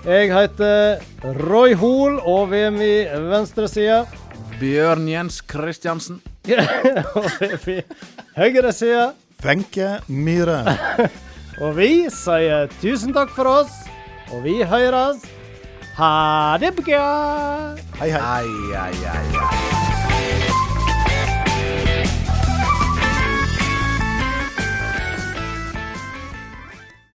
Jeg heter Roy Hoel, og ved min venstre side Bjørn Jens Kristiansen. og ved min høyre side Wenche Myhre. Og vi sier tusen takk for oss, og vi høres. Ha det bra! Hei, hei. hei, hei, hei.